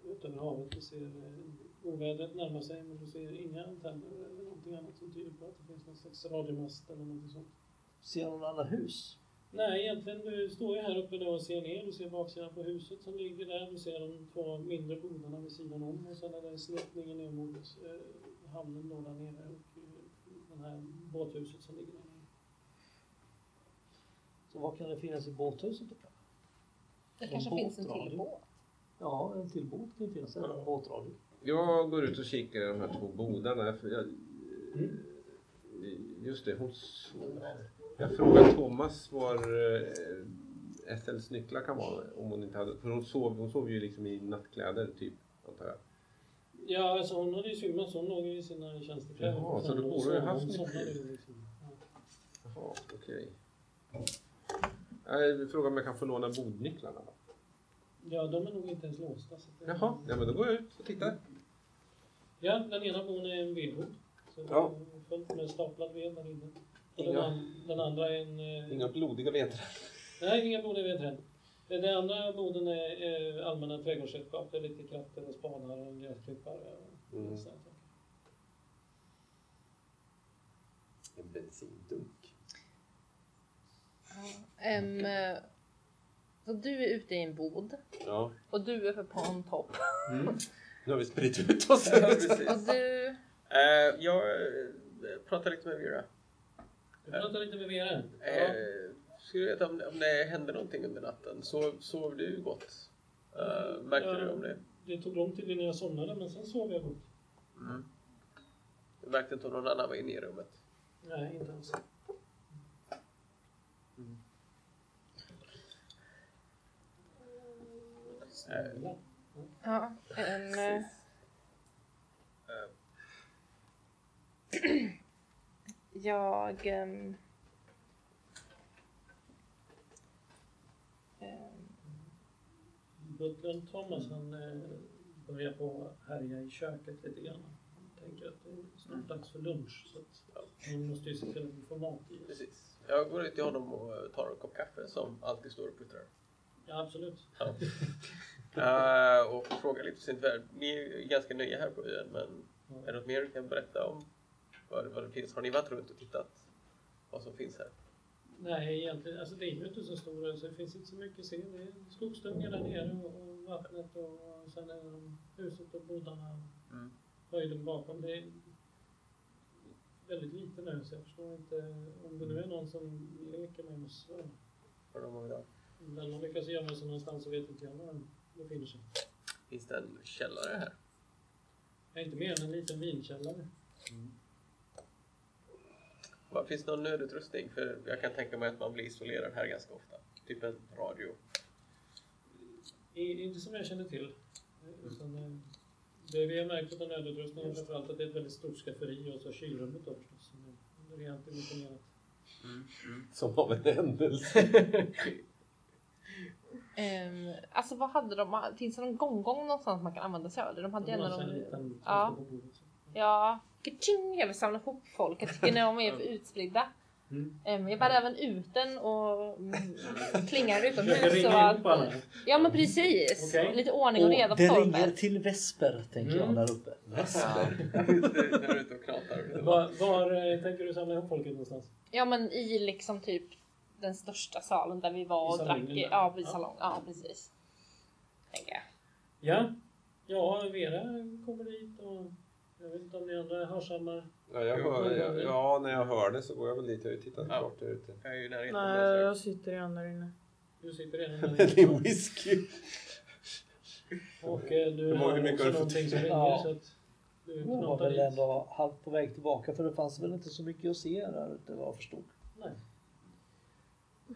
ut över havet och ser eh, ovädret närma sig men du ser inga antenner eller någonting annat som tyder på att det finns någon slags radiomast eller någonting sånt. Ser några andra hus? Nej, egentligen du står ju här uppe nu och ser ner. Du ser baksidan på huset som ligger där. Du ser de två mindre bodarna vid sidan om och sen är det släckningen ner mot eh, hamnen då där nere och eh, det här båthuset som ligger där nere. Så vad kan det finnas i båthuset då? Det En kanske finns en till båt. Ja, en till båt kan ju finnas. En Ja. båtradio. Jag går ut och kikar i de här två bodarna. Jag, just det, hon. Jag frågade Thomas var eh, Estelles nycklar kan vara. Om hon inte hade, för hon sov, hon sov ju liksom i nattkläder typ, antar jag. Ja, alltså hon hade ju svimmat så hon låg i sina tjänstekläder. Jaha, så då borde haft hon nycklar. ju liksom. Ja. Jaha, okej. Jag frågar om jag kan få låna bodnycklarna. Ja, de är nog inte ens låsta. Så det... Jaha, ja, men då går jag ut och tittar. Ja, den ena bon är en vedbod. Så Ja. fullt med staplad ved där inne. Och den, Inga- an- den andra är en... eh, Inga blodiga vedträn. Nej, inga blodiga vedträd. Det, det andra moden är, är allmänna trädgårdsredskap. Det är lite kratter och spadar och gräsklippare. och Mm. sådana saker. En bensindunk. Ehm, eh, så du är ute i en bod Ja. och du är uppe på en topp. Nu har vi spritt ut oss. Ja, precis. Och du... Eh, jag eh, pratar lite med Vera. Du pratar lite med Vera. Eh, skulle veta om, om det hände någonting under natten. Sov, sov du gott? Eh, märkte Ja. du om det? Det tog lång tid innan jag somnade men sen sov jag gott. Mm. Du märkte inte om någon annan var inne i rummet? Nej, inte alls. Ja, ehm, eh, jag... ehm, ehm, Butlern Thomas han eh, börjar på att härja i köket lite grann. Han tänker att det är snart dags för lunch så att han måste ju se till att vi får mat i oss. precis. Jag går ut till honom och tar en kopp kaffe som alltid står och puttrar. Ja, absolut. Ja. Eh, och frågar lite sin värld. Ni är ju ganska nya här på ön men är det något mer du kan berätta om vad, vad det finns? Har ni varit runt och tittat vad som finns här? Nej, egentligen. Alltså det är ju inte så stora så det finns inte så mycket att se. Det är skogsdungar där nere och, och vattnet och sen är det huset och bodarna Mm. höjden bakom. Det är väldigt lite nu så jag förstår inte om det nu är någon som leker med oss. Var de har idag? Om den har lyckats gömma sig någonstans så vet inte jag var den befinner sig. Finns det en källare här? Är inte mer än en liten vinkällare. Vad- Finns det någon nödutrustning? För jag kan tänka mig att man blir isolerad här ganska ofta. Typ en radio. I, inte som jag känner till. Utan, eh, det vi har märkt av nödutrustningen är framförallt att det är ett väldigt stort skafferi och så kylrummet då förstås. Som är rejält dimensionerat. Som av en händelse. ehm, alltså vad hade de? Finns det någon gånggång någonstans man kan använda sig av det? De hade De gärna någon... liten Ja. Ja, kaching, jag vill samla ihop folk. Jag tycker när de är för utspridda. Mm. Ehm, jag bär även ut den och mm, plingar utomhus. Så att, alla. ja men precis. Okej. Lite ordning och reda på det ringer torpet. till Vesper, tänker Mm. jag där uppe. Vesper. När du är ute och knatar. Var, var eh, tänker du samla ihop folket någonstans? Ja men i liksom typ den största salen där vi var I och drack. där. Ja, i Ja. salong. Ja precis. Tänker jag. Ja. Ja, Vera kommer dit och jag vet inte om ni andra hörsammar. Ja, jag hör, ja, ja, när jag hör det så går jag väl dit. Jag har ju tittat Ja. klart där ute. Jag är ju i närheten. Nej, där, jag sitter redan där inne. Du sitter redan där Med din whisky. Och eh, du har mycket också någonting som ringer Ja. så att du Jag var väl ändå halvt på väg tillbaka för det fanns väl inte så mycket att se där ute vad jag förstod.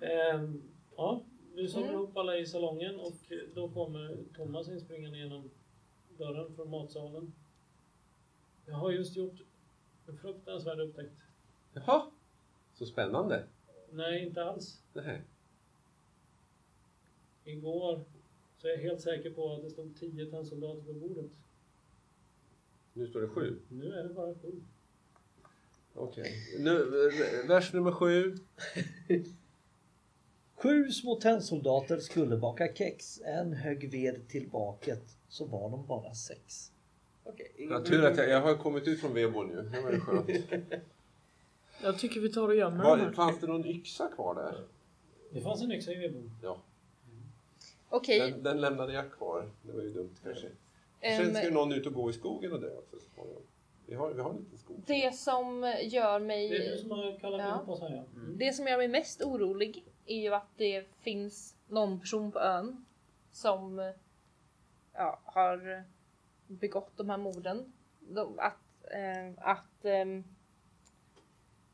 Ehm, ja, du samlar Mm. ihop alla i salongen och då kommer Thomas inspringande genom dörren från matsalen. Jag har just gjort en fruktansvärd upptäckt. Jaha. Så spännande. Nej, inte alls. Nej. Igår så är jag helt säker på att det stod 10 tennsoldater på bordet. Nu står det sju. Nu är det bara sju. Okej. Nu, vers nummer sju. Sju små tennsoldater skulle baka kex. En hög ved till baket. Så var de bara sex. Okej, Ja, ingen- tur att jag, jag har kommit ut från vedboden nu. Det var ju skönt. Jag tycker vi tar och gömmer Var, dem här. fanns det någon yxa kvar där? Det fanns en yxa i vedboden. Ja. Okej. Den, den lämnade jag kvar. Det var ju dumt kanske. ehm, Sen ska ju någon ut och gå i skogen och dö också så småningom. Vi har, vi har en liten skog. det som gör mig... Det är du som har kallat Ja. ihop oss här ja. Mm. Det som gör mig mest orolig är ju att det finns någon person på ön som ja, har begått de här morden. De, att eh, att eh,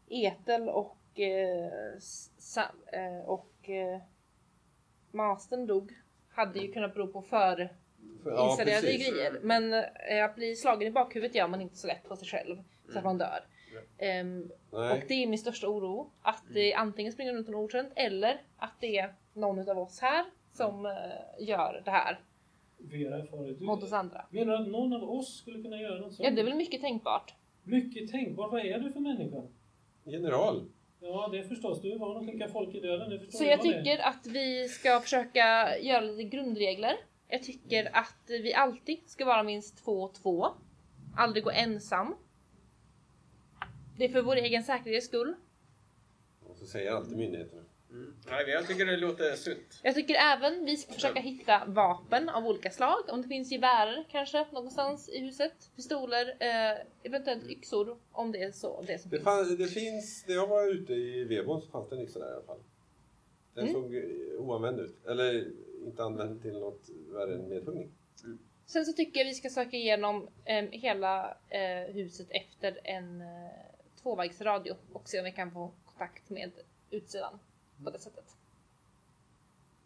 Etel och, eh, sa, eh, och eh, Mastern dog hade ju kunnat bero på för Ja, grejer. Men eh, att bli slagen i bakhuvudet gör man inte så lätt på sig själv så att man dör. Ehm, och det är min största oro. Att det antingen springer runt en okänd eller att det är någon av oss här som eh, gör det här Vera är farligt. Du, mot oss andra. menar du att någon av oss skulle kunna göra något sånt? Ja, det är väl mycket tänkbart. Mycket tänkbart. Vad är du för människa? General. Ja, det förstås. Du är van att skicka folk i döden. Så jag vad det tycker att vi ska försöka göra lite grundregler. Jag tycker att vi alltid ska vara minst två och två. Aldrig gå ensam. Det är för vår egen säkerhets skull. Och så säger alltid myndigheterna. Mm. Nej, jag tycker det låter sunt. Jag tycker även vi ska försöka hitta vapen av olika slag. Om det finns gevärer kanske någonstans i huset. Pistoler, eh, eventuellt yxor om det är så. Det som Det, finns. fann, det finns, när jag var ute i Vebon så fanns det en yxa där i alla fall. Den Mm. såg oanvänd ut. Eller inte använd till något värre än medhuggning. Sen så tycker jag vi ska söka igenom eh, hela eh, huset efter en eh, tvåvägsradio och se om vi kan få kontakt med utsidan på det sättet.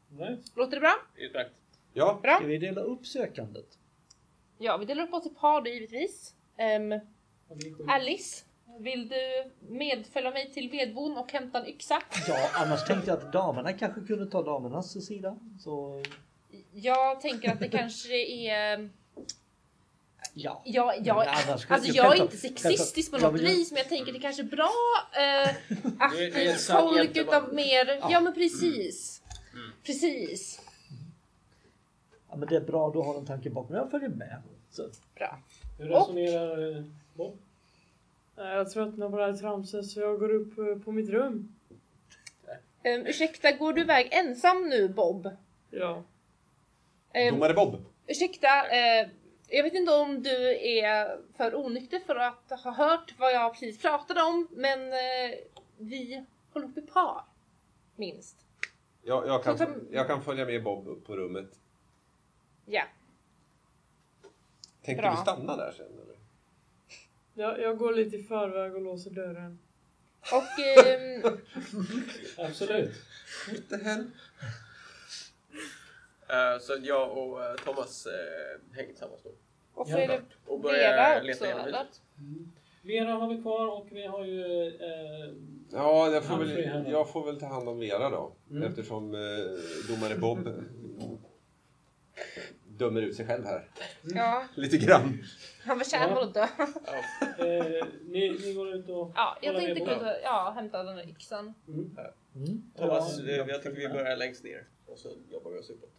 Nej. Låter det bra? Utmärkt. Ja, Bra. Ska vi dela upp sökandet? Ja, vi delar upp oss i par då givetvis. Ehm, sju. Alice, vill du medfölja mig till vedbon och hämta en yxa? Ja, annars tänkte jag att damerna kanske kunde ta damernas sida. Så Jag tänker att det kanske är... ja. Ja, jag, Men annars alltså jag är inte sexistisk på något Ja, men jag- vis men jag tänker det kanske är bra eh, att Du är- sann folk utav mer... Ja men precis. Mm. Precis. ja, men det är bra, du har en tanke bakom. Jag följer med. Så. Bra. Hur resonerar eh, Bob? Nej, Jag tröttnar på det här tramset så jag går upp eh, på mitt rum. Um, ursäkta, går du iväg ensam nu Bob? Ja. Um, domare Bob. ursäkta, eh, jag vet inte om du är för onykter för att ha hört vad jag precis pratade om men eh, vi håller upp i par. Minst. Jag, jag, kan, jag kan följa med Bob upp på rummet. Ja. Tänkte Bra. du stanna där sen eller? Jag, jag går lite i förväg och låser dörren. Och ehm, Absolut. What the hell? Eh, så jag och eh, Thomas uh, hänger tillsammans då. Och så är det Och Vera också leta igenom eller? huset. Vera har vi kvar och vi har ju... Eh, Ja, jag får, väl, jag får väl ta hand om Vera då. Mm. Eftersom eh, domare Bob dömer ut sig själv här. Ja, Lite grann. han förtjänar att dö. eh, ni, ni går ut och... Ja, jag tänkte gå ut och ja, hämta den där yxan. Mm. Mm. Thomas, Ja, eh, jag tycker vi börjar längst ner. Och så jobbar vi oss uppåt.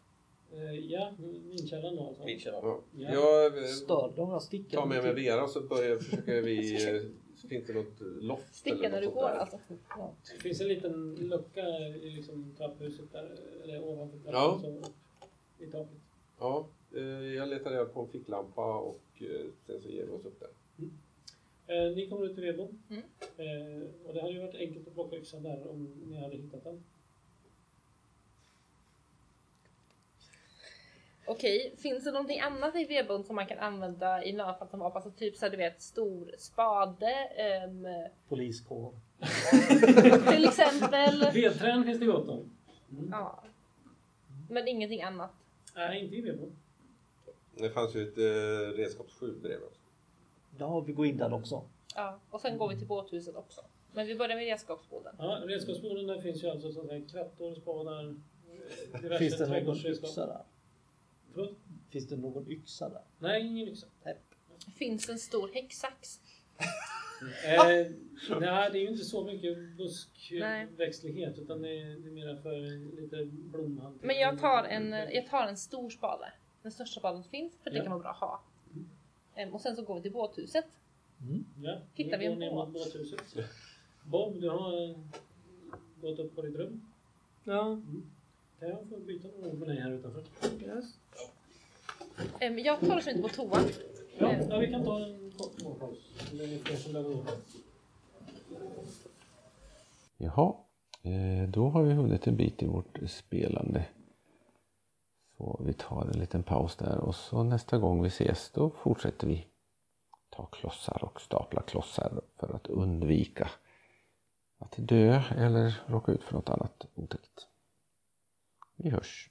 Eh, ja, vinkällan då alltså. Vinkällaren. Ja. Ja. Jag eh, Stör de jag stickar tar med mig Vera så börjar, försöker vi... eh, Finns det något loft Sticka eller när du går där? alltså. Ja. Det finns en liten lucka i liksom trapphuset där, eller ovanför trappan. Ja. I taket. Ja, jag letar reda på en ficklampa och sen så ger vi oss upp där. Eh, ni kommer ut till vedboden. Mm. Eh, och det hade ju varit enkelt att plocka yxan där om ni hade hittat den. Okej, finns det någonting annat i vedboden som man kan använda i nödfall som vapen? Alltså typ så här, du vet stor spade ehm, Poliskår. till exempel. Vedträn finns det gott om. Ja. Men ingenting annat. Nej, inte i vedboden. Det fanns ju ett eh, redskapsskjul bredvid oss. Ja, vi går in där också. Ja, och sen går vi till båthuset också. Men vi börjar med redskapsboden. Ja, redskapsboden där finns ju alltså så att säga krattor, spadar, eh, diverse trädgårdsredskap. Förlåt? Finns det någon yxa där? Nej, ingen yxa. Finns en stor häcksax. Eh, nej, det är ju inte så mycket Nej. buskväxtlighet utan det är, det är mera för lite blomhantering. Men jag tar en, jag tar en stor spade. Den största spaden som finns, för det Ja. kan vara bra att ha. Ehm, och sen så går vi till båthuset. Ja, Hittar vi en båt? båthuset. Bob, du har gått upp på ditt rum. Ja. Kan jag få byta några ord med dig här utanför? Yes. Ehm, jag tar oss inte på toa. Ja, ja, vi kan ta en kort småpaus. Det är fler som behöver. Jaha, eh, då har vi hunnit en bit i vårt spelande. Så vi tar en liten paus där och så nästa gång vi ses då fortsätter vi ta klossar och stapla klossar för att undvika att dö eller råka ut för något annat otäckt. Vi hörs!